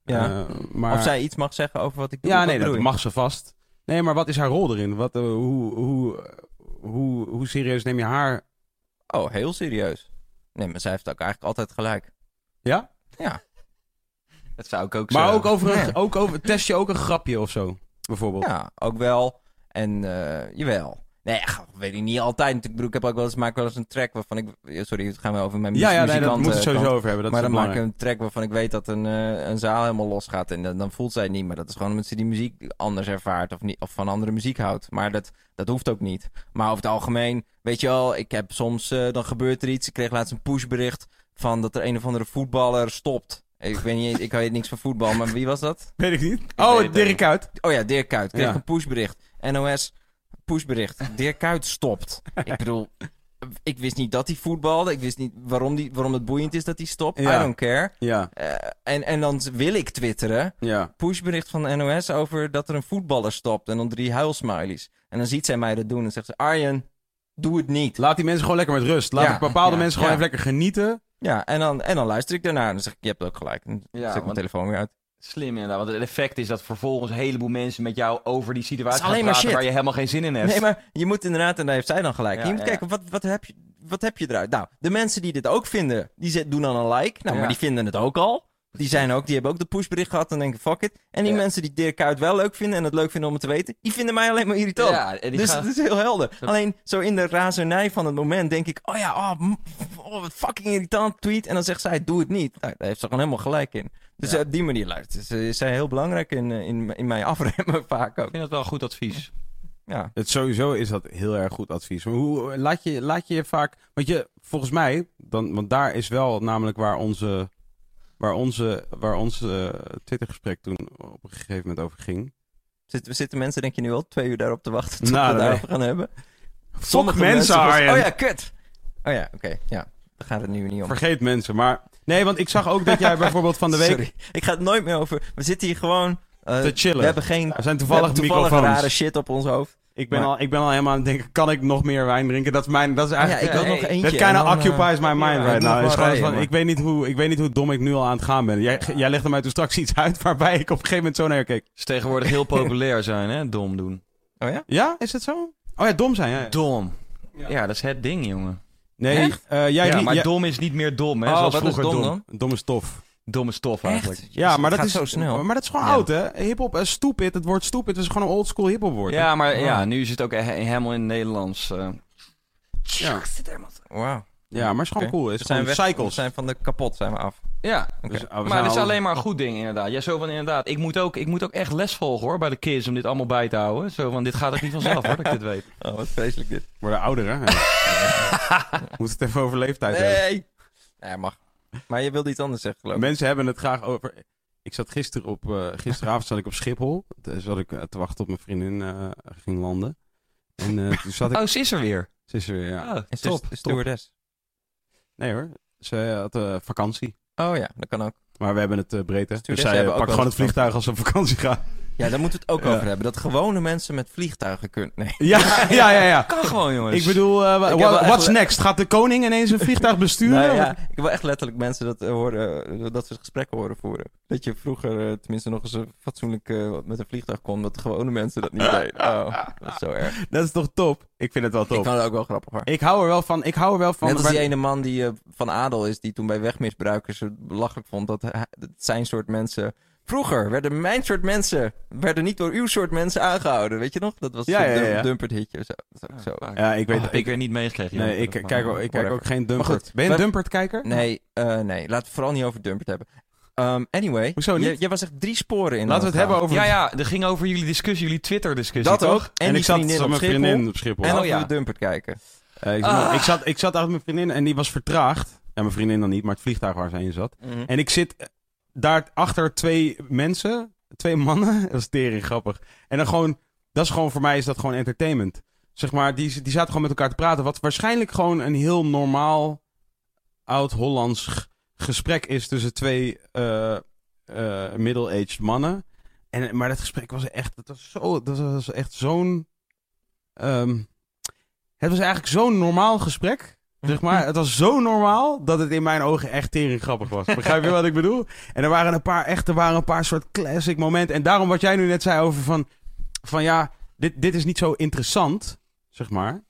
Ja. Eh, maar, Of zij iets mag zeggen over wat ik doe. Ja, nee, dat mag ze vast. Nee, maar wat is haar rol erin? Wat, eh, hoe, hoe, hoe, hoe serieus neem je haar? Oh, heel serieus. Nee, maar zij heeft ook eigenlijk altijd gelijk. Ja? Ja. Dat zou ik ook Maar zo. ook over, een, Ja. ook over, test je ook een grapje of zo, bijvoorbeeld? Ja, ook wel. En eh, jawel. Nee, weet ik niet altijd. Ik bedoel, ik heb ook wel eens, maak wel eens een track waarvan ik... Sorry, het gaan we over mijn ja, ja, nee, dat moeten we eh, sowieso kant. over hebben. Dat maar dan maak ik een track waarvan ik weet dat een, eh, een zaal helemaal losgaat. En dan, dan voelt zij het niet. Maar dat is gewoon omdat ze die muziek anders ervaart. Of, niet, of van andere muziek houdt. Maar dat, dat hoeft ook niet. Maar over het algemeen, weet je wel, ik heb soms, eh, dan gebeurt er iets. Ik kreeg laatst een pushbericht van dat er een of andere voetballer stopt. Ik weet niet, ik weet niks van voetbal, maar wie was dat? Weet ik niet. Oh, het Dirk. Kuyt. Oh ja, Dirk Kuyt. Kreeg Ja. een pushbericht. NOS, pushbericht. Dirk Kuyt stopt. Ik bedoel, ik wist niet dat hij voetbalde. Ik wist niet waarom, die, waarom het boeiend is dat hij stopt. Ja. I don't care. Ja, Eh, en, en dan wil ik twitteren. ja. Pushbericht van de NOS over dat er een voetballer stopt. En dan drie huilsmileys. En dan ziet zij mij dat doen en zegt ze... Arjen, doe het niet. Laat die mensen gewoon lekker met rust. Laat Ja, bepaalde mensen gewoon even lekker genieten. Ja, en dan, en dan luister ik daarna. En dan zeg ik, je hebt ook gelijk. Dan Ja, zet ik mijn telefoon weer uit. Slim inderdaad, want het effect is dat vervolgens een heleboel mensen met jou over die situatie gaan praten shit. waar je helemaal geen zin in hebt. Nee, maar je moet inderdaad, en daar heeft zij dan gelijk. Ja, je moet ja. kijken, wat, wat, heb je, wat heb je eruit? Nou, de mensen die dit ook vinden, die doen dan een like. Nou, Ja. maar die vinden het ook al. Die, zijn ook, die hebben ook de pushbericht gehad en denken, fuck it. En die Ja. mensen die Dirk Kuyt wel leuk vinden en het leuk vinden om het te weten, die vinden mij alleen maar irritant. Ja, en die dus gaan- het is heel helder. Alleen zo in de razernij van het moment denk ik, oh ja, oh, oh, wat fucking irritant tweet. En dan zegt zij, doe het niet. Nou, daar heeft ze gewoon helemaal gelijk in. Dus Ja. op die manier luistert ze. Is zij heel belangrijk in, eh, in, in mij afremmen vaak ook. Ik vind dat wel goed advies. Ja. Het, sowieso is dat heel erg goed advies. Maar hoe laat je laat je je vaak. Want je, volgens mij, dan, want daar is wel namelijk waar onze. Waar onze, waar onze eh, Twittergesprek toen op een gegeven moment over ging. Zitten, zitten mensen, denk je nu al twee uur daarop te wachten tot Nou, we nee. daarover gaan hebben? Fuck mensen, was- Arjen. Oh ja, kut. Oh ja, oké. ja, daar gaat het nu niet om. Vergeet mensen. Maar nee, want ik zag ook dat jij bijvoorbeeld van de week. Sorry, ik ga het nooit meer over... We zitten hier gewoon... eh, Te chillen. We hebben geen... Er zijn we toevallig, toevallig microfoons. rare shit op ons hoofd. Ik ben, Maar- al, ik ben al helemaal aan het denken, kan ik nog meer wijn drinken? Dat is mijn, dat is Ah ja, eigenlijk... ik wil hey, nog eentje. That en kind of eh, occupies my mind ja, right now. Is rijden, van, ik, weet niet hoe, ik weet niet hoe dom ik nu al aan het gaan ben. Jij, jij legde mij toen straks iets uit waarbij ik op een gegeven moment zo naar je keek. is tegenwoordig heel populair zijn, hè? Dom doen. Oh ja? Ja, is het zo? Oh ja, dom zijn. Ja, ja. Dom. Ja. Ja, dat is het ding, jongen. Nee, Echt? eh, jij, ja, maar jij- dom is niet meer dom, hè? Oh, Zoals wat is vroeger dom dom. dan? Dom is tof. Domme stof eigenlijk. Echt? Ja, maar het dat gaat is zo snel. Maar dat is gewoon Ja. oud, hè? Hip-hop, uh, stupid. Het woord stupid is gewoon een oldschool hip-hop woord. Ja, maar ja, nu is het ook he- helemaal in het Nederlands. eh. Ja. Wauw. ja, maar het is gewoon cool. Het We is zijn gewoon weg, we cycles. zijn van de kapot zijn we af. Ja. Dus, oh, we maar het is al- alleen maar een goed ding inderdaad. Ja, zo van inderdaad. Ik moet ook, ik moet ook echt les volgen hoor, bij de kids om dit allemaal bij te houden. Zo van, dit gaat ook niet vanzelf hoor, dat ik dit weet. Oh, wat vreselijk dit. worden ouder, hè? Moet het even over leeftijd hebben. Nee! Nee, mag. Maar je wilde iets anders zeggen, geloof ik. Mensen hebben het graag over... Ik zat gisteren op... eh, gisteravond zat ik op Schiphol. Toen zat ik eh, te wachten op mijn vriendin eh, ging landen. En eh, toen zat ik... Oh, ze is er weer. Ze is er weer, ja. Oh, Is top. stewardess. Nee hoor. Ze had eh, vakantie. Oh ja, dat kan ook. Maar we hebben het eh, breed, hè? Dus zij hebben pakt gewoon het vliegtuig als ze op vakantie gaan. Ja, daar moeten we het ook over hebben. Dat gewone mensen met vliegtuigen kunnen... Nee. Ja, ja, ja. ja. Kan gewoon jongens. Ik bedoel, heb what- wel echt what's le- next? Gaat de koning ineens een vliegtuig besturen? Nou ja, ik wel echt letterlijk mensen dat eh, horen, eh, dat ze gesprekken horen voeren. Dat je vroeger eh, tenminste nog eens een fatsoenlijk eh, met een vliegtuig kon, dat gewone mensen dat niet deden. Oh, dat is zo erg. Dat is toch top? Ik vind het wel Ik top. vond het ook wel grappig hoor. Ik hou er wel van. Ik hou er wel van. Net als die ene man die eh, van adel is, die toen bij wegmisbruikers het belachelijk vond dat, hij- dat zijn soort mensen... Vroeger werden mijn soort mensen, werden niet door uw soort mensen aangehouden. Weet je nog? Dat was Ja, zo'n ja, ja. dumpert hitje. Zo. Dat is ook zo. Ja, ik weet Oh, ik weer niet meegekregen. Nee, Jan. ik, kijk, ook- ik kijk whatever. ook geen Maar Dumpert. goed, ben je een Dumpert-kijker? Nee, eh, nee, laten we het vooral niet over dumpert hebben. Um, anyway, Hoezo niet? je- jij was echt drie sporen in. Laten we het hebben over... Ja, ja, er ging over jullie discussie, jullie Twitter-discussie. Dat toch? ook. En, En, ik zat met op mijn Schiphol. vriendin op Schiphol. En Oh, ja. we dumpert kijken. Eh, ik, Ah. ik, zat, ik zat achter mijn vriendin en die was vertraagd. Ja, mijn vriendin dan niet, maar het vliegtuig waar ze in zat. Mhm. En ik zit daar achter twee mensen, twee mannen. Dat is tering grappig. En dan gewoon, dat is gewoon voor mij is dat gewoon entertainment. Zeg maar, die, die zaten gewoon met elkaar te praten. Wat waarschijnlijk gewoon een heel normaal oud-Hollands gesprek is tussen twee eh, eh, middle-aged mannen. En, maar dat gesprek was echt, dat was, zo, dat was echt zo'n. ehm, het was eigenlijk zo'n normaal gesprek. Zeg maar, het was zo normaal dat het in mijn ogen echt tering grappig was. Begrijp je wat ik bedoel? En er waren een paar, echt, er waren een paar soort classic momenten. En daarom wat jij nu net zei over van, van ja, dit, dit is niet zo interessant, zeg maar.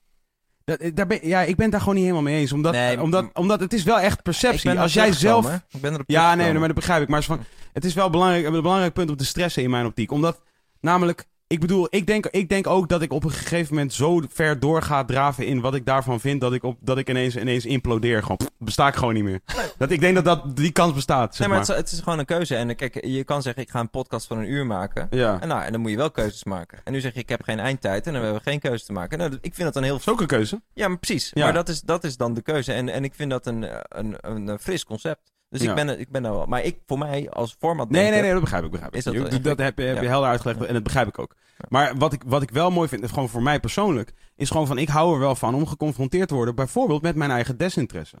Dat, daar ben, ja, ik ben daar gewoon niet helemaal mee eens. Omdat, Nee, omdat, omdat het is wel echt perceptie. Als jij zelf... Ik ben Ja, nee, maar dat begrijp ik. Maar het is, van, het is wel belangrijk, een belangrijk punt om te stressen in mijn optiek. Omdat, namelijk, ik bedoel, ik denk, ik denk ook dat ik op een gegeven moment zo ver door ga draven in wat ik daarvan vind, dat ik, op, dat ik ineens, ineens implodeer. Gewoon, pff, besta ik gewoon niet meer. Dat, ik denk dat, dat die kans bestaat, zeg Nee, maar maar. het is, het is gewoon een keuze. En kijk, je kan zeggen, ik ga een podcast van een uur maken. Ja, En, nou, en dan moet je wel keuzes maken. En nu zeg je, ik heb geen eindtijd en dan hebben we geen keuze te maken. Nou, ik vind dat een heel... dat is ook een keuze. Ja, maar precies. Ja. Maar dat is, dat is dan de keuze. En, en ik vind dat een, een, een, een fris concept. Dus Ja. ik ben, er- ik ben er wel... Maar ik, voor mij, als format Nee, nee, nee, dat begrijp ik. Begrijp ik. Is dat Je- wel dat, heb, je- heb je helder uitgelegd en dat begrijp ik ook. Maar wat ik, wat ik wel mooi vind, gewoon voor mij persoonlijk, is gewoon van, ik hou er wel van om geconfronteerd te worden, bijvoorbeeld met mijn eigen desinteresse.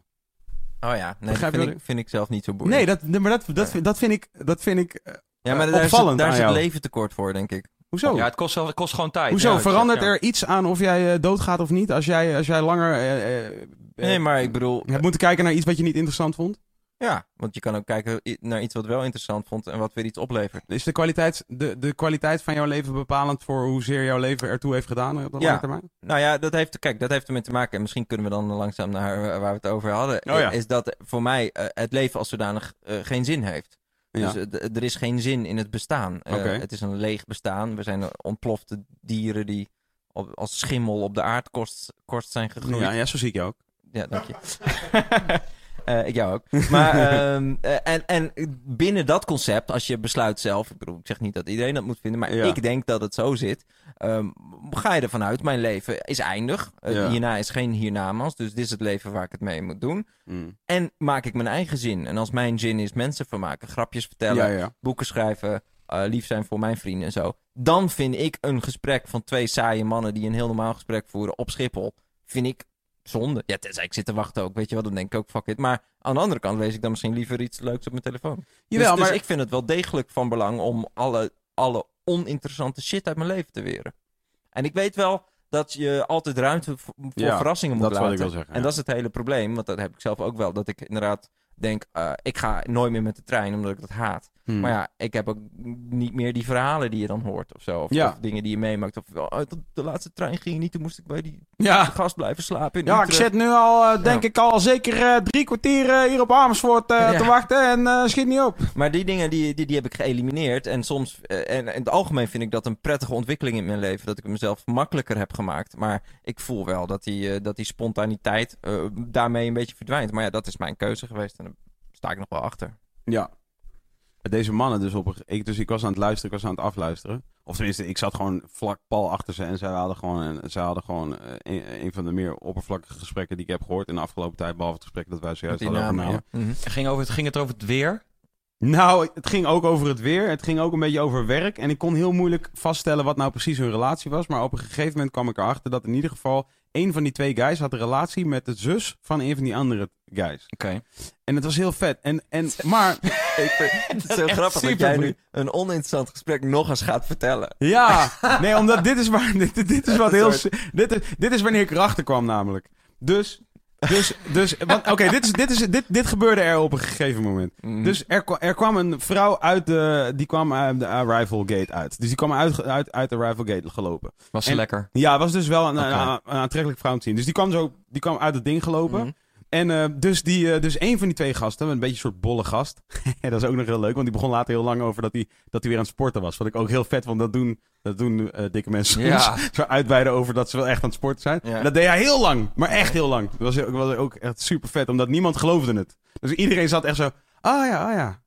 Oh ja, nee, dat vind ik, vind ik zelf niet zo boeiend. Nee, dat, maar dat, dat, vind, dat vind ik, dat vind ik eh, ja, maar daar is, opvallend daar is het leven tekort voor, denk ik. Hoezo? Ja, het kost, het kost gewoon tijd. Hoezo? Ja, ik zeg, Verandert ja. er iets aan of jij eh, doodgaat of niet? Als jij, als jij langer eh, Nee, maar ik bedoel... hebt moeten kijken naar iets wat je niet interessant vond? Ja, want je kan ook kijken naar iets wat wel interessant vond en wat weer iets oplevert. Is de kwaliteit, de, de kwaliteit van jouw leven bepalend voor hoezeer jouw leven ertoe heeft gedaan op de Ja. lange termijn? Nou ja, dat heeft, kijk, dat heeft ermee te maken. En misschien kunnen we dan langzaam naar waar we het over hadden. Oh ja. Is dat voor mij eh, het leven als zodanig eh, geen zin heeft. Ja. Dus eh, er is geen zin in het bestaan. Eh, Oké. Het is een leeg bestaan. We zijn ontplofte dieren die op- als schimmel op de aardkorst korst zijn gegroeid. ja, ja, zo zie ik je ook. Ja, dank je. Eh, ik jou ook. Maar, ehm, eh, en, en binnen dat concept, als je besluit zelf, ik bedoel, ik zeg niet dat iedereen dat moet vinden, maar Ja. ik denk dat het zo zit. ehm, ga je ervan uit, mijn leven is eindig. Eh, Ja. Hierna is geen hiernamaals, dus dit is het leven waar ik het mee moet doen. Mm. En maak ik mijn eigen zin. En als mijn zin is mensen vermaken, grapjes vertellen, Ja, boeken schrijven, eh, lief zijn voor mijn vrienden en zo. Dan vind ik een gesprek van twee saaie mannen die een heel normaal gesprek voeren op Schiphol, vind ik zonde. Ja, tenzij ik zit te wachten ook, weet je wel, dan denk ik ook fuck it. Maar aan de andere kant lees ik dan misschien liever iets leuks op mijn telefoon. Jawel, dus, dus maar ik vind het wel degelijk van belang om alle, alle oninteressante shit uit mijn leven te weren. En ik weet wel dat je altijd ruimte voor, voor Ja, verrassingen moet dat laten. ik wil zeggen. En dat is het hele probleem, want dat heb ik zelf ook wel. Dat ik inderdaad denk, eh, ik ga nooit meer met de trein, omdat ik dat haat. Hmm. Maar ja, ik heb ook niet meer die verhalen die je dan hoort of zo. Of, Ja. of dingen die je meemaakt. Of oh, de, laatste trein ging niet, toen moest ik bij die ja. gast blijven slapen. In Ja, ik zit nu al, eh, denk Ja. ik, al zeker eh, drie kwartier hier op Amersfoort te wachten en schiet niet op. Maar die dingen die, die, die heb ik geëlimineerd. En soms, en in het algemeen vind ik dat een prettige ontwikkeling in mijn leven. Dat ik het mezelf makkelijker heb gemaakt. Maar ik voel wel dat die, dat die spontaniteit daarmee een beetje verdwijnt. Maar ja, dat is mijn keuze geweest. En sta ik nog wel achter. Ja. Deze mannen dus op een... Ik, dus ik was aan het luisteren, ik was aan het afluisteren. Of tenminste, ik zat gewoon vlak pal achter ze. En zij hadden gewoon, zij hadden gewoon eh, een, een van de meer oppervlakkige gesprekken die ik heb gehoord in de afgelopen tijd. Behalve het gesprek dat wij zojuist hadden ja. Mhm. Ging, over, het- ging het over het weer? Nou, het ging ook over het weer. Het ging ook een beetje over werk. En ik kon heel moeilijk vaststellen wat nou precies hun relatie was. Maar op een gegeven moment kwam ik erachter dat in ieder geval... een van die twee guys had een relatie met de zus van een van die andere guys. Oké. En het was heel vet. En, en, maar Ik vind het is zo grappig dat jij nu een oninteressant gesprek nog eens gaat vertellen. Ja, nee, omdat dit is, waar, dit, dit is wat heel. Dit is, dit is wanneer ik erachter kwam, namelijk. Dus. Dus, dus oké, dit, is, dit, is, dit, dit gebeurde er op een gegeven moment. Mhm. Dus er, er kwam een vrouw uit de, die kwam uit de Arrival Gate uit. Dus die kwam uit, uit, uit de Arrival Gate gelopen. Was En- lekker. Ja, was dus wel een, Oké. een, een aantrekkelijk vrouw te zien. Dus die kwam zo, die kwam uit het ding gelopen. Mhm. En eh, dus, die, eh, dus een van die twee gasten, een beetje een soort bolle gast. dat is ook nog heel leuk, want die begon later heel lang over dat hij, dat hij weer aan het sporten was. Wat ik ook heel vet vond, dat doen, dat doen eh, dikke mensen. Ja. Zo uitweiden over dat ze wel echt aan het sporten zijn. Ja. En dat deed hij heel lang, maar echt heel lang. Dat was, ook echt super vet, omdat niemand geloofde het. Dus iedereen zat echt zo, oh ja, oh ja.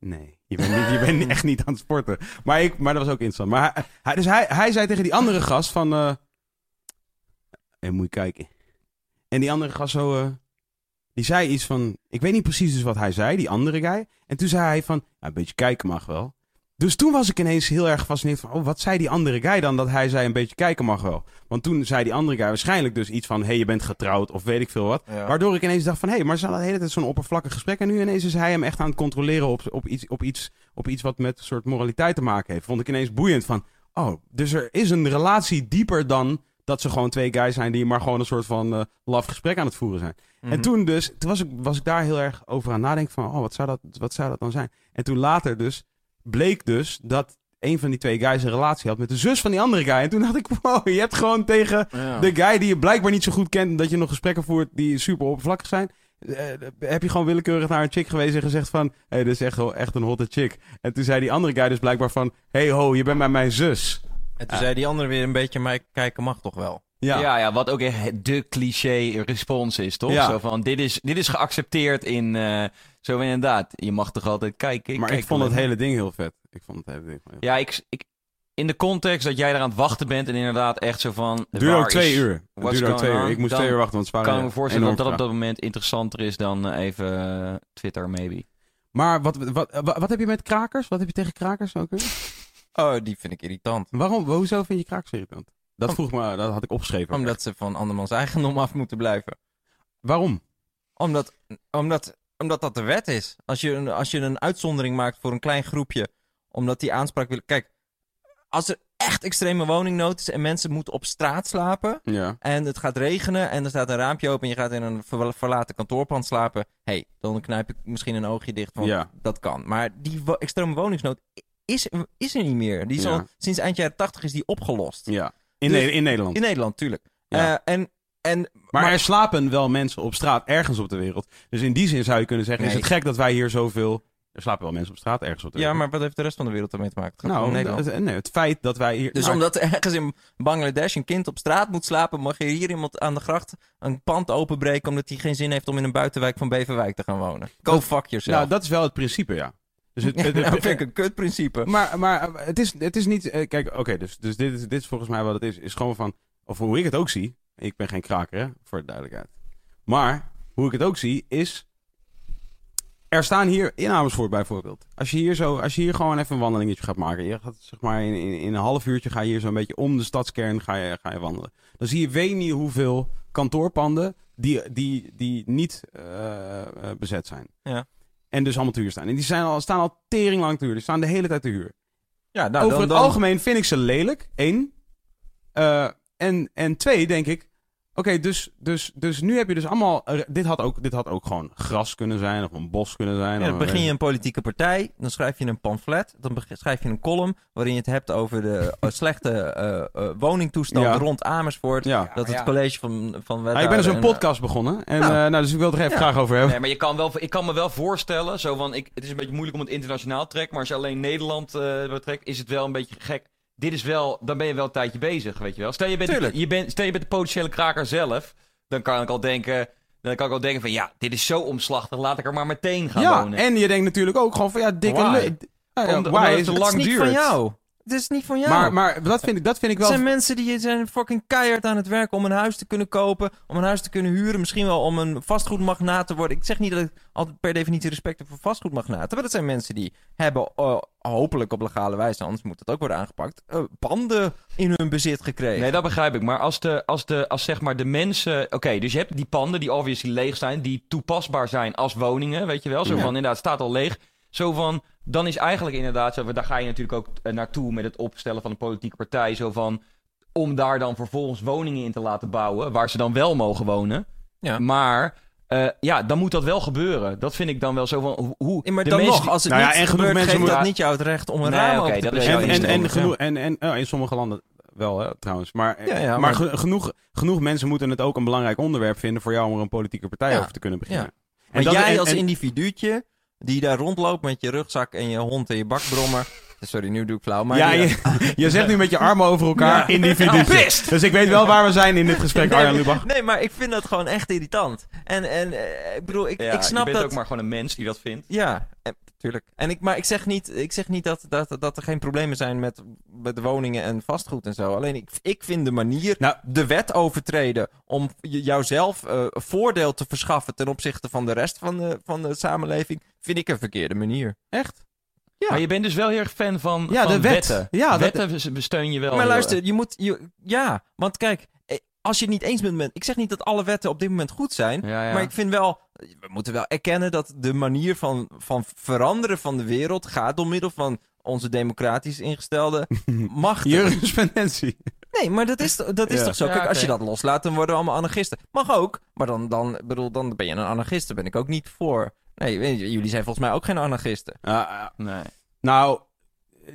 Nee, je bent, niet, je bent echt niet aan het sporten. Maar, ik, maar dat was ook interessant. Maar hij, dus hij, hij zei tegen die andere gast van... hey, moet je kijken. En die andere gast zo... Die zei iets van, ik weet niet precies dus wat hij zei, die andere guy. En toen zei hij van, ja, een beetje kijken mag wel. Dus toen was ik ineens heel erg gefascineerd van, oh, wat zei die andere guy dan dat hij zei een beetje kijken mag wel. Want toen zei die andere guy waarschijnlijk dus iets van, hé, hey, je bent getrouwd of weet ik veel wat. Ja. Waardoor ik ineens dacht van, hé, hey, maar ze hadden de hele tijd zo'n oppervlakkig gesprek. En nu ineens is hij hem echt aan het controleren op, op, iets, op, iets, op iets wat met een soort moraliteit te maken heeft. Vond ik ineens boeiend van, oh, dus er is een relatie dieper dan dat ze gewoon twee guys zijn die maar gewoon een soort van eh laf gesprek aan het voeren zijn. Mhm. En toen dus, toen was ik, was ik daar heel erg over aan nadenken van, oh, wat zou, dat, wat zou dat dan zijn? En toen later dus, bleek dus dat een van die twee guys een relatie had met de zus van die andere guy. En toen dacht ik, wow, je hebt gewoon tegen Ja. de guy die je blijkbaar niet zo goed kent, en dat je nog gesprekken voert die super oppervlakkig zijn. eh, heb je gewoon willekeurig naar een chick geweest en gezegd van, hé, hey, dit is echt, wel echt een hotte chick. En toen zei die andere guy dus blijkbaar van, hey ho, je bent bij mijn zus. En toen zei die andere weer een beetje, maar kijken mag toch wel. Ja, Ja. ja, wat ook echt de cliché respons is, toch? Ja. Zo van, dit is, dit is geaccepteerd in... eh, zo inderdaad, je mag toch altijd kijken. maar kijk ik vond het hele ding heel vet. Ik vond het hele ding Ja, ik, ik, in de context dat jij er aan het wachten bent en inderdaad echt zo van... Het duurde ook twee uur. Duurde ook twee uur. on? Ik moest Dan twee uur wachten, want het kan ik me voorstellen dat dat op dat moment interessanter is dan eh, even eh, Twitter, maybe. Maar wat, wat, wat, wat heb je met krakers? Wat heb je tegen krakers ook weer? Oh, die vind ik irritant. Waarom? Hoezo vind je krakers irritant? Dat Om- vroeg me, dat had ik opgeschreven. Omdat ze van andermans eigendom af moeten blijven. Waarom? Omdat, omdat, omdat dat de wet is. Als je, een- als je een uitzondering maakt voor een klein groepje, omdat die aanspraak wil. Kijk, als er echt extreme woningnood is en mensen moeten op straat slapen. Ja. En het gaat regenen en er staat een raampje open en je gaat in een ver- verlaten kantoorpand slapen. hey, dan knijp ik misschien een oogje dicht, want Ja. dat kan. Maar die extreme woningsnood is, is er niet meer. Die is Ja. al, sinds eind jaren tachtig is die opgelost. Ja. In, Dus- Ne- in Nederland. In Nederland, tuurlijk. Ja. Eh, en, en, maar, er slapen wel mensen op straat ergens op de wereld. Dus in die zin zou je kunnen zeggen, is het gek dat wij hier zoveel... Er slapen wel mensen op straat ergens op de ja, wereld. maar wat heeft de rest van de wereld ermee te maken? Het Nou, het, nee, het feit dat wij hier... Dus nou, omdat er ergens in Bangladesh een kind op straat moet slapen, mag je hier iemand aan de gracht een pand openbreken omdat hij geen zin heeft om in een buitenwijk van Beverwijk te gaan wonen. Go Dat- fuck yourself. Nou, dat is wel het principe, ja. Dus het, het- Ja, het- dat vind ik een kutprincipe. Maar, maar eh, het, is, het is niet... eh, Kijk, oké, dus, dus dit, is, dit is volgens mij wat het is. Is gewoon van... Of hoe ik het ook zie... Ik ben geen kraker, hè, voor de duidelijkheid. Maar, hoe ik het ook zie, is... Er staan hier in Amersfoort bijvoorbeeld. Als je hier, zo, als je hier gewoon even een wandelingetje gaat maken. Je gaat zeg maar in, in, in een half uurtje ga je hier zo'n beetje om de stadskern ga je, ga je wandelen. Dan zie je weet niet hoeveel kantoorpanden die, die, die niet eh, bezet zijn. Ja. En dus allemaal te huur staan. En die zijn al, staan al tering lang te huur. Die staan de hele tijd te huur. Ja, nou, Over dan, het dan- algemeen vind ik ze lelijk. Eén. Eh, en, en twee, denk ik. Oké, dus, dus, dus nu heb je dus allemaal. eh, dit, had ook, dit had ook gewoon gras kunnen zijn. Of een bos kunnen zijn. Ja, dan begin je een politieke partij, dan schrijf je een pamflet, dan schrijf je een column waarin je het hebt over de eh, slechte eh, eh, woningtoestand Ja. rond Amersfoort. Ja. Dat het ja. college van, van Ah, ik ben dus een en, podcast begonnen. En Nou. eh, nou, dus ik wil het er even Ja. graag over hebben. Nee, maar je kan wel, ik kan me wel voorstellen, zo van, ik, het is een beetje moeilijk om het internationaal te trekken, maar als je alleen Nederland eh, betrekt, is het wel een beetje gek. Dit is wel, dan ben je wel een tijdje bezig, weet je wel. Stel je bent, Tuurlijk. je bent, stel je bent de potentiële kraker zelf, dan kan ik al denken, dan kan ik al denken van, ja, dit is zo omslachtig, laat ik er maar meteen gaan ja, wonen. en je denkt natuurlijk ook gewoon van ja, dikke Why? le- Ah, ja, Om why omdat het te lang Het is niet duurt. van jou. Het is niet van jou. Maar, maar dat, vind ik, dat vind ik Het wel. zijn mensen die zijn fucking keihard aan het werken om een huis te kunnen kopen, om een huis te kunnen huren, misschien wel om een vastgoedmagnaat te worden. Ik zeg niet dat ik altijd per definitie respect heb voor vastgoedmagnaten, maar dat zijn mensen die hebben eh, hopelijk op legale wijze, anders moet het ook worden aangepakt, eh, panden in hun bezit gekregen. Nee, dat begrijp ik. Maar als, de, als, de, als zeg maar de mensen... Oké, dus je hebt die panden die obviously leeg zijn, die toepasbaar zijn als woningen, weet je wel. Zo Ja. van, inderdaad, staat al leeg. Zo van, dan is eigenlijk inderdaad, zo, daar ga je natuurlijk ook eh, naartoe met het opstellen van een politieke partij. Zo van, om daar dan vervolgens woningen in te laten bouwen, waar ze dan wel mogen wonen. Ja. Maar, eh, ja, dan moet dat wel gebeuren. Dat vind ik dan wel zo van, hoe... Ja, maar de dan mensen nog, als het Nou ja, niet en genoeg gebeurt, mensen geeft dat moeten- niet jou het recht om een Nee, raam oké, open te dat is En, en, en, genoeg, en, en oh, in sommige landen wel, hè, trouwens. Maar, Ja, ja, maar, maar- ge- genoeg, genoeg mensen moeten het ook een belangrijk onderwerp vinden voor jou om er een politieke partij Ja. over te kunnen beginnen. Ja. En Maar dat- jij en- als individuutje die daar rondloopt met je rugzak en je hond en je bakbrommer. Sorry, nu doe ik flauw. Maar ja, je, je zegt nu met je armen over elkaar Ja. in die fiducie. Dus ik weet wel waar we zijn in dit gesprek, Arjan Lubach. Nee, maar ik vind dat gewoon echt irritant. En, en eh, ik bedoel, ik, Ja, ik snap je bent dat... ook maar gewoon een mens die dat vindt. Ja, eh, tuurlijk. En ik, maar ik zeg niet, ik zeg niet dat, dat, dat er geen problemen zijn met, met woningen en vastgoed en zo. Alleen ik, ik vind de manier, Nou- de wet overtreden om jouzelf eh, voordeel te verschaffen ten opzichte van de rest van de, van de samenleving, vind ik een verkeerde manier. Echt? Ja. Maar je bent dus wel heel erg fan van, Ja, van de wet. wetten. Ja, dat- wetten steun je wel. maar luister, erg. je moet, je, ja, want kijk, eh, als je het niet eens bent met, ik zeg niet dat alle wetten op dit moment goed zijn, Ja, ja. Maar ik vind wel, we moeten wel erkennen dat de manier van, van veranderen van de wereld gaat door middel van onze democratisch ingestelde machten. Jurisprudentie. Nee, maar dat is, dat is Ja. toch zo? Ja, Kijk, als je dat loslaat, dan worden we allemaal anarchisten. Mag ook, maar dan, dan, bedoel, dan ben je een anarchist. Daar ben ik ook niet voor. Nee, weet je, jullie zijn volgens mij ook geen anarchisten. Ja, Nee. nou,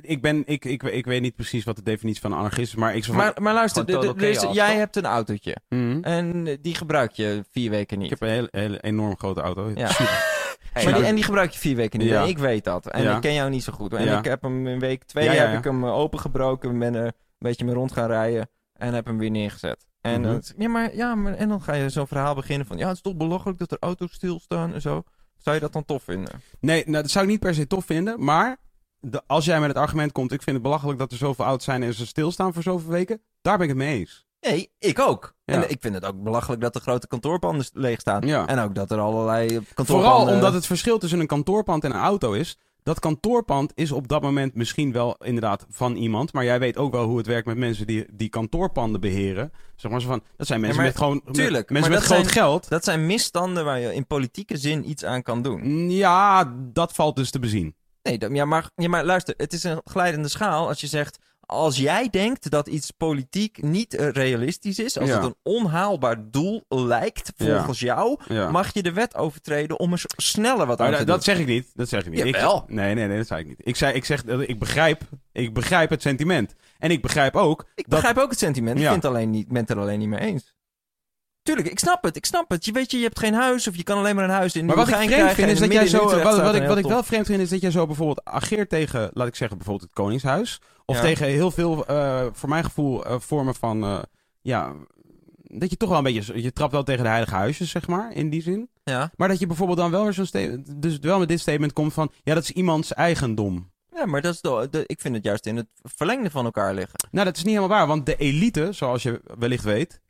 ik, ben, ik, ik, ik weet niet precies wat de definitie van anarchist is, maar ik zou van... Maar, maar luister, de- de- jij toch? hebt een autootje. Mhm. En die gebruik je vier weken niet. Ik heb een hele, hele enorm grote auto. Ja. Super. Hey, maar die, nou, en die gebruik je vier weken niet. Ja. En ik weet dat. En Ja. ik ken jou niet zo goed. En Ja. ik heb hem in week twee Ja, ja, heb ik hem eh, opengebroken. Ben er een beetje mee rond gaan rijden. En heb hem weer neergezet. En, Mhm. dan- ja, maar, ja, maar, en dan ga je zo'n verhaal beginnen van... Ja, het is toch belachelijk dat er auto's stilstaan en zo. Zou je dat dan tof vinden? Nee, nou, dat zou ik niet per se tof vinden, maar de, als jij met het argument komt, ik vind het belachelijk dat er zoveel auto's zijn en ze stilstaan voor zoveel weken, daar ben ik het mee eens. Nee, ik ook. Ja. En ik vind het ook belachelijk dat de grote kantoorpanden leeg staan. Ja. En ook dat er allerlei kantoorpanden... Vooral omdat het verschil tussen een kantoorpand en een auto is. Dat kantoorpand is op dat moment misschien wel inderdaad van iemand. Maar jij weet ook wel hoe het werkt met mensen die, die kantoorpanden beheren. Zeg maar zo van, dat zijn mensen met gewoon met- tuurlijk, mensen met groot zijn- geld. Dat zijn misstanden waar je in politieke zin iets aan kan doen. Mm, Ja, dat valt dus te bezien. Nee, dat- ja, maar, ja, maar luister, het is een glijdende schaal als je zegt... Als jij denkt dat iets politiek niet eh, realistisch is, als Ja. het een onhaalbaar doel lijkt volgens jou, Ja. mag je de wet overtreden om er sneller wat aan te dat doen. zeg ik niet. Dat zeg ik niet. Ik- nee, nee, nee, dat zei ik niet. Ik, zei, ik zeg, dat ik begrijp, ik begrijp het sentiment. En ik begrijp ook Ik dat... begrijp ook het sentiment, ik vind het alleen niet, ben het er alleen niet mee eens. Tuurlijk, ik snap het, ik snap het. Je weet je, je hebt geen huis of je kan alleen maar een huis in Maar wat ik vreemd vind is dat jij zo. Wat, wat, ik, wat ik wel vreemd vind is dat jij zo bijvoorbeeld ageert tegen, laat ik zeggen, bijvoorbeeld het Koningshuis. Of Ja. tegen heel veel, eh, voor mijn gevoel, eh, vormen van. eh, ja, dat je toch wel een beetje. Je trapt wel tegen de heilige huisjes, zeg maar, in die zin. Ja. Maar dat je bijvoorbeeld dan wel weer zo'n statement. Dus wel met dit statement komt van. Ja, dat is iemands eigendom. ja, maar dat is de, de- ik vind het juist in het verlengde van elkaar liggen. Nou, dat is niet helemaal waar, want de elite, zoals je wellicht weet.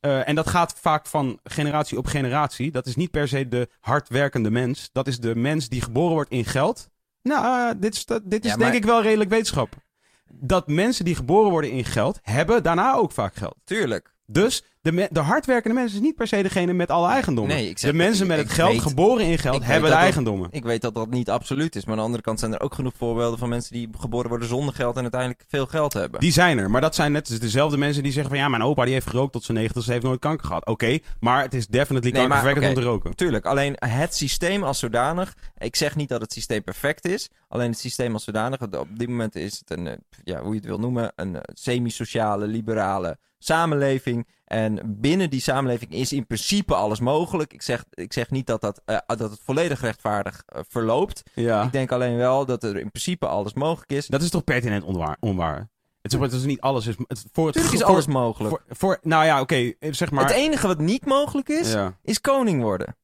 Eh, en dat gaat vaak van generatie op generatie. Dat is niet per se de hardwerkende mens. Dat is de mens die geboren wordt in geld. Nou, eh, dit is, dat- dit is Ja, denk ik wel redelijk wetenschap. Dat mensen die geboren worden in geld, hebben daarna ook vaak geld. Tuurlijk. Dus de, me- de hardwerkende mens is niet per se degene met alle eigendommen. Nee, ik zeg- de mensen met ik- het geld, weet- geboren in geld, hebben de dat dat- eigendommen. Ik weet dat dat niet absoluut is, maar aan de andere kant zijn er ook genoeg voorbeelden van mensen die geboren worden zonder geld en uiteindelijk veel geld hebben. Die zijn er, maar dat zijn net dezelfde mensen die zeggen van ja, mijn opa die heeft gerookt tot zijn 90, ze heeft nooit kanker gehad. Oké, maar het is definitely Nee, kankerverwekkend om te roken. Tuurlijk, alleen het systeem als zodanig. Ik zeg niet dat het systeem perfect is. Alleen het systeem als zodanig. Op dit moment is het een, eh, ja, hoe je het wil noemen, een eh, semi-sociale, liberale samenleving. En binnen die samenleving is in principe alles mogelijk. Ik zeg, ik zeg niet dat, dat, eh, dat het volledig rechtvaardig eh, verloopt. Ja. Ik denk alleen wel dat er in principe alles mogelijk is. Dat is toch pertinent onwaar? onwaar? Het is, het is niet alles. Is, het, voor het, is voor- alles mogelijk. Voor, voor, nou ja, oké, zeg maar. Het enige wat niet mogelijk is, ja. is koning worden.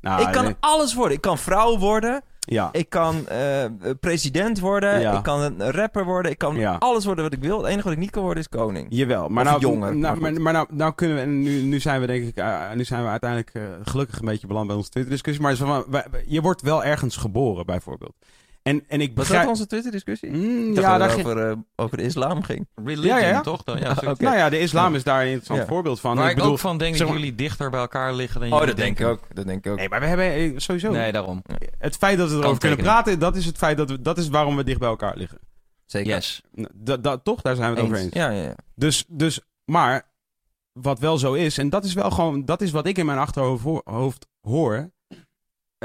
Nou, ik kan nee. alles worden. Ik kan vrouw worden. Ja. Ik kan eh, president worden. Ja. Ik kan een rapper worden. Ik kan Ja. alles worden wat ik wil. Het enige wat ik niet kan worden is koning. Jawel, maar Of nou, jonger, maar nou, maar, maar nou, nou kunnen we, en nu, nu zijn we denk ik, eh, nu zijn we uiteindelijk eh, gelukkig een beetje beland bij onze Twitter-discussie, maar van, je wordt wel ergens geboren, bijvoorbeeld. En, en ik Was begrijp... dat onze Twitter-discussie? Mm, ja, dat ging- over, eh, over de islam ging. Religion, Ja, ja. toch? Dan, ja, oké. Nou ja, de islam is daar een voorbeeld van. Waar ik ik bedoel, ook van denk zeg dat maar- jullie dichter bij elkaar liggen dan Oh, jullie dat denk ik ook. Dat denk ik ook. Nee, maar we hebben eh, sowieso... Nee, daarom. Het feit dat we erover kunnen praten, dat is het feit dat we, dat is waarom we dicht bij elkaar liggen. Zeker. Yes. Dat, dat, toch? Daar zijn we het over Eens. Ja, ja, ja. Dus, dus, maar wat wel zo is, en dat is wel gewoon, dat is wat ik in mijn achterhoofd hoor,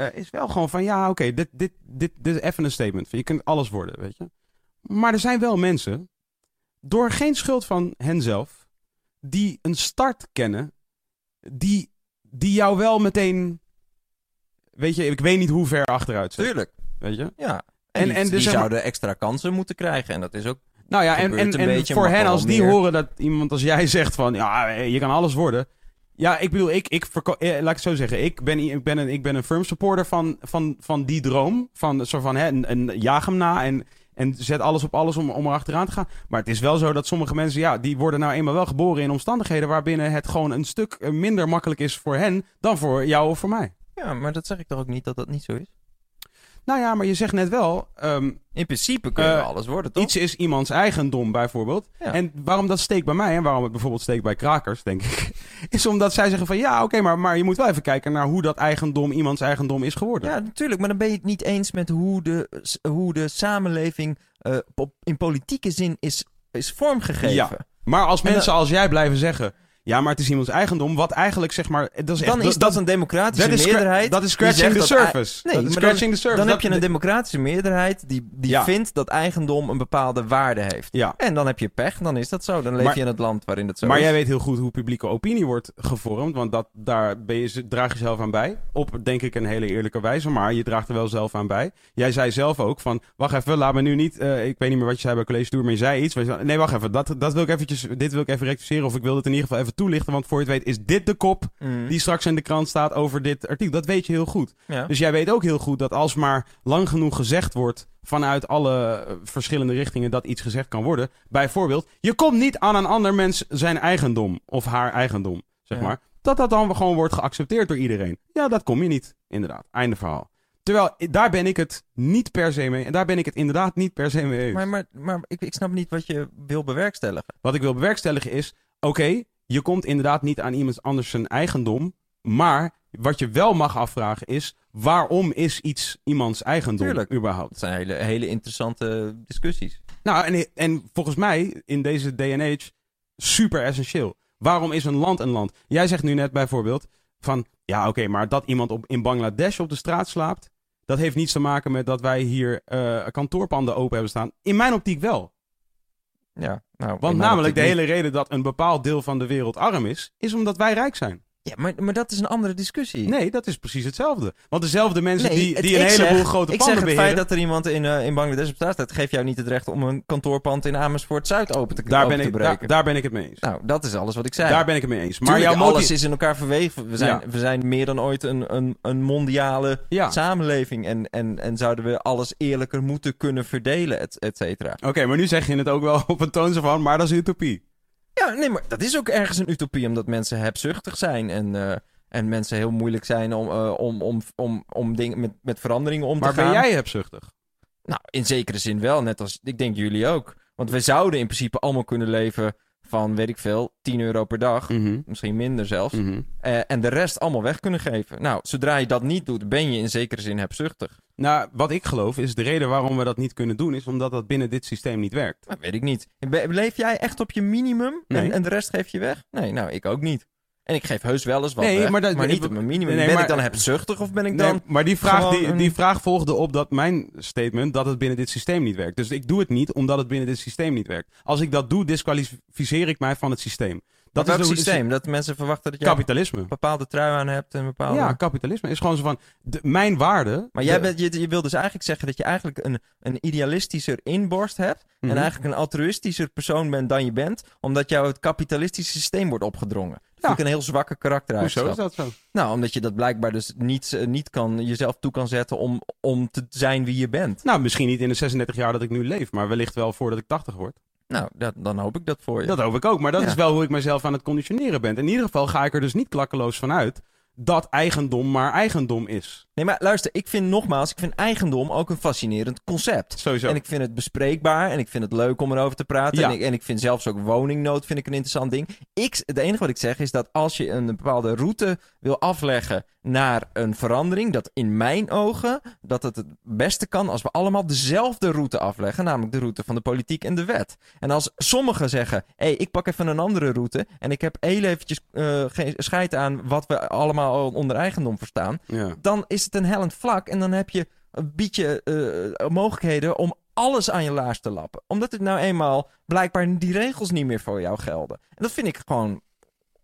is wel gewoon van ja, oké, dit, dit, dit, dit is even een statement. Je kunt alles worden, weet je. Maar er zijn wel mensen, door geen schuld van henzelf, die een start kennen, die, die jou wel meteen, weet je, ik weet niet hoe ver achteruit zet, Tuurlijk. weet je. Ja. En, En- die, en dus die zeg maar- zouden extra kansen moeten krijgen. En dat is ook... Nou ja, en, en, en beetje, voor hen, als die meer. horen dat iemand als jij zegt van, ja, je kan alles worden. Ja, ik bedoel, ik, ik eh, laat ik het zo zeggen. Ik ben, ik ben een, ik ben een firm supporter van, van, van die droom. Van, zo van, hè, een, een, jaag hem na en, en zet alles op alles om, om er achteraan te gaan. Maar het is wel zo dat sommige mensen, ja, die worden nou eenmaal wel geboren in omstandigheden waarbinnen het gewoon een stuk eh, minder makkelijk is voor hen dan voor jou of voor mij. Ja, maar dat zeg ik toch ook niet dat dat niet zo is? Nou ja, maar je zegt net wel, ehm, In principe kunnen we Eh, alles worden, toch? Iets is iemands eigendom, bijvoorbeeld. Ja. En waarom dat steekt bij mij en waarom het bijvoorbeeld steekt bij krakers, denk ik, is omdat zij zeggen van ja, oké, maar, maar je moet wel even kijken naar hoe dat eigendom iemands eigendom is geworden. Ja, natuurlijk. Maar dan ben je het niet eens met hoe de, hoe de samenleving eh, in politieke zin is, is vormgegeven. Ja. Maar als En mensen als jij blijven zeggen, ja, maar het is iemands eigendom, wat eigenlijk zeg maar, dat is echt, Dan is dat, een democratische dat is meerderheid. Dat is scratching the dat surface. Nee, dat is maar scratching the surface. Dan heb Dat- je een democratische meerderheid die, die Ja. vindt dat eigendom een bepaalde waarde heeft. Ja. En dan heb je pech, dan is dat zo. Dan leef Maar- je in het land waarin het zo Maar is. jij weet heel goed hoe publieke opinie wordt gevormd. Want dat, daar ben je, draag je zelf aan bij. Op, denk ik, een hele eerlijke wijze. Maar je draagt er wel zelf aan bij. Jij zei zelf ook van... Wacht even, laat me nu niet... eh, ik weet niet meer wat je zei bij College Tour, maar je zei iets. waar je zei, nee, wacht even. Dat, dat wil ik eventjes, dit wil ik even rectificeren. Of ik wil het in ieder geval even toelichten. Want voor je het weet is dit de kop Mm. die straks in de krant staat over dit artikel. Dat weet je heel goed. ja. Dus jij weet ook heel goed dat als maar lang genoeg gezegd wordt vanuit alle eh, verschillende richtingen dat iets gezegd kan worden. Bijvoorbeeld, je komt niet aan een ander mens zijn eigendom of haar eigendom, zeg Ja. maar. Dat dat dan gewoon wordt geaccepteerd door iedereen. Ja, dat kom je niet, inderdaad. Einde verhaal. Terwijl, daar ben ik het niet per se mee. En daar ben ik het inderdaad niet per se mee eens. Maar, maar, maar ik, ik snap niet wat je wil bewerkstelligen. Wat ik wil bewerkstelligen is, oké, je komt inderdaad niet aan iemand anders zijn eigendom. Maar wat je wel mag afvragen is, waarom is iets iemands eigendom Tuurlijk. überhaupt? Dat zijn hele, hele interessante discussies. Nou, en, en volgens mij in deze day and age super essentieel. Waarom is een land een land? Jij zegt nu net bijvoorbeeld van, ja oké, maar dat iemand op, in Bangladesh op de straat slaapt, dat heeft niets te maken met dat wij hier eh, kantoorpanden open hebben staan. In mijn optiek wel. Ja, nou, Want namelijk de hele reden dat een bepaald deel van de wereld arm is, is omdat wij rijk zijn. Ja, maar, maar dat is een andere discussie. Nee, dat is precies hetzelfde. Want dezelfde mensen Nee, die, het- die een ik heleboel zeg- grote Ik panden zeg het beheren... feit dat er iemand in, eh, in Bangladesh op straat staat, geeft jou niet het recht om een kantoorpand in Amersfoort Zuid open te, daar, open ben te ik, breken. daar, daar ben ik het mee eens. nou, dat is alles wat ik zei. Daar ben ik het mee eens. Maar Tuurlijk, jouw alles is in elkaar verweven. We zijn, Ja. we zijn meer dan ooit een, een, een mondiale Ja. samenleving. En, en, en zouden we alles eerlijker moeten kunnen verdelen, et, et cetera. Oké, maar nu zeg je het ook wel op een toon zo van, maar dat is utopie. Ja, nee, maar dat is ook ergens een utopie, omdat mensen hebzuchtig zijn. En, eh, en mensen heel moeilijk zijn om, eh, om, om, om, om dingen met, met veranderingen om Maar te gaan. ben jij hebzuchtig? Nou, in zekere zin wel, net als ik denk jullie ook. Want we zouden in principe allemaal kunnen leven van, weet ik veel, 10 euro per dag. Mhm. Misschien minder zelfs. Mhm. Eh, en de rest allemaal weg kunnen geven. Nou, zodra je dat niet doet, ben je in zekere zin hebzuchtig. Nou, wat ik geloof is de reden waarom we dat niet kunnen doen, is omdat dat binnen dit systeem niet werkt. Dat weet ik niet. Leef jij echt op je minimum en, en de rest geef je weg? Nee, nou, ik ook niet. En ik geef heus wel eens wat Nee, weg, maar maar, dat- niet op mijn minimum. Nee, ben maar- ik dan hebzuchtig of ben ik Nee, dan... maar die vraag, gewoon die, die vraag volgde op dat mijn statement dat het binnen dit systeem niet werkt. Dus ik doe het niet omdat het binnen dit systeem niet werkt. Als ik dat doe, disqualificeer ik mij van het systeem. Dat is de- systeem? Dat mensen verwachten dat je Kapitalisme. een bepaalde trui aan hebt en een bepaalde... Ja, kapitalisme is gewoon zo van de- mijn waarde. Maar jij de- bent, je, je wil dus eigenlijk zeggen dat je eigenlijk een, een idealistischer inborst hebt. Mhm. En eigenlijk een altruïstischer persoon bent dan je bent. Omdat jou het kapitalistische systeem wordt opgedrongen. Dat vind ik een heel zwakke karaktereigenschap. Hoezo is dat zo? Nou, omdat je dat blijkbaar dus niet, eh, niet kan, jezelf toe kan zetten om, om te zijn wie je bent. Nou, misschien niet in de 36 jaar dat ik nu leef, maar wellicht wel voordat ik 80 word. Nou, dat, dan hoop ik dat voor je. Dat hoop ik ook, maar dat Ja. is wel hoe ik mezelf aan het conditioneren ben. In ieder geval ga ik er dus niet klakkeloos van uit dat eigendom maar eigendom is. Nee, maar luister, ik vind nogmaals, ik vind eigendom ook een fascinerend concept. Sowieso. En ik vind het bespreekbaar en ik vind het leuk om erover te praten. Ja. En, ik, en ik vind zelfs ook woningnood vind ik een interessant ding. Ik, het enige wat ik zeg is dat als je een bepaalde route wil afleggen naar een verandering, dat in mijn ogen dat het het beste kan als we allemaal dezelfde route afleggen, namelijk de route van de politiek en de wet. En als sommigen zeggen, hé, hey, ik pak even een andere route en ik heb heel eventjes eh, geen scheid aan wat we allemaal onder eigendom verstaan, Ja. dan is het een hellend vlak. En dan heb je een beetje eh, mogelijkheden om alles aan je laars te lappen. Omdat het nou eenmaal blijkbaar die regels niet meer voor jou gelden. En dat vind ik gewoon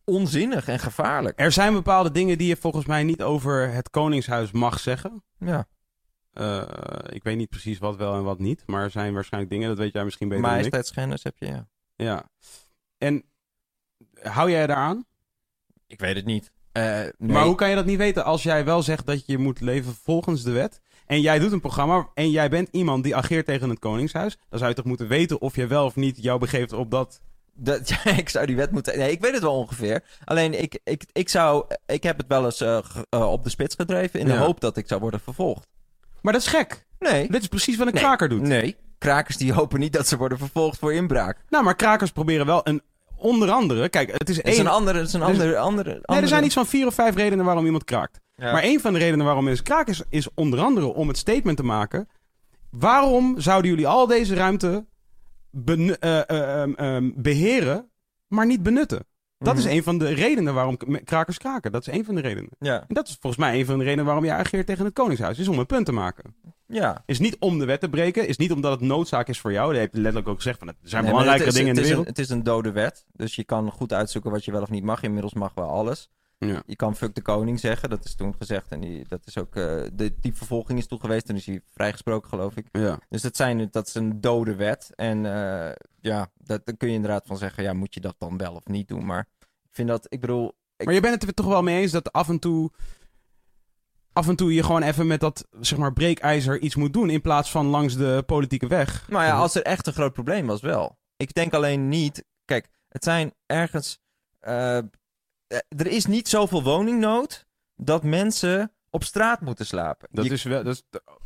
onzinnig en gevaarlijk. Er zijn bepaalde dingen die je volgens mij niet over het Koningshuis mag zeggen. Ja. Eh, ik weet niet precies wat wel en wat niet. Maar er zijn waarschijnlijk dingen, dat weet jij misschien beter dan ik. Majesteitsschennis heb je, ja. Ja. En hou jij daaraan? Ik weet het niet. Eh, nee. Maar hoe kan je dat niet weten als jij wel zegt dat je moet leven volgens de wet? En jij doet een programma en jij bent iemand die ageert tegen het Koningshuis. Dan zou je toch moeten weten of je wel of niet jou begeeft op dat... Dat, ja, ik zou die wet moeten... Nee, ik weet het wel ongeveer. Alleen, ik, ik, ik zou... Ik heb het wel eens eh, eh, op de spits gedreven in de hoop dat ik zou worden vervolgd. Maar dat is gek. Nee. Dit is precies wat een Nee. kraker doet. Nee. Krakers die hopen niet dat ze worden vervolgd voor inbraak. Nou, maar krakers proberen wel een... Onder andere, kijk, het is Het is één... een andere... Het is een Er andere, andere, Nee, er andere- zijn iets van vier of vijf redenen waarom iemand kraakt. Ja. Maar een van de redenen waarom mensen kraken is, is onder andere om het statement te maken. Waarom zouden jullie al deze ruimte eh, eh, ehm, ehm, beheren, maar niet benutten? Dat Mhm. is een van de redenen waarom krakers kraken. Dat is een van de redenen. Ja. En dat is volgens mij een van de redenen waarom je ageert tegen het Koningshuis. Is om een punt te maken. Ja. Is niet om de wet te breken. Is niet omdat het noodzaak is voor jou. Dat heeft hij letterlijk ook gezegd. Van, er zijn Nee, belangrijke het is- dingen in de het wereld. Een, het is een dode wet. Dus je kan goed uitzoeken wat je wel of niet mag. Inmiddels mag wel alles. Ja. Je kan fuck de koning zeggen. Dat is toen gezegd. En die, dat is ook... eh, de, die vervolging is toen geweest. Toen is hij vrijgesproken, geloof ik. Ja. Dus dat, zijn, dat is een dode wet. En eh, ja, dat, daar kun je inderdaad van zeggen... Ja, moet je dat dan wel of niet doen? Maar ik vind dat... Ik bedoel... Ik, Maar je bent het er toch wel mee eens dat af en toe. af en toe je gewoon even met dat zeg maar breekijzer iets moet doen. in plaats van langs de politieke weg. Nou ja, als er echt een groot probleem was, wel. Ik denk alleen niet. Kijk, het zijn ergens. eh, er is niet zoveel woningnood dat mensen op straat moeten slapen. Dat Je- is, wel, dat is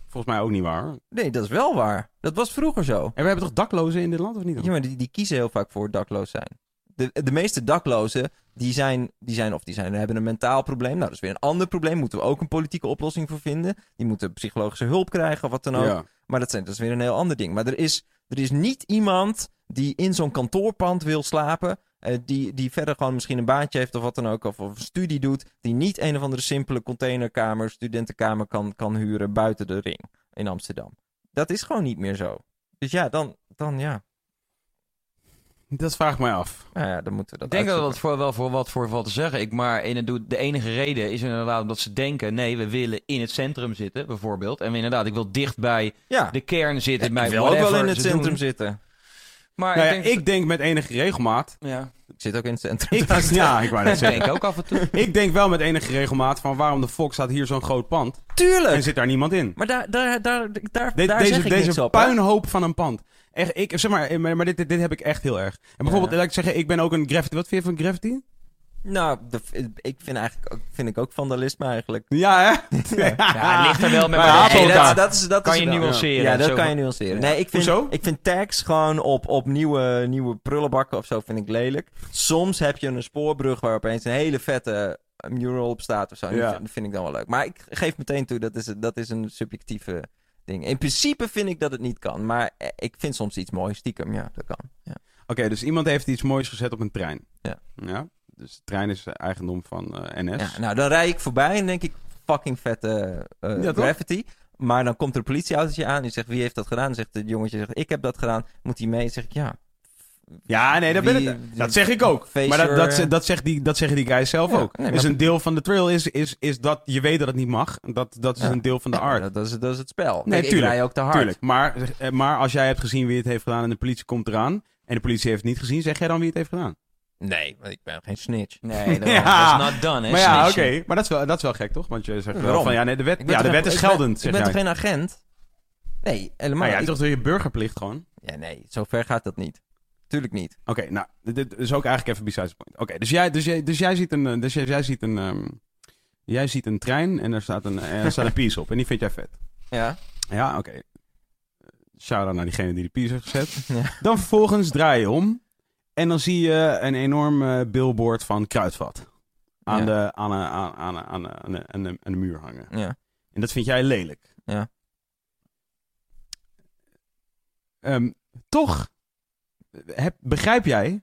volgens mij ook niet waar. Nee, dat is wel waar. Dat was vroeger zo. En we hebben toch daklozen in dit land of niet? Ja, maar die, die kiezen heel vaak voor dakloos zijn. De, de meeste daklozen, die zijn, die zijn, of die zijn, hebben een mentaal probleem. Nou, dat is weer een ander probleem. Moeten we ook een politieke oplossing voor vinden. Die moeten psychologische hulp krijgen of wat dan ook. Ja. Maar dat, zijn, dat is weer een heel ander ding. Maar er is, er is niet iemand die in zo'n kantoorpand wil slapen. Eh, die, die verder gewoon misschien een baantje heeft of wat dan ook. Of, of een studie doet. Die niet een of andere simpele containerkamer, studentenkamer kan, kan huren buiten de ring in Amsterdam. Dat is gewoon niet meer zo. Dus ja, dan, dan ja. Dat vraag ik mij af. Nou ja, dan moeten we dat Ik denk dat uitzoeken. dat voor, wel voor wat voor wat te zeggen. Ik, maar in het, doe- de enige reden is inderdaad omdat ze denken... nee, we willen in het centrum zitten, bijvoorbeeld. En inderdaad, ik wil dicht bij Ja, de kern zitten. ik bij wil ook wel in het ze centrum doen. zitten. Maar Nou ja, ik denk... ik denk met enige regelmaat. ja, Ik zit ook in het centrum. Ik, ja, ik wou dat denk zeggen. ik ook af en toe. Ik denk wel met enige regelmaat van waarom de Fox staat hier zo'n groot pand. En Tuurlijk! zit daar niemand in. Maar daar, daar, daar, daar, De- daar deze zeg ik niks deze hè? puinhoop van een pand. Echt, ik, zeg maar, maar, maar dit, dit, dit heb ik echt heel erg. En bijvoorbeeld, Ja. laat ik zeggen, ik ben ook een graffiti. Wat vind je van graffiti? Nou, de- ik vind eigenlijk ook, vind ik ook vandalisme eigenlijk. Ja, hè? Ja, het ligt er wel met Maar haat hey, dat- dat, dat is, dat kan is je wel- nuanceren. Ja, dat Zo kan je nuanceren. Nee, ik vind, Hoezo? ik vind tags gewoon op, op nieuwe, nieuwe prullenbakken of zo vind ik lelijk. Soms heb je een spoorbrug waar opeens een hele vette mural op staat of zo. Ja. Dat vind- dat vind ik dan wel leuk. Maar ik geef meteen toe, dat is, dat is een subjectieve ding. In principe vind ik dat het niet kan. Maar eh, ik vind soms iets moois stiekem. Ja, dat kan. Ja. Oké, dus iemand heeft iets moois gezet op een trein. Ja. Ja. Dus de trein is eigendom van eh, NS. Ja, nou, dan rij ik voorbij en denk ik, fucking vette eh, Ja, toch? graffiti. Maar dan komt er een politieautootje aan. Die zegt, wie heeft dat gedaan? Dan zegt het jongetje, zegt, ik heb dat gedaan. Moet hij mee? Dan zeg ik, ja. Ja, nee, dat, ben ik- dat zeg ik ook. Maar dat, dat, dat, zegt die, dat zeggen die guys zelf Ja, ook. nee, dus een deel van de trail is, is, is dat je weet dat het niet mag. Dat, dat is Ja. een deel van de Ja, art. dat, dat is, dat is het spel. Nee, ik tuurlijk, ook te hard. Tuurlijk. Maar, eh, maar als jij hebt gezien wie het heeft gedaan en de politie komt eraan... en de politie heeft het niet gezien, zeg jij dan wie het heeft gedaan? Nee, want ik ben geen snitch. Nee, dat Ja. is not done, hè, maar ja, oké. Maar dat is, wel, dat is wel gek, toch? Want je zegt wel van, ja, nee, de wet, ja, de toch wet is geldend, Ik zeg ben jij. toch geen agent? Nee, helemaal Maar ja, niet. toch door je burgerplicht gewoon? Ja, nee, zo ver gaat dat niet. Tuurlijk niet. Oké, nou, dit, dit is ook eigenlijk even besides the point. Oké, dus, jij, dus, jij, dus jij ziet een, eh, dus jij, jij ziet een, ehm, jij ziet een trein en er staat een, eh, er staat een piece op en die vind jij vet. Ja. Ja, oké. Shout-out naar diegene die de piece heeft gezet. Ja. Dan vervolgens draai je om en dan zie je een enorm billboard van Kruidvat. Aan, Ja. de, aan, een- aan, aan, aan, aan, de- aan, de, aan de muur hangen. Ja. En dat vind jij lelijk. Ja. Ehm, toch heb, begrijp jij,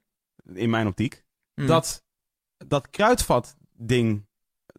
in mijn optiek, Hm. dat dat kruidvat-ding,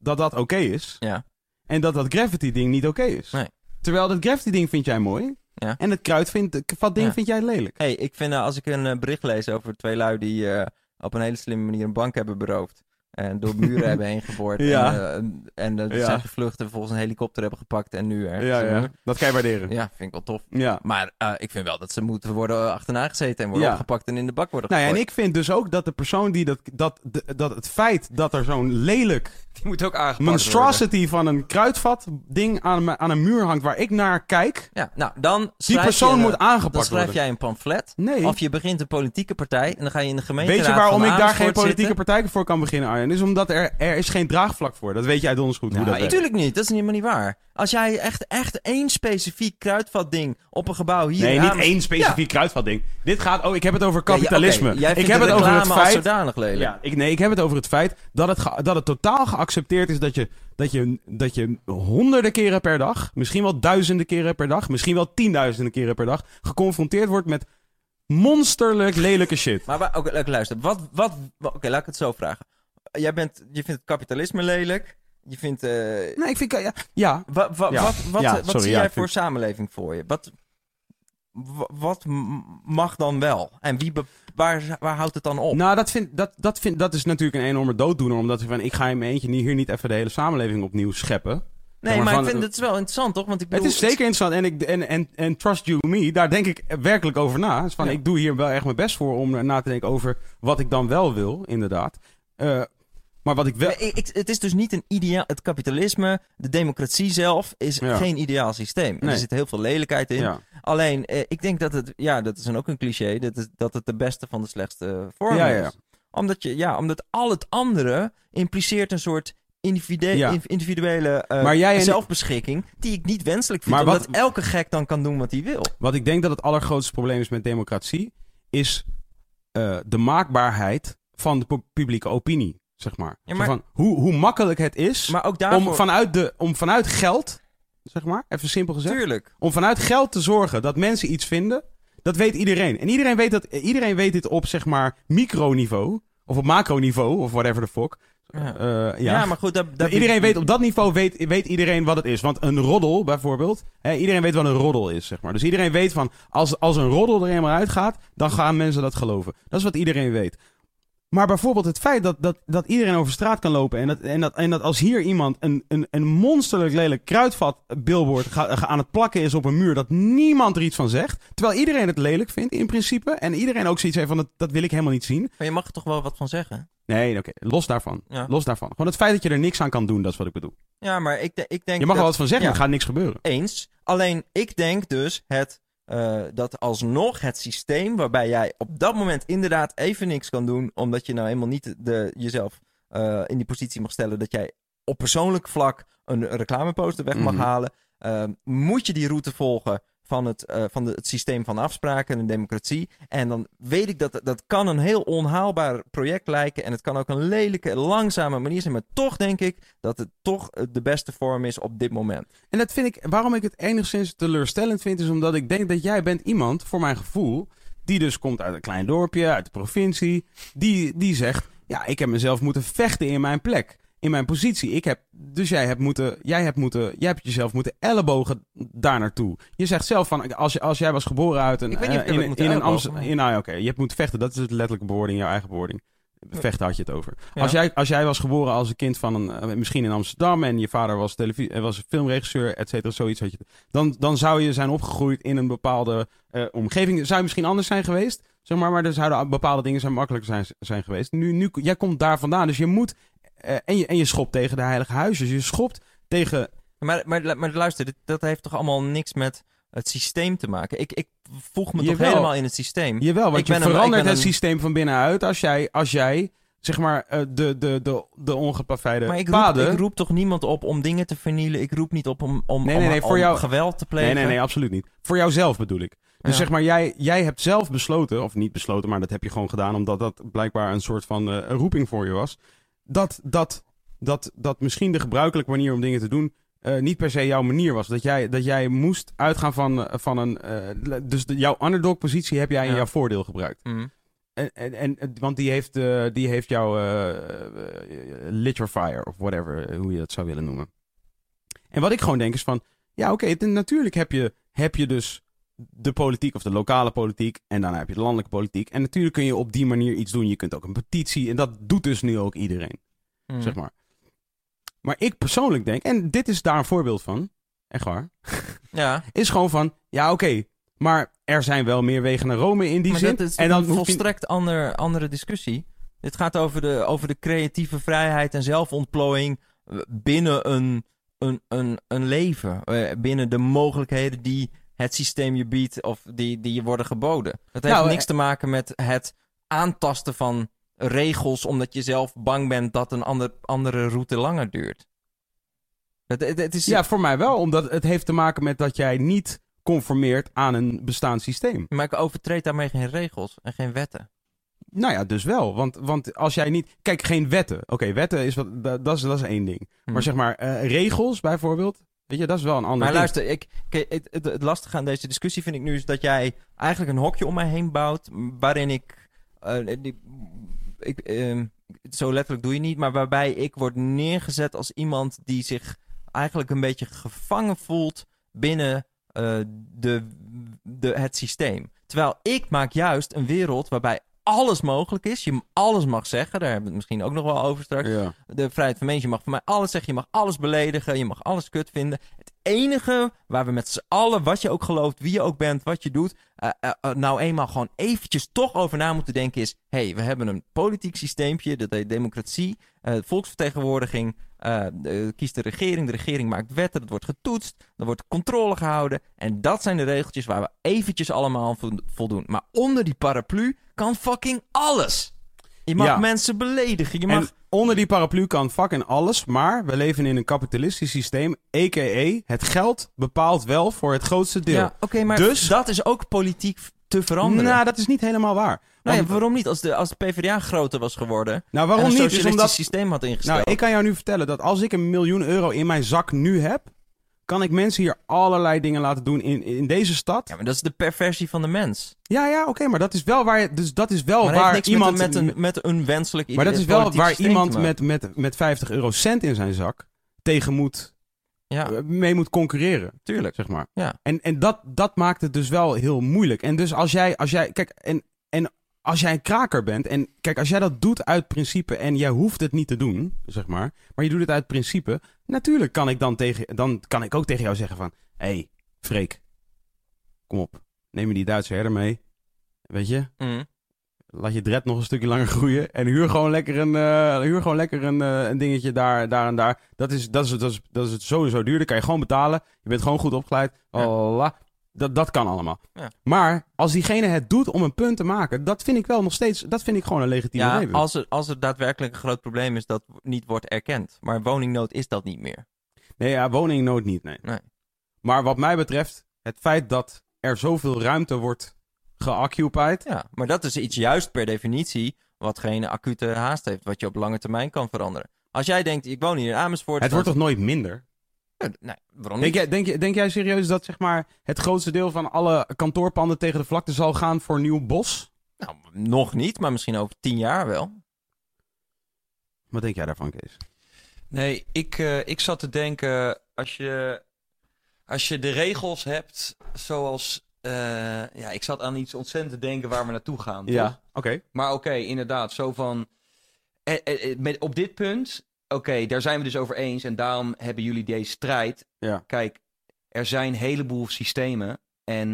dat dat oké is. Ja. En dat dat graffiti-ding niet oké is. Nee. Terwijl dat graffiti-ding vind jij mooi. Ja. En het kruidvat-ding Ja. vind jij lelijk. hey, ik vind eh, als ik een eh, bericht lees over twee lui die eh, op een hele slimme manier een bank hebben beroofd. En door muren hebben heen geboord. Ja. En, eh, en eh, Ja. zijn gevlucht en vervolgens een helikopter hebben gepakt en nu ergens. Ja, ja. eh, Dat kan je waarderen. ja, vind ik wel tof. Ja. Maar eh, ik vind wel dat ze moeten worden achterna gezeten en worden Ja. opgepakt en in de bak worden Nou ja, en ik vind dus ook dat de persoon die dat, dat, de- dat het feit dat er zo'n lelijk Die moet ook aangepakt worden. monstrosity van een kruidvat ding aan, me- aan een muur hangt waar ik naar kijk, Ja, nou, dan die persoon je, een- moet Dan aangepakt schrijf worden. jij een pamflet. Nee. Of je begint een politieke partij en dan ga je in de gemeenteraad Weet je waarom ik daar geen politieke zitten. partij voor kan beginnen, Arjen? Is omdat er, er is geen draagvlak voor. Dat weet jij donders goed hoe Nou, dat natuurlijk niet. Dat is helemaal niet waar. Als jij echt, echt één specifiek kruidvatding op een gebouw hier Nee, niet één specifiek kruidvatding. Dit gaat, oh, ik heb het over ja, kapitalisme. ik heb het over het feit. zodanig lelijk. Ja, ik, nee, ik heb het over het feit dat het, ge- dat het totaal geaccepteerd is dat je, dat, je, dat je honderden keren per dag, misschien wel duizenden keren per dag, misschien wel tienduizenden keren per dag, geconfronteerd wordt met monsterlijk lelijke shit. Maar oké, luister. Wat, wat, wa- oké, laat ik het zo vragen. Jij bent, je vindt het kapitalisme lelijk. Je vindt... eh, Nee, ik vind... Ja, ja wa- wa- Ja. Wat, wat, Ja, wat sorry, zie ja, jij voor vind- samenleving voor je? Wat, wa- wat mag dan wel? En wie be- waar, waar houdt het dan op? Nou, dat, vind, dat, dat, vind, dat is natuurlijk een enorme dooddoener. Omdat ik van, ik ga in mijn eentje niet, hier niet even de hele samenleving opnieuw scheppen. nee, maar maar, van- ik vind het wel interessant, toch? Want ik bedoel, het is zeker interessant. En, ik, en, en, en trust you me, daar denk ik werkelijk over na. Dus van, Ja. Ik doe hier wel echt mijn best voor om na te denken over wat ik dan wel wil, inderdaad. Eh, maar wat ik wel... Ik- het is dus niet een ideaal. Het kapitalisme, de democratie zelf, is Ja. geen ideaal systeem. Nee. Er zit heel veel lelijkheid in. ja. Alleen, eh, ik denk dat het, ja, dat is dan ook een cliché, dat, het- dat het de beste van de slechtste vorm Ja, is. ja, ja. Omdat, je, ja, omdat al het andere impliceert een soort individu- individuele eh, en- zelfbeschikking die ik niet wenselijk vind. Maar omdat wat- elke gek dan kan doen wat hij wil. Wat ik denk dat het allergrootste probleem is met democratie, is eh, de maakbaarheid van de pu- publieke opinie, zeg maar. Ja, Zo maar- van, hoe, hoe makkelijk het is Maar ook daarvoor... om, vanuit de, om vanuit geld, zeg maar, even simpel gezegd, Tuurlijk. om vanuit geld te zorgen dat mensen iets vinden, dat weet iedereen. En iedereen weet, dat, iedereen weet dit op, zeg maar, microniveau, of op macroniveau, of whatever the fuck. Ja. Eh, ja. Ja, maar goed, daar iedereen weet op dat niveau weet, weet iedereen wat het is. Want een roddel bijvoorbeeld, hè, iedereen weet wat een roddel is, zeg maar. Dus iedereen weet van als, als een roddel er eenmaal uitgaat, dan gaan mensen dat geloven. Dat is wat iedereen weet. Maar bijvoorbeeld het feit dat, dat, dat iedereen over straat kan lopen en dat, en dat, en dat als hier iemand een, een, een monsterlijk lelijk kruidvat billboard ga- aan het plakken is op een muur, dat niemand er iets van zegt. Terwijl iedereen het lelijk vindt in principe. En iedereen ook zoiets heeft van dat, dat wil ik helemaal niet zien. Maar je mag er toch wel wat van zeggen? Nee, oké, los daarvan. Ja, Los daarvan. Gewoon het feit dat je er niks aan kan doen, dat is wat ik bedoel. ja maar ik, ik denk Je mag er dat- wat van zeggen, ja. er gaat niks gebeuren. Eens. Alleen ik denk dus het, eh, dat alsnog het systeem waarbij jij op dat moment inderdaad even niks kan doen, omdat je nou helemaal niet de, jezelf eh, in die positie mag stellen dat jij op persoonlijk vlak een reclameposter weg mag Mhm. halen, eh, moet je die route volgen van, het, eh, van het systeem van afspraken en de democratie. En dan weet ik dat dat kan een heel onhaalbaar project lijken en het kan ook een lelijke, langzame manier zijn, maar toch denk ik dat het toch eh, de beste vorm is op dit moment. En dat vind ik, waarom ik het enigszins teleurstellend vind, is omdat ik denk dat jij bent iemand, voor mijn gevoel, die dus komt uit een klein dorpje, uit de provincie, die, die zegt, ja, ik heb mezelf moeten vechten in mijn plek, in mijn positie. Ik heb, dus jij hebt moeten, jij hebt moeten, jij hebt jezelf moeten ellebogen daar naartoe. Je zegt zelf van, als, je, als jij was geboren uit een, Ik weet niet of eh, ik in, in moeten een Amsterdam, nou ja, oké, je hebt moeten vechten, dat is het letterlijke bewoording, jouw eigen bewoording. Vechten had je het over. Ja. Als, jij, als jij was geboren als een kind van een, eh, misschien in Amsterdam en je vader was, televisie, eh, was filmregisseur, et cetera, zoiets had je. Dan, dan zou je zijn opgegroeid in een bepaalde eh, omgeving. Zou je misschien anders zijn geweest, zeg maar, maar er zouden bepaalde dingen zijn makkelijker zijn, zijn geweest. Nu, nu, jij komt daar vandaan, dus je moet, eh, en, je, en je schopt tegen de heilige huisjes. Je schopt tegen, Maar, maar, maar luister, dit, dat heeft toch allemaal niks met het systeem te maken? Ik, ik voeg me toch helemaal in het systeem? jawel, want Ik je een- verandert het een- systeem van binnenuit als jij, als jij zeg maar, eh, de, de, de, de ongeplaveide maar ik roep, paden... ik roep toch niemand op om dingen te vernielen? Ik roep niet op om, om, Nee, om, nee, nee, voor om jou- geweld te plegen? Nee, nee, nee, absoluut niet. Voor jouzelf bedoel ik. Dus Ja. zeg maar, jij, jij hebt zelf besloten, of niet besloten, maar dat heb je gewoon gedaan, omdat dat blijkbaar een soort van eh, roeping voor je was. Dat, dat, dat, dat misschien de gebruikelijke manier om dingen te doen eh, niet per se jouw manier was. Dat jij, dat jij moest uitgaan van, eh, van een. eh, dus de, jouw underdog-positie heb jij in Ja. jouw voordeel gebruikt. Mhm. En, en, en, want die heeft, eh, die heeft jou lit your fire, of whatever, hoe je dat zou willen noemen. En wat ik gewoon denk is van, ja oké, natuurlijk heb je, heb je dus de politiek of de lokale politiek en daarna heb je de landelijke politiek. En natuurlijk kun je op die manier iets doen. Je kunt ook een petitie en dat doet dus nu ook iedereen. Hmm. zeg maar. Maar ik persoonlijk denk, en dit is daar een voorbeeld van, echt waar, Ja, is gewoon van, ja oké, maar er zijn wel meer wegen naar Rome in die maar zin. dat is en dan een hoef je- volstrekt ander, andere discussie. Dit gaat over de, over de creatieve vrijheid en zelfontplooiing eh, binnen een, een, een, een leven. Eh, binnen de mogelijkheden die het systeem je biedt of die, die je worden geboden. Dat heeft Nou, niks eh, te maken met het aantasten van regels omdat je zelf bang bent dat een ander, andere route langer duurt. Het, het, het is, Ja, voor mij wel, omdat het heeft te maken met dat jij niet conformeert aan een bestaand systeem. Maar ik overtreed daarmee geen regels en geen wetten. Nou ja, dus wel. Want, want als jij niet. Kijk, geen wetten. Oké, wetten is wat. Dat, dat is, dat is één ding. Maar zeg maar, eh, regels bijvoorbeeld. Weet je, dat is wel een ander Maar ding. luister, ik, het, het, het lastige aan deze discussie vind ik nu is dat jij eigenlijk een hokje om mij heen bouwt. Waarin ik. eh, die- ik ehm, zo letterlijk doe je niet, maar waarbij ik word neergezet als iemand die zich eigenlijk een beetje gevangen voelt binnen eh, de, de, het systeem. Terwijl ik maak juist een wereld waarbij alles mogelijk is. Je alles mag zeggen, daar hebben we het misschien ook nog wel over straks Ja. de vrijheid van mening. Je mag van mij alles zeggen. Je mag alles beledigen. Je mag alles kut vinden. Het enige waar we met z'n allen, wat je ook gelooft, wie je ook bent, wat je doet, eh, eh, eh, nou eenmaal gewoon eventjes toch over na moeten denken is... hé, hey, we hebben een politiek systeempje, dat heet democratie, volksvertegenwoordiging... de- kiest de regering, de regering maakt wetten, dat wordt getoetst, er wordt controle gehouden. En dat zijn de regeltjes waar we eventjes allemaal aan vo- voldoen. Maar onder die paraplu kan fucking alles. Je mag Ja. mensen beledigen, je mag... En onder die paraplu kan fucking alles, maar we leven in een kapitalistisch systeem, a.k.a. het geld bepaalt wel voor het grootste deel. Ja, oké, maar Dus- dat is ook politiek te veranderen. Nou, dat is niet helemaal waar. Nou ja, waarom niet? Als de, als de PvdA groter was geworden nou, waarom en een niet? Is socialistisch omdat, systeem had ingesteld. nou, ik kan jou nu vertellen dat als ik een miljoen euro in mijn zak nu heb, kan ik mensen hier allerlei dingen laten doen in, in deze stad. Ja, maar dat is de perversie van de mens. Ja, ja, oké, maar dat is wel waar je, dus dat is wel maar waar iemand met, een, met, een, met een wenselijk Maar dat is wel waar iemand met, met, met 50 euro cent in zijn zak tegen moet, Ja, eh, mee moet concurreren, tuurlijk. zeg maar. Ja. En, en dat, dat maakt het dus wel heel moeilijk. En dus als jij, als jij kijk, en als jij een kraker bent, en kijk, als jij dat doet uit principe en jij hoeft het niet te doen, zeg maar, maar je doet het uit principe, natuurlijk kan ik dan tegen, dan kan ik ook tegen jou zeggen van, hé, hey, Freek, kom op, neem je die Duitse herder mee, weet je, Mm. Laat je dread nog een stukje langer groeien. En huur gewoon lekker een, eh, huur gewoon lekker een, eh, een dingetje daar, daar en daar. Dat is, dat, is, dat, is, dat is het sowieso duur. Dat kan je gewoon betalen. Je bent gewoon goed opgeleid. Ja. Dat, dat kan allemaal. Ja. Maar als diegene het doet om een punt te maken, dat vind ik wel nog steeds, dat vind ik gewoon een legitieme Ja, reden. als er, als er daadwerkelijk een groot probleem is dat niet wordt erkend. Maar woningnood is dat niet meer. Nee, ja, woningnood niet, nee. Nee. Maar wat mij betreft, het feit dat er zoveel ruimte wordt geoccupied. Ja, maar dat is iets juist per definitie wat geen acute haast heeft. Wat je op lange termijn kan veranderen. Als jij denkt, ik woon hier in Amersfoort. Het wordt toch nooit minder? Nee, waarom Denk niet? jij, denk, je- denk jij serieus dat zeg maar, het grootste deel van alle kantoorpanden tegen de vlakte zal gaan voor nieuw bos? Nou, nog niet, maar misschien over tien jaar wel. Wat denk jij daarvan, Kees? Nee, ik, eh, ik zat te denken, als je, als je de regels hebt, zoals... eh, ja, ik zat aan iets ontzettend te denken waar we naartoe gaan. toch? oké. Maar oké, inderdaad, zo van... eh, met, op dit punt, oké, daar zijn we dus over eens. En daarom hebben jullie deze strijd. Ja. Kijk, er zijn een heleboel systemen. En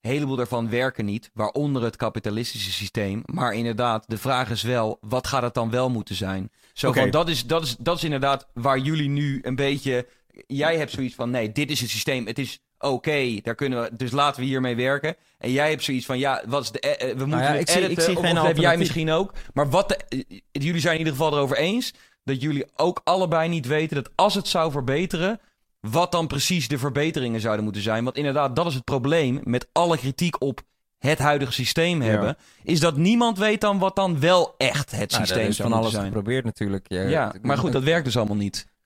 een heleboel daarvan werken niet. Waaronder het kapitalistische systeem. Maar inderdaad, de vraag is wel, wat gaat het dan wel moeten zijn? Zo Oké. van, dat is, dat, is, dat is inderdaad waar jullie nu een beetje... Jij hebt zoiets van, nee, dit is het systeem. Het is oké, daar kunnen we... Dus laten we hiermee werken. En jij hebt zoiets van, ja, wat is de... eh, eh, we moeten ja, het ik zie- ik editen, zie of- geen of dat heb jij misschien ook. Maar wat de, eh, jullie zijn in ieder geval erover eens... dat jullie ook allebei niet weten dat als het zou verbeteren... wat dan precies de verbeteringen zouden moeten zijn. Want inderdaad, dat is het probleem met alle kritiek op het huidige systeem Ja. hebben... is dat niemand weet dan wat dan wel echt het Nou, systeem van alles zijn. geprobeerd natuurlijk. Ja, maar goed, dat werkt dus allemaal niet.